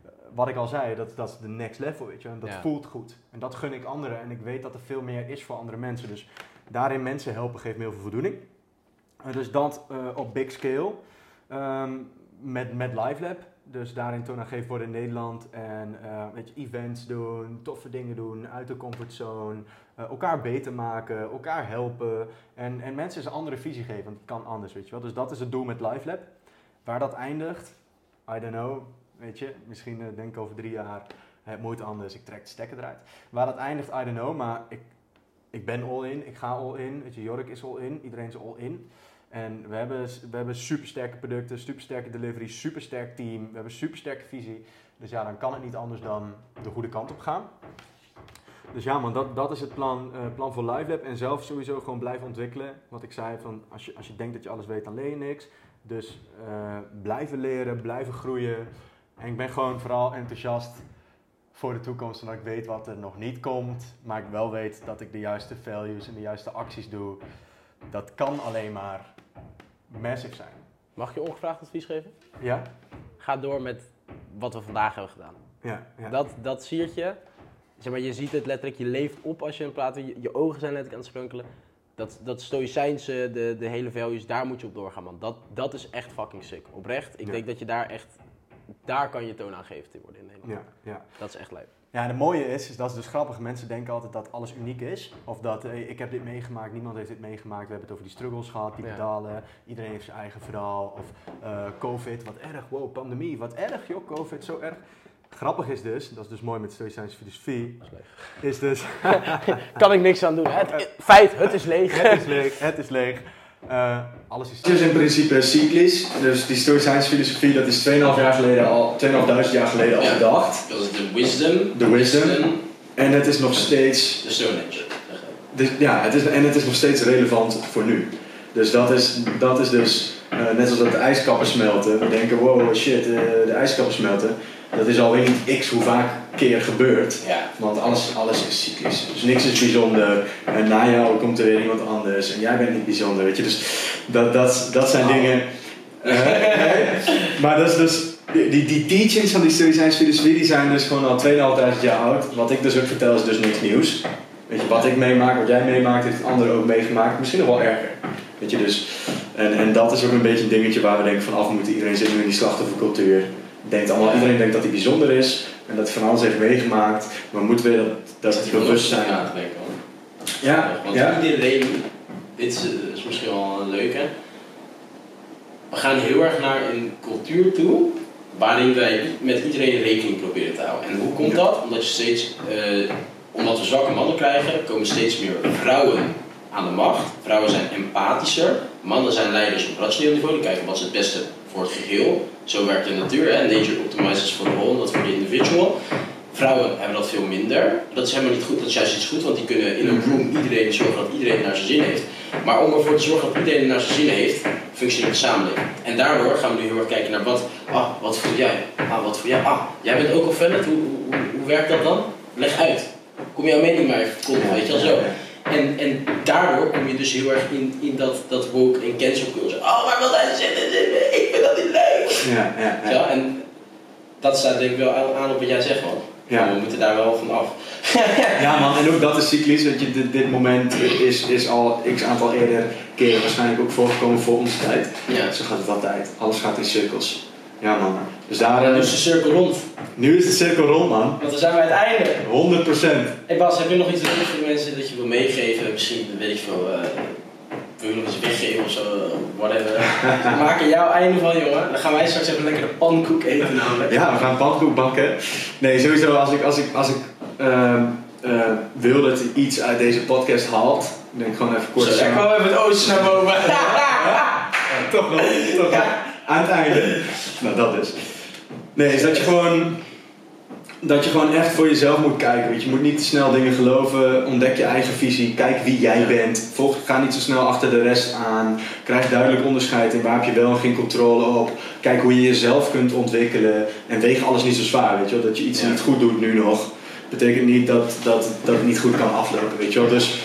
eh, Wat ik al zei, dat, dat is de next level, weet je. En dat Ja. voelt goed. En dat gun ik anderen. En ik weet dat er veel meer is voor andere mensen. Dus daarin mensen helpen geeft me heel veel voldoening. Uh, dus dat uh, op big scale. Um, met, met LiveLab. Dus daarin toonaangevend worden in Nederland. En uh, weet je, events doen, toffe dingen doen, uit de comfortzone. Uh, elkaar beter maken, elkaar helpen. En, en mensen een andere visie geven, want het kan anders, weet je wel. Dus dat is het doel met LiveLab. Waar dat eindigt, I don't know. Weet je, misschien uh, denk ik over drie jaar, het moet anders, ik trek de stekker eruit. Waar dat eindigt, I don't know. Maar ik, ik ben all in, ik ga all in. Weet je, Jork is all in, iedereen is all in. En we hebben, we hebben supersterke producten, supersterke delivery, supersterk team. We hebben supersterke visie. Dus ja, dan kan het niet anders dan de goede kant op gaan. Dus ja man, dat, dat is het plan, uh, plan voor LiveLab. En zelf sowieso gewoon blijven ontwikkelen. Wat ik zei, van als, je, als je denkt dat je alles weet, dan leer je niks. Dus uh, blijven leren, blijven groeien. En ik ben gewoon vooral enthousiast voor de toekomst. Omdat ik weet wat er nog niet komt. Maar ik wel weet dat ik de juiste values en de juiste acties doe. Dat kan alleen maar massive zijn. Mag je ongevraagd advies geven? Ja? Ga door met wat we vandaag hebben gedaan. Ja, ja. Dat, dat siertje, zeg maar, je ziet het letterlijk, je leeft op als je het praten, je, je ogen zijn letterlijk aan het sprunkelen. Dat, dat stoïcijnse, de, de hele values, daar moet je op doorgaan, man. Dat, dat is echt fucking sick. Oprecht, ik Ja. denk dat je daar echt, daar kan je toonaangevend in worden in Nederland. Ja, ja. Dat is echt leuk. Ja, en het mooie is, is, dat is dus grappig. Mensen denken altijd dat alles uniek is. Of dat, hey, ik heb dit meegemaakt, niemand heeft dit meegemaakt. We hebben het over die struggles gehad, die Ja. pedalen. Iedereen heeft zijn eigen verhaal. Of eh, COVID, wat erg. Wow, pandemie, wat erg joh, COVID, zo erg. Grappig is dus, dat is dus mooi met Stoïcijnse filosofie, is leeg. is dus... Kan ik niks aan doen. Het, feit, het is leeg. het is leeg, het is leeg. Eh, alles is... Het is in principe cyclisch. Dus die Stoïcijnse filosofie, dat is 2,5 jaar geleden al, 2.500 jaar geleden al Ja. bedacht. Dat is de wisdom. De wisdom. en het is nog steeds, De Stone Age. dus, ja, het is, en het is nog steeds relevant voor nu. Dus dat is, dat is dus, eh, net als dat de ijskappen smelten. We denken, wow, shit, eh, de ijskappen smelten. Dat is alweer niet x hoe vaak keer gebeurt. Ja. Want alles, alles is cyclisch. Dus niks is bijzonder. En na jou komt er weer iemand anders. En jij bent niet bijzonder. Weet je? Dus dat, dat, dat zijn Oh. dingen. Maar dat is dus. Die, die, teachings van die Stoïcijnse filosofie die zijn dus gewoon al 2500 jaar oud. Wat ik dus ook vertel is dus niks nieuws. Weet je, wat ik meemaak, wat jij meemaakt, heeft anderen ook meegemaakt. Misschien nog wel erger. Weet je, dus. En, en dat is ook een beetje een dingetje waar we denken van af moeten. Iedereen zit nu in die slachtoffercultuur. Denkt allemaal, iedereen denkt dat hij bijzonder is. En dat hij van alles heeft meegemaakt. Maar moeten we dat, dat bewustzijn hoor. Ja, Want ja. iedereen, dit is, is misschien wel een leuke. We gaan heel erg naar een cultuur toe waarin wij met iedereen rekening proberen te houden. En hoe komt Ja. dat? Omdat, je steeds, eh, omdat we zwakke mannen krijgen, komen steeds meer vrouwen aan de macht. Vrouwen zijn empathischer. Mannen zijn leiders op rationeel niveau. Die kijken wat is het beste voor het geheel. Zo werkt de natuur. Hè? Nature optimizes for the whole, dat voor de individual. Vrouwen hebben dat veel minder. Dat is helemaal niet goed, dat is juist iets goed, want die kunnen in een room iedereen zorgen dat iedereen naar zijn zin heeft. Maar om ervoor te zorgen dat iedereen naar zijn zin heeft, functioneert de samenleving. En daardoor gaan we nu heel erg kijken naar wat, ah, wat voel jij? Ah, wat voel jij? Ah, jij bent ook al hoe, hoe, hoe werkt dat dan? Leg uit. Kom jouw mening maar even komen, weet je wel zo. En, en daardoor kom je dus heel erg in, in dat, dat woke en cancel culture. Oh, maar wat hij zin Ja, ja, ja. Ja, en dat staat denk ik wel aan, aan op wat jij zegt, man. Ja. We moeten daar wel van af. Ja man, en ook dat is cyclisch. Weet je, dit, dit moment is, is al x aantal eerder keren waarschijnlijk ook voorgekomen voor onze tijd. Ja. Zo gaat het altijd. Alles gaat in cirkels. Ja man. Dus daar, eh, Dus de cirkel rond. nu is de cirkel rond man. Want dan zijn we bij het einde. 100%. Hey Bas, heb je nog iets leuks voor de mensen dat je wil meegeven? Misschien, weet ik veel, eh, wil je nog iets weggeven of zo, whatever. We maken jouw einde van, jongen. Dan gaan wij straks even lekker de pankoek eten namelijk. Ja, we gaan pannenkoek bakken. Nee, sowieso als ik, als ik, als ik ehm, eh, wil dat je iets uit deze podcast haalt, dan denk ik gewoon even kort Zo, kwam even het oosten naar boven. Ja, toch wel, toch wel. aan het einde. Nou, dat is. Nee, is dat je gewoon. Dat je gewoon echt voor jezelf moet kijken. Weet je, je moet niet te snel dingen geloven. Ontdek je eigen visie. Kijk wie jij bent. Volg, ga niet zo snel achter de rest aan. Krijg duidelijk onderscheid in waar heb je wel en geen controle op. Kijk hoe je jezelf kunt ontwikkelen. En weeg alles niet zo zwaar. Weet je. Dat je iets Ja. niet goed doet nu nog. Betekent niet dat, dat, dat het niet goed kan aflopen. Weet je. Dus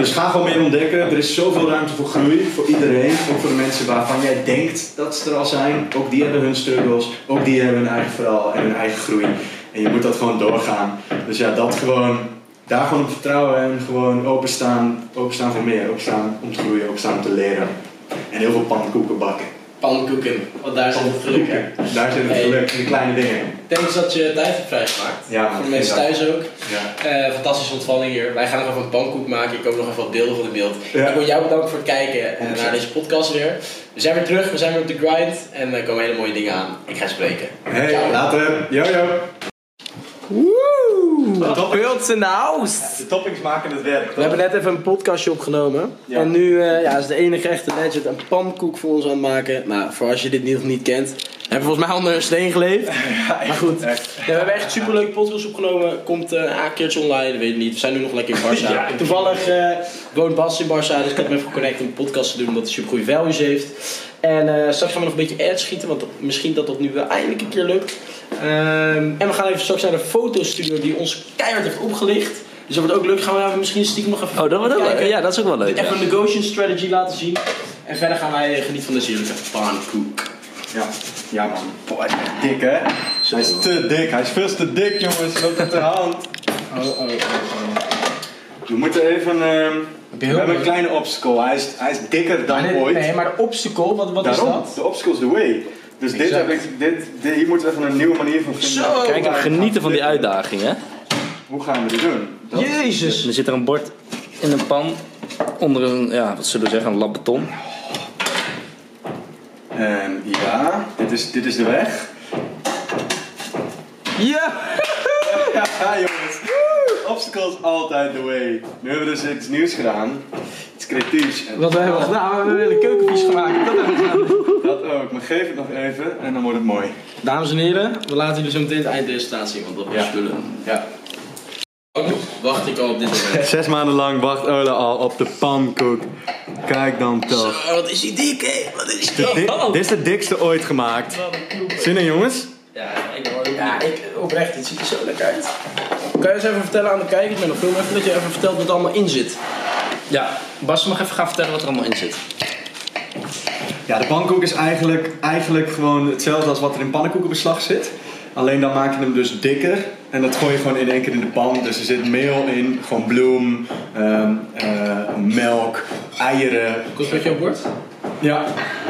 dus ga gewoon meer ontdekken. Er is zoveel ruimte voor groei, voor iedereen. Ook voor de mensen waarvan jij denkt dat ze er al zijn. Ook die hebben hun struggles. Ook die hebben hun eigen verhaal en hun eigen groei. En je moet dat gewoon doorgaan. Dus ja, dat gewoon, daar gewoon op vertrouwen en gewoon openstaan, openstaan voor meer. Openstaan om te groeien, openstaan om te leren. En heel veel pannenkoeken bakken. Pannenkoeken, want daar zit het geluk in. Daar zit het Hey. geluk in de kleine dingen. Thanks dat je tijd hebt vrijgemaakt. Ja, man, Voor de mensen thuis ook. Ja. Eh, fantastische ontvalling hier. Wij gaan nog even een pankoek maken. Ik koop nog even wat beelden van de beeld. Ja. Ik wil jou bedanken voor het kijken eh, 100%. naar deze podcast weer. We zijn weer terug, we zijn weer op de grind en er komen hele mooie dingen aan. Ik ga spreken. Hey, Ciao. later. Yo, yo. Beelds in the house! De toppings maken het werk. We hebben net even een podcastje opgenomen. Ja. En nu eh, ja, is de enige echte legend een pankoek voor ons aan het maken. Nou, voor als je dit nog niet kent. Hebben we volgens mij onder een steen geleefd. maar goed. Ja, we hebben echt super leuke podcast opgenomen. Komt eh, een keertje online, weet ik niet. We zijn nu nog lekker in Barça. Ja. Toevallig eh, woont Bas in Barça, dus ik heb hem even geconnect om een podcast te doen. Omdat hij super goede values heeft. En eh, straks gaan we nog een beetje ads schieten, want misschien dat dat nu wel eindelijk een keer lukt. Ehm, en we gaan even straks naar de fotostudio die ons keihard heeft opgelicht. Dus dat wordt ook leuk. Gaan we even misschien stiekem nog even Oh, dat wordt ook leuk. Ja, dat is ook wel leuk. Even een negotiation strategy laten zien. En verder gaan wij eh, genieten van deze heerlijke pankoek. Ja, ja man. Boah, hij is echt dik hè? Hij is te dik, hij is veel te dik jongens, loopt op de hand. Oh, oh, oh, We moeten even, ehm, we hebben een kleine obstacle, hij is, hij is dikker dan dit- ooit. Nee, maar de obstacle, wat, wat Daarom, is dat? de obstacle is the way. Dus dit heb ik, dit, dit, hier moeten we even een nieuwe manier van vinden. Zo. Kijk, en genieten van die uitdaging, hè? Hoe gaan we dit doen? Dat- Jezus! Er zit er een bord in een pan onder een, ja, wat zullen we zeggen, een lap beton. En ja, dit is, dit is de weg. Ja! Obstacle is altijd the way. Nu hebben we dus iets nieuws gedaan. Iets creatiefs. En Wat we hebben gedaan, we hebben een hele keukenvies gemaakt. Dat hebben we gedaan. Dat ook, maar geef het nog even en dan wordt het mooi. Dames en heren, we laten jullie zo meteen het eindresultaat zien, want dat Ja. is spullen. Ja. Wacht ik al op dit moment. Zes maanden lang wacht Ola al op de pankoek. Kijk dan toch. Zo, wat is die dik hé? Wat is De di- dit is de dikste ooit gemaakt. Zin in jongens? Ja, ik hoor Ja, ik, oprecht, het ziet er zo lekker uit. Kan je eens even vertellen aan de kijkers met nog film even dat je even vertelt wat er allemaal in zit? Ja, Bas mag even gaan vertellen wat er allemaal in zit. Ja, de pannenkoek is eigenlijk, eigenlijk gewoon hetzelfde als wat er in pannenkoekenbeslag zit. Alleen dan maak je hem dus dikker en dat gooi je gewoon in één keer in de pan. Dus er zit meel in, gewoon bloem, ehm, eh, melk, eieren. Kost wat je op bord? Ja,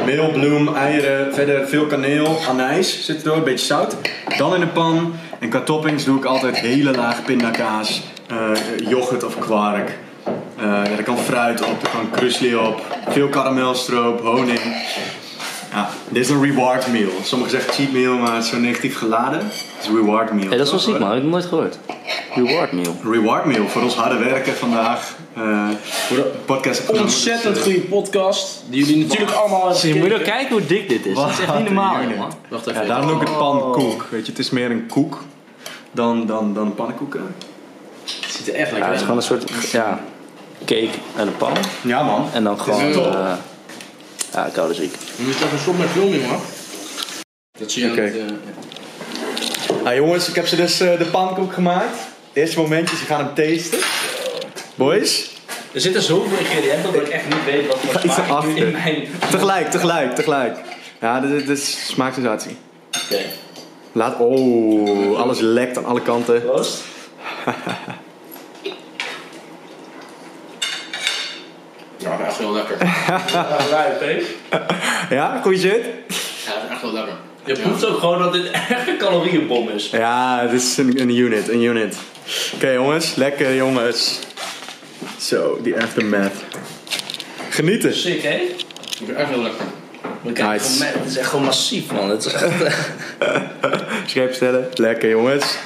meel, bloem, eieren, verder veel kaneel, anijs zit er door, een beetje zout. Dan in de pan en qua toppings doe ik altijd hele laag pindakaas, eh, yoghurt of kwark. Eh, ja, er kan fruit op, er kan krusli op, veel karamelstroop, honing. Ja, dit is een reward meal. Sommigen zeggen cheat meal, maar het is zo negatief geladen. Het is een reward meal. Hé, dat is wel ziek, man. Ik heb het nooit gehoord. Reward meal. Reward meal voor ons harde werken vandaag. Eh Voor de podcast ontzettend eh, goede podcast, die jullie natuurlijk allemaal hebben Je moet ook gekeken. kijken hoe dik dit is. Dat is echt Wat niet normaal, jongen. Wacht Ja, even. daarom noem ik het pankoek. Weet je, het is meer een koek dan, dan, dan pannenkoeken. Het ziet er echt Ja, lekker het is uit. gewoon een soort, ja, cake uit een pan. Ja man. En dan gewoon, top. eh ja, koude ziek. Je moet even stop met filmen, jongen. Dat zie je Oké. aan het, eh, Nou jongens, ik heb ze dus eh, de pankoek gemaakt. Eerste momentjes, je gaat hem tasten. Boys, Er zitten zoveel ingrediënten dat ik echt niet weet wat voor smaak ik in mijn... tegelijk, tegelijk, tegelijk. Ja, dit, dit is smaaksensatie. Oké. Laat, oh, alles lekt aan alle kanten. Proost. Ja, echt heel lekker. Ja, goeie shit? Ja, echt wel lekker. Je proeft ook gewoon dat dit echt een calorieënbom is. Ja, dit is een, een unit, een unit. Oké jongens, lekker jongens. Zo, die aftermath. Genieten. Sick, hè? Ik vind echt heel lekker. Nice. gewoon- Het is echt gewoon massief, man. Het is echt... Scherp stellen. Lekker jongens.